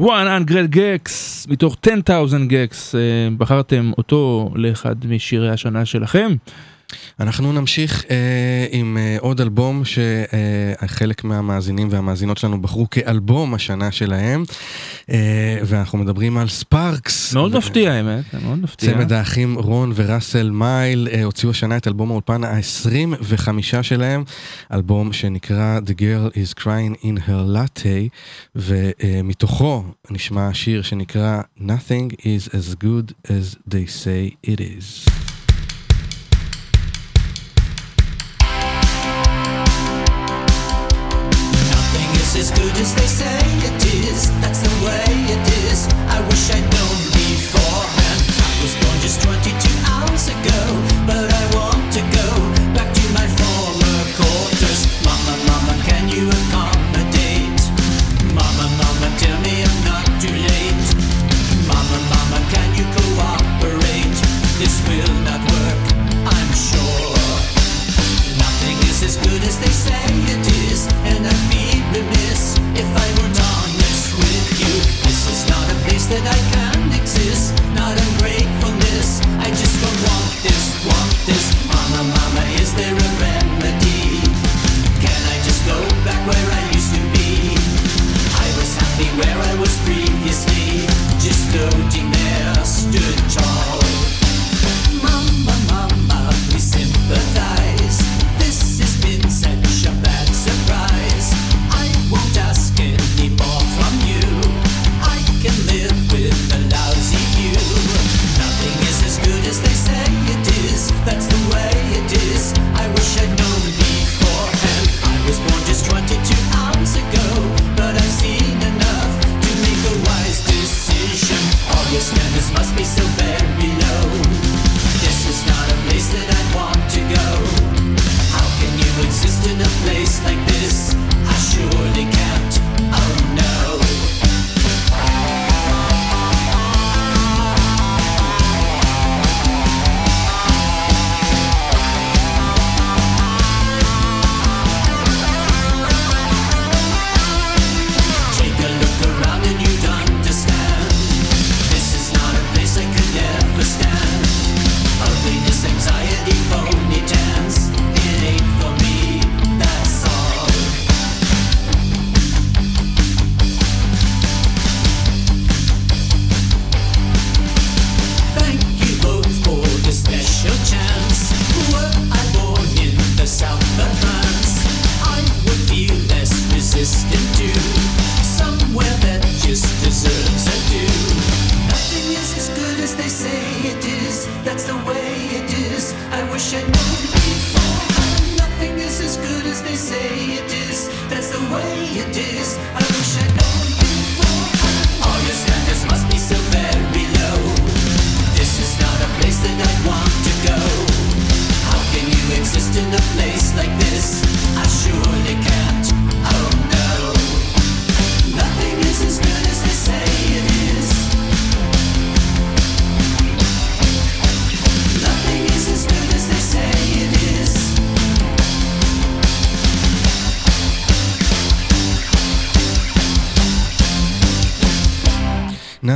100 גקס מתוך 10,000 גקס, אה, בחרתם אותו לאחד משירי השנה שלכם. אנחנו נמשיך אה, עם אה, עוד אלבום שחלק מהמאזינים והמאזינות שלנו בחרו כאלבום השנה שלהם, אה, ואנחנו מדברים על ספארקס. מאוד מפתיע האמת, מאוד מפתיע. צמד האחים רון וראסל מייל אה, הוציאו השנה את אלבום האולפן ה-25 שלהם, אלבום שנקרא The Girl is Crying in Her Latte, ומתוכו נשמע שיר שנקרא Nothing is as good as they say it is. as good as they say it is. That's the way it is. I wish I'd known beforehand. I was born just 22 hours ago, but I want to go back to my former quarters. Mama, mama, can you accommodate? Mama, mama, tell me I'm not too late. Mama, mama, can you cooperate? This will not work, I'm sure. Nothing is as good as they say it is, and I've that I can exist. Not break from this. I just don't want this, want this. Mama, mama, is there a remedy? Can I just go back where I used to be? I was happy where I was previously, just floating. Must be so very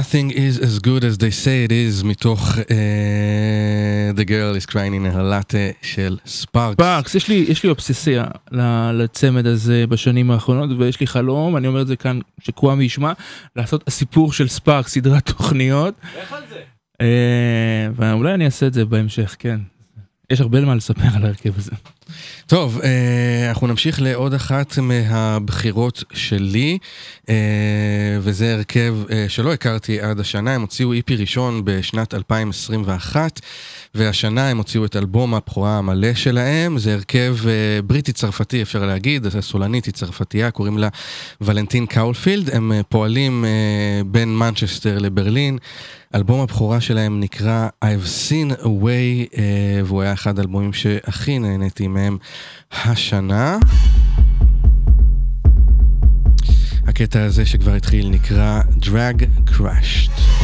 Nothing is as good as they say it is מתוך uh, The Girl is Crying in a Latte של ספארקס. פארקס, יש לי, יש לי אובססיה לצמד הזה בשנים האחרונות, ויש לי חלום, אני אומר את זה כאן, שקוואמי ישמע, לעשות הסיפור של ספארקס, סדרת תוכניות. לך על זה. אה, ואולי אני אעשה את זה בהמשך, כן. יש הרבה מה לספר על ההרכב הזה. טוב, אה, אנחנו נמשיך לעוד אחת מהבחירות שלי, אה, וזה הרכב אה, שלא הכרתי עד השנה, הם הוציאו EP ראשון בשנת 2021, והשנה הם הוציאו את אלבום הבכורה המלא שלהם, זה הרכב בריטי-צרפתי אפשר להגיד, הסולנית היא צרפתייה, קוראים לה ולנטין קאולפילד, הם פועלים בין מנצ'סטר לברלין. אלבום הבכורה שלהם נקרא I've seen a way, והוא היה אחד האלבומים שהכי נהניתי מהם השנה. הקטע הזה שכבר התחיל נקרא Drag Crashed.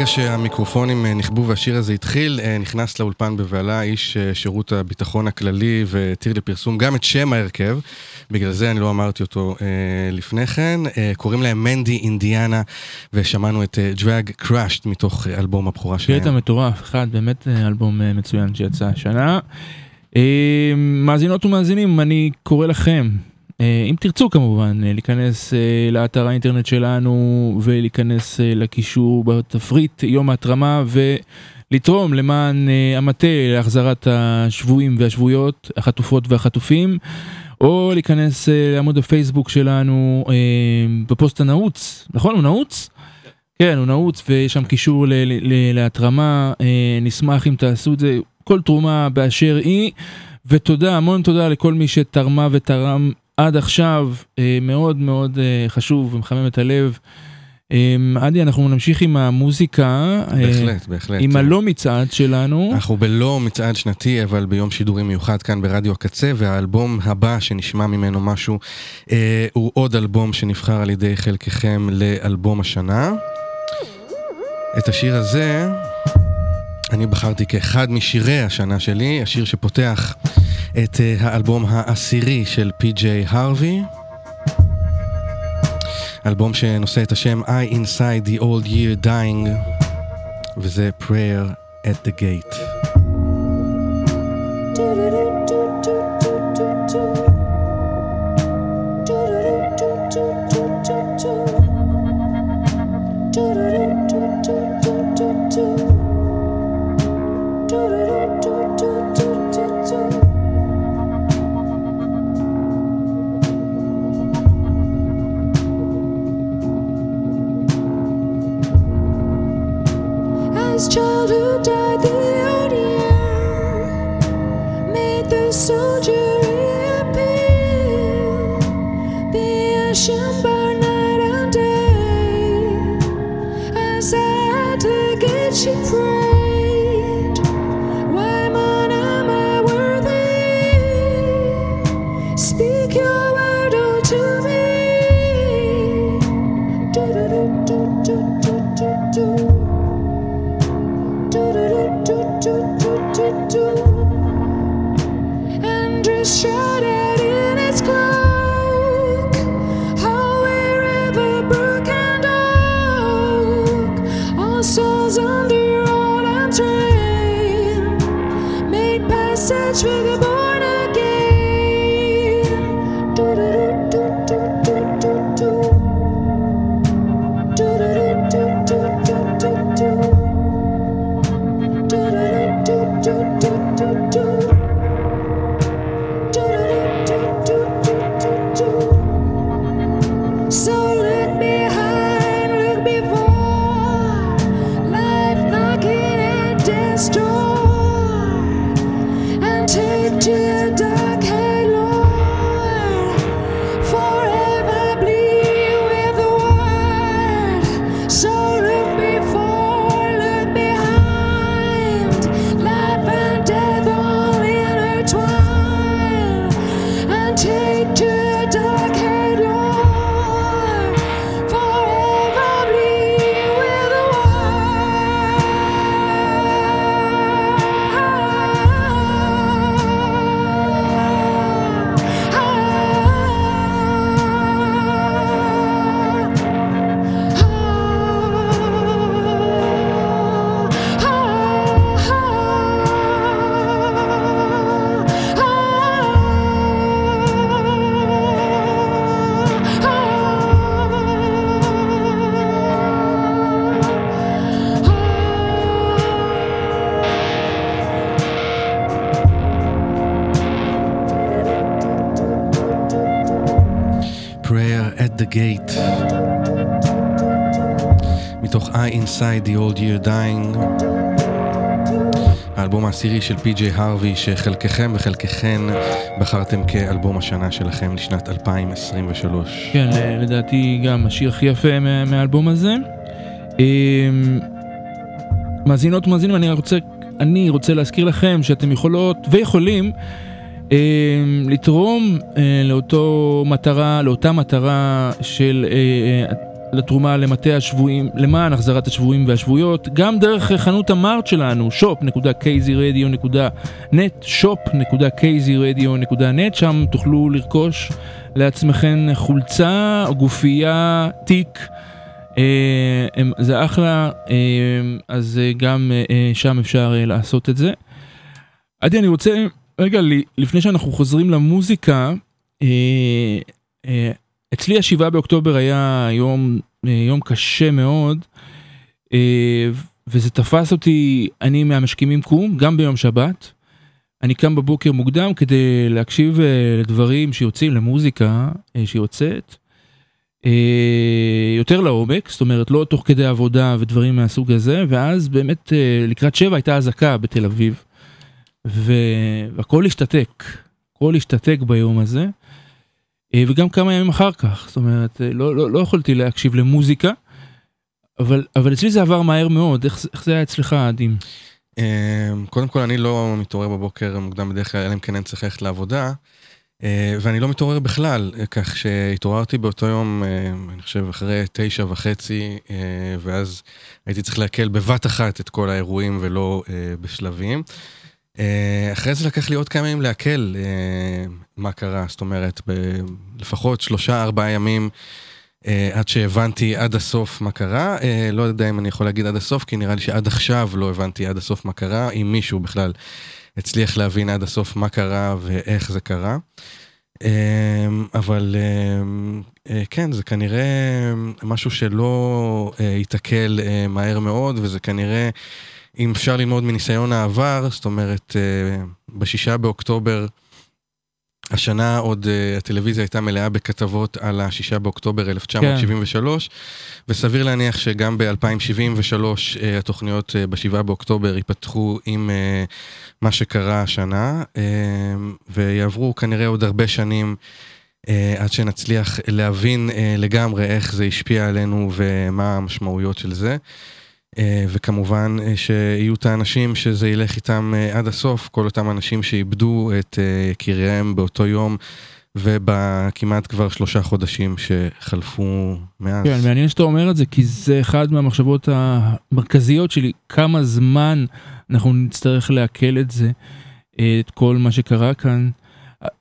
ברגע שהמיקרופונים אה, נכבו והשיר הזה התחיל, אה, נכנס לאולפן בבהלה איש אה, שירות הביטחון הכללי והתיר לפרסום גם את שם ההרכב, בגלל זה אני לא אמרתי אותו לפני כן. קוראים להם מנדי אינדיאנה, ושמענו את דרג קראשט מתוך אלבום הבכורה שלהם. קטע מטורף, אחד, באמת אלבום מצוין שיצא השנה. מאזינות ומאזינים, אני קורא לכם, אם תרצו כמובן, אה, להיכנס אה, לאתר האינטרנט שלנו ולהיכנס אה, לקישור בתפריט יום ההתרמה ולתרום למען אה, המטה להחזרת השבויים והשבויות, החטופות והחטופים. או להיכנס אה, לעמוד הפייסבוק שלנו אה, בפוסט הנעוץ, נכון? הוא נעוץ? כן, הוא נעוץ ויש שם קישור להתרמה, אה, נשמח אם תעשו את זה, כל תרומה באשר היא, ותודה, המון תודה לכל מי שתרמה ותרם עד עכשיו, אה, מאוד מאוד אה, חשוב ומחמם את הלב. אה, עדי, אנחנו נמשיך עם המוזיקה. בהחלט, בהחלט. עם הלא מצעד שלנו. אנחנו בלא מצעד שנתי, אבל ביום שידורים מיוחד כאן ברדיו הקצה, והאלבום הבא שנשמע ממנו משהו, אה, הוא עוד אלבום שנבחר על ידי חלקכם לאלבום השנה. את השיר הזה אני בחרתי כאחד משירי השנה שלי, השיר שפותח את אה, האלבום העשירי של פי.ג'יי הרווי. אלבום שנושא את השם I Inside the Old Year Dying, וזה Prayer at the Gate. Inside the Old Year Dying. האלבום העשירי של פי.ג'יי הרווי, שחלקכם וחלקכן בחרתם כאלבום השנה שלכם לשנת 2023. כן, ל- לדעתי גם השיר הכי יפה מה- מהאלבום הזה. אמ, מאזינות ומאזינים, אני רוצה, אני רוצה להזכיר לכם שאתם יכולות ויכולים אמ, לתרום אה, לאותו מטרה, לאותה מטרה של אה, אה, לתרומה למטה השבויים, למען החזרת השבויים והשבויות, גם דרך חנות המארט שלנו, shop.kzradio.net, shop.kzradio.net, שם תוכלו לרכוש לעצמכם חולצה, גופייה, תיק. אה, זה אחלה, אה, אז אה, גם שם אפשר לעשות את זה. עדי, אני רוצה, רגע, לפני שאנחנו חוזרים למוזיקה, אצלי השבעה באוקטובר היה יום, אה, יום קשה מאוד, אה, וזה תפס אותי, אני מהמשכימים קום, גם ביום שבת. אני קם בבוקר מוקדם כדי להקשיב אה, לדברים שיוצאים, למוזיקה שיוצאת. יותר לעומק, זאת אומרת לא תוך כדי עבודה ודברים מהסוג הזה, ואז באמת לקראת שבע הייתה אזעקה בתל אביב, והכל השתתק, הכל השתתק ביום הזה, וגם כמה ימים אחר כך, זאת אומרת אה, לא, לא, לא יכולתי להקשיב למוזיקה, אבל, אבל אצלי זה עבר מהר מאוד, איך, איך זה היה אצלך, עדים? אמ, קודם כל, אני לא מתעורר בבוקר מוקדם בדרך כלל, אלא אם כן אני צריך ללכת לעבודה. אה, ואני לא מתעורר בכלל, אה, כך שהתעוררתי באותו יום, אה, אני חושב, אחרי תשע וחצי, אה, ואז הייתי צריך לעכל בבת אחת את כל האירועים ולא אה, בשלבים. אה, אחרי זה לקח לי עוד כמה ימים לעכל אה, מה קרה, זאת אומרת, לפחות שלושה, ארבעה ימים אה, עד שהבנתי עד הסוף מה קרה. לא יודע אם אני יכול להגיד עד הסוף, כי נראה לי שעד עכשיו לא הבנתי עד הסוף מה קרה, אם מישהו בכלל הצליח להבין עד הסוף מה קרה ואיך זה קרה. אבל כן, זה כנראה משהו שלא ייתקל מהר מאוד, וזה כנראה, אם אפשר ללמוד מניסיון העבר, זאת אומרת, אה, בשישה באוקטובר, השנה עוד uh, הטלוויזיה הייתה מלאה בכתבות על השישה באוקטובר 1973, וסביר להניח שגם ב-2073 uh, התוכניות בשבעה באוקטובר ייפתחו עם מה שקרה השנה, ויעברו כנראה עוד הרבה שנים uh, עד שנצליח להבין uh, לגמרי איך זה השפיע עלינו ומה המשמעויות של זה. אה, וכמובן אה, שיהיו את האנשים שזה ילך איתם אה, עד הסוף, כל אותם אנשים שאיבדו את יקיריהם באותו יום ובכמעט כבר שלושה חודשים שחלפו מאז. כן, מעניין שאתה אומר את זה, כי זה אחד מהמחשבות המרכזיות שלי, כמה זמן אנחנו נצטרך לעכל את זה, את כל מה שקרה כאן.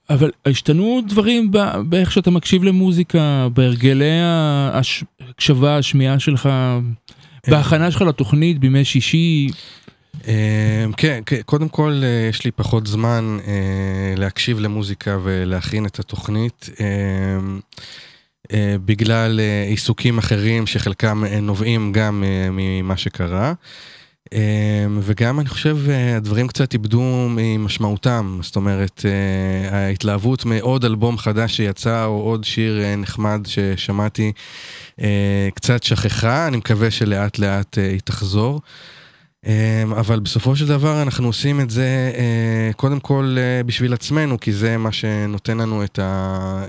אבל השתנו דברים באיך שאתה מקשיב למוזיקה, בהרגלי ההקשבה, השמיעה שלך, בהכנה שלך לתוכנית בימי שישי. אה, כן, כן, קודם כל אה, יש לי פחות זמן אה, להקשיב למוזיקה ולהכין את התוכנית. אה, בגלל אה, עיסוקים אחרים שחלקם אה, נובעים גם אה, ממה שקרה. אה, וגם אני חושב אה, הדברים קצת איבדו ממשמעותם, זאת אומרת אה, ההתלהבות מעוד אלבום חדש שיצא או עוד שיר אה, נחמד ששמעתי קצת שכחה, אני מקווה שלאט לאט היא תחזור. אה, אבל בסופו של דבר אנחנו עושים את זה קודם כל בשביל עצמנו, כי זה מה שנותן לנו את ה...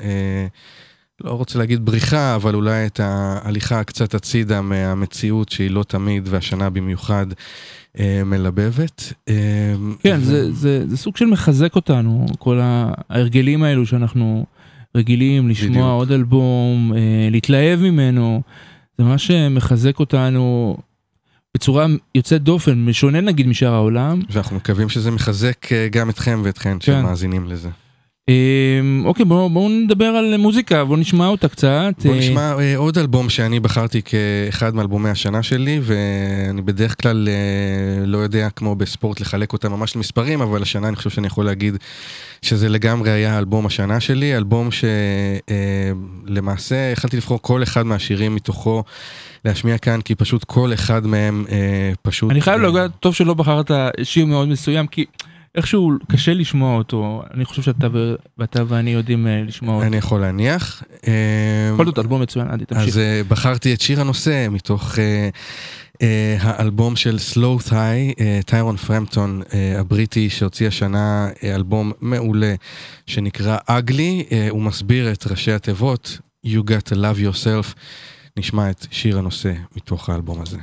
לא רוצה להגיד בריחה, אבל אולי את ההליכה קצת הצידה מהמציאות שהיא לא תמיד, והשנה במיוחד, אה, מלבבת. אה, כן, ו- זה, זה, זה סוג של מחזק אותנו, כל ההרגלים האלו שאנחנו רגילים לשמוע בדיוק. עוד אלבום, אה, להתלהב ממנו, זה ממש אה, מחזק אותנו בצורה יוצאת דופן, משונה נגיד משאר העולם. ואנחנו מקווים שזה מחזק אה, גם אתכם ואתכן כן. שמאזינים לזה. אה, אוקיי, בואו בוא נדבר על מוזיקה, בואו נשמע אותה קצת. בוא אה, נשמע אה, עוד אלבום שאני בחרתי כאחד מאלבומי השנה שלי, ואני בדרך כלל אה, לא יודע כמו בספורט לחלק אותם ממש למספרים, אבל השנה אני חושב שאני יכול להגיד שזה לגמרי היה אלבום השנה שלי, אלבום שלמעשה יכלתי לבחור כל אחד מהשירים מתוכו להשמיע כאן, כי פשוט כל אחד מהם אה, פשוט... אני חייב להגיד, טוב שלא בחרת שיר מאוד מסוים, כי איכשהו קשה לשמוע אותו, אני חושב שאתה ו- ואתה ואני יודעים אה, לשמוע אותו. אני יכול להניח. אה, בכל זאת אלבום מצוין, עדי, תמשיך. אז אה, בחרתי את שיר הנושא מתוך האלבום של Slow אה, טיירון פרמפטון הבריטי שהוציא השנה אלבום מעולה שנקרא אה, הוא מסביר את ראשי התיבות You got to love yourself. נשמע את שיר הנושא מתוך האלבום הזה.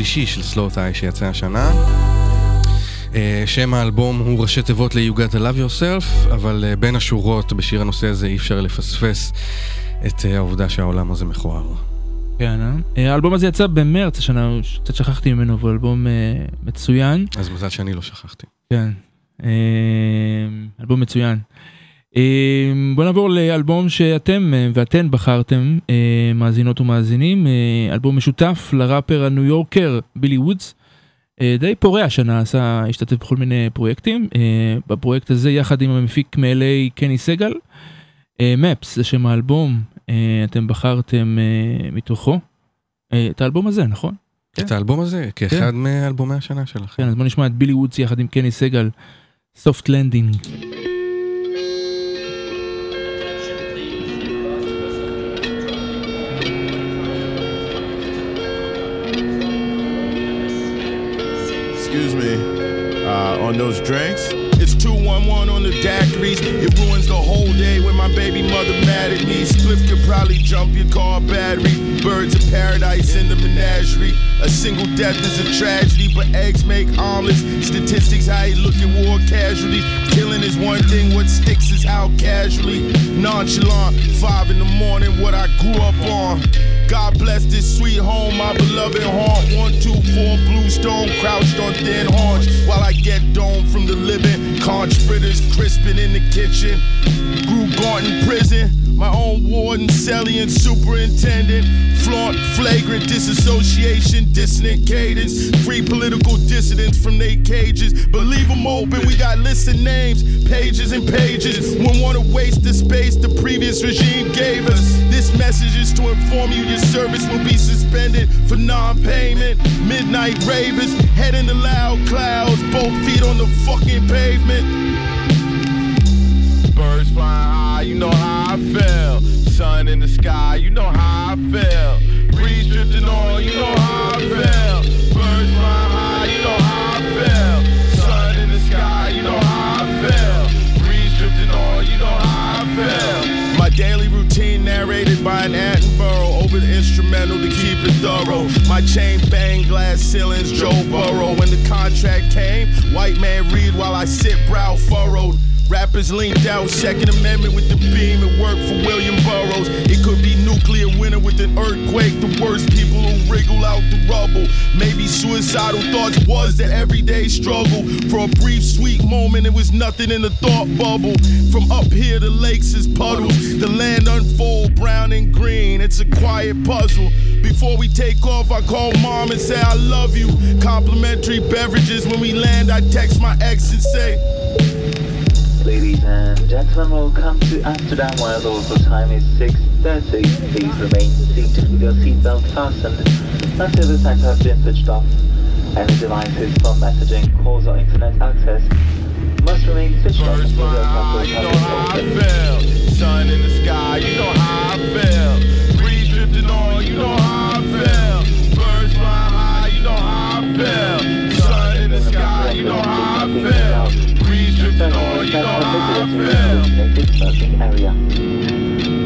השלישי של סלוטאי שיצא השנה. אה, שם האלבום הוא ראשי תיבות ל-You Gotta Love Yourself, אבל אה, בין השורות בשיר הנושא הזה אי אפשר לפספס את אה, העובדה שהעולם הזה מכוער. כן, אה? האלבום הזה יצא במרץ השנה, קצת שכחתי ממנו, אבל אלבום אה, מצוין. אז מזל שאני לא שכחתי. כן, אה, אלבום מצוין. אה, בוא נעבור לאלבום שאתם אה, ואתן בחרתם, אה, מאזינות ומאזינים, אלבום משותף לראפר הניו יורקר בילי וודס. די פורה השנה, עשה, השתתף בכל מיני פרויקטים. בפרויקט הזה יחד עם המפיק מ-LA קני סגל. Maps זה שם האלבום, אתם בחרתם מתוכו. את האלבום הזה, נכון? את האלבום הזה, כאחד כן. מאלבומי השנה שלך. כן, אז בוא נשמע את בילי וודס יחד עם קני סגל, Soft Landing. Excuse me. Uh, on those drinks? It's 211 on the daiquiris. It ruins the whole day when my baby mother mad at me. Spliff could probably jump your car battery. Birds of paradise in the menagerie. A single death is a tragedy, but eggs make omelets. Statistics, how you look at war casualties. Killing is one thing, what sticks is how casually. Nonchalant, five in the morning, what I grew up on. God bless this sweet home, my beloved haunt. One, two, four, blue stone, crouched on thin haunch. While I get dome from the living, conch fritters crisping in the kitchen. Grew gaunt in prison, my own warden, celly, and superintendent. Flaunt, flagrant disassociation, dissonant cadence. Free political dissidents from their cages. But leave them open, we got lists and names, pages and pages. Wouldn't want to waste the space the previous regime gave us. This message is to inform you service will be suspended for non-payment. Midnight ravers, head in the loud clouds, both feet on the fucking pavement. Birds flying high, you know how I feel. Sun in the sky, you know how I feel. Breeze drifting on, you know how I feel. Birds flying high, you know how I feel. Sun in the sky, you know how I feel. Breeze drifting on, you know how I feel. My daily routine narrated by an act moving instrumental to keep it thorough. My chain bang, glass ceilings, Joe Burrow. When the contract came, white man read while I sit brow furrowed. Rappers leaned out, Second Amendment with the beam. It worked for William Burroughs. It could be nuclear winter with an earthquake. The worst people who wriggle out the rubble. Maybe suicidal thoughts was the everyday struggle. For a brief, sweet moment, it was nothing in the thought bubble. From up here, the lakes is puddles. The land unfold, brown and green. It's a quiet puzzle. Before we take off, I call mom and say I love you. Complimentary beverages when we land. I text my ex and say. Ladies and gentlemen, welcome to Amsterdam where the local time is 6.30. Please remain seated with your seatbelt fastened until the site has been switched off. Any devices for messaging, calls or internet access must remain switched off until the aircraft You know how I feel. Sun in the sky, you know how I feel. Breeze drifting on, you know how I feel. Birds flying high, you know how I feel. Sun in the sky, you know how I feel. On, area.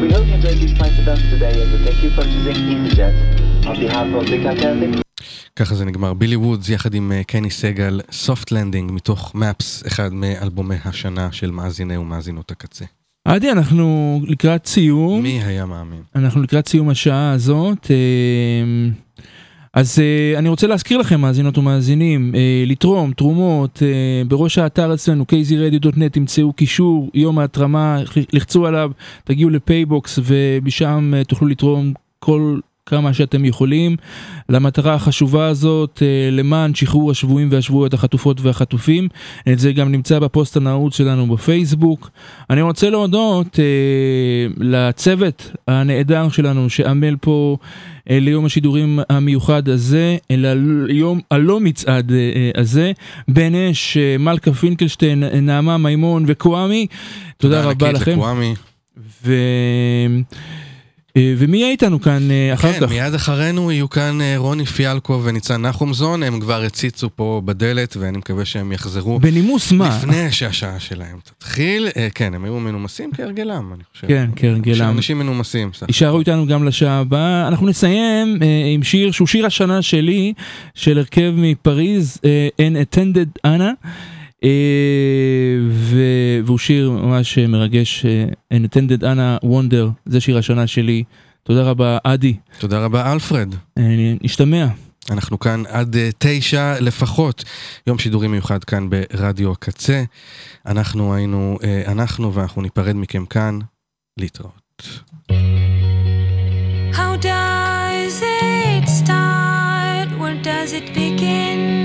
We hope you enjoyed with us today and we thank you for choosing EasyJet. On behalf of the captain ככה זה נגמר. בילי וודס יחד עם אה, קני סגל, Soft Landing מתוך Maps, אחד מאלבומי השנה של מאזיני ומאזינות הקצה. עדי, אנחנו לקראת סיום. מי היה מאמין? אנחנו לקראת סיום השעה הזאת. אה, אז אה, אני רוצה להזכיר לכם, מאזינות ומאזינים, אה, לתרום תרומות אה, בראש האתר אצלנו, kzradio.net, תמצאו קישור, יום ההתרמה, לחצו עליו, תגיעו לפייבוקס ומשם אה, תוכלו לתרום כל כמה שאתם יכולים למטרה החשובה הזאת למען שחרור השבויים והשבויות החטופות והחטופים. את זה גם נמצא בפוסט הנעוץ שלנו בפייסבוק. אני רוצה להודות אה, לצוות הנהדר שלנו שעמל פה ליום השידורים המיוחד הזה, אלא ליום הלא מצעד אה, אה, הזה. בן אש, אה, מלכה פינקלשטיין, אה, נעמה מימון וקוואמי. תודה רבה ענקית לכם. לקוואמי. ו... אה, ומי יהיה איתנו כאן אה, אחר כן, כך? מיד אחרינו יהיו כאן אה, רוני פיאלקו וניצן נחומזון, הם כבר הציצו פה בדלת ואני מקווה שהם יחזרו. בנימוס מה? לפני שהשעה שלהם תתחיל. כן, הם היו מנומסים כהרגלם, אני חושב. כן, כהרגלם. אנשים מנומסים. יישארו איתנו גם לשעה הבאה. אנחנו נסיים עם שיר שהוא שיר השנה שלי, של הרכב מפריז, An Attended Anna. אה, והוא שיר ממש אה, מרגש, אה, An Attended Anna Wonder, זה שיר השנה שלי. תודה רבה, אדי. תודה רבה, אלפרד. אה, נשתמע. אנחנו כאן עד אה, תשע לפחות, יום שידורים מיוחד כאן ברדיו הקצה. אנחנו היינו, אה, אנחנו ואנחנו ניפרד מכם כאן, להתראות. How does it start? Where does it begin?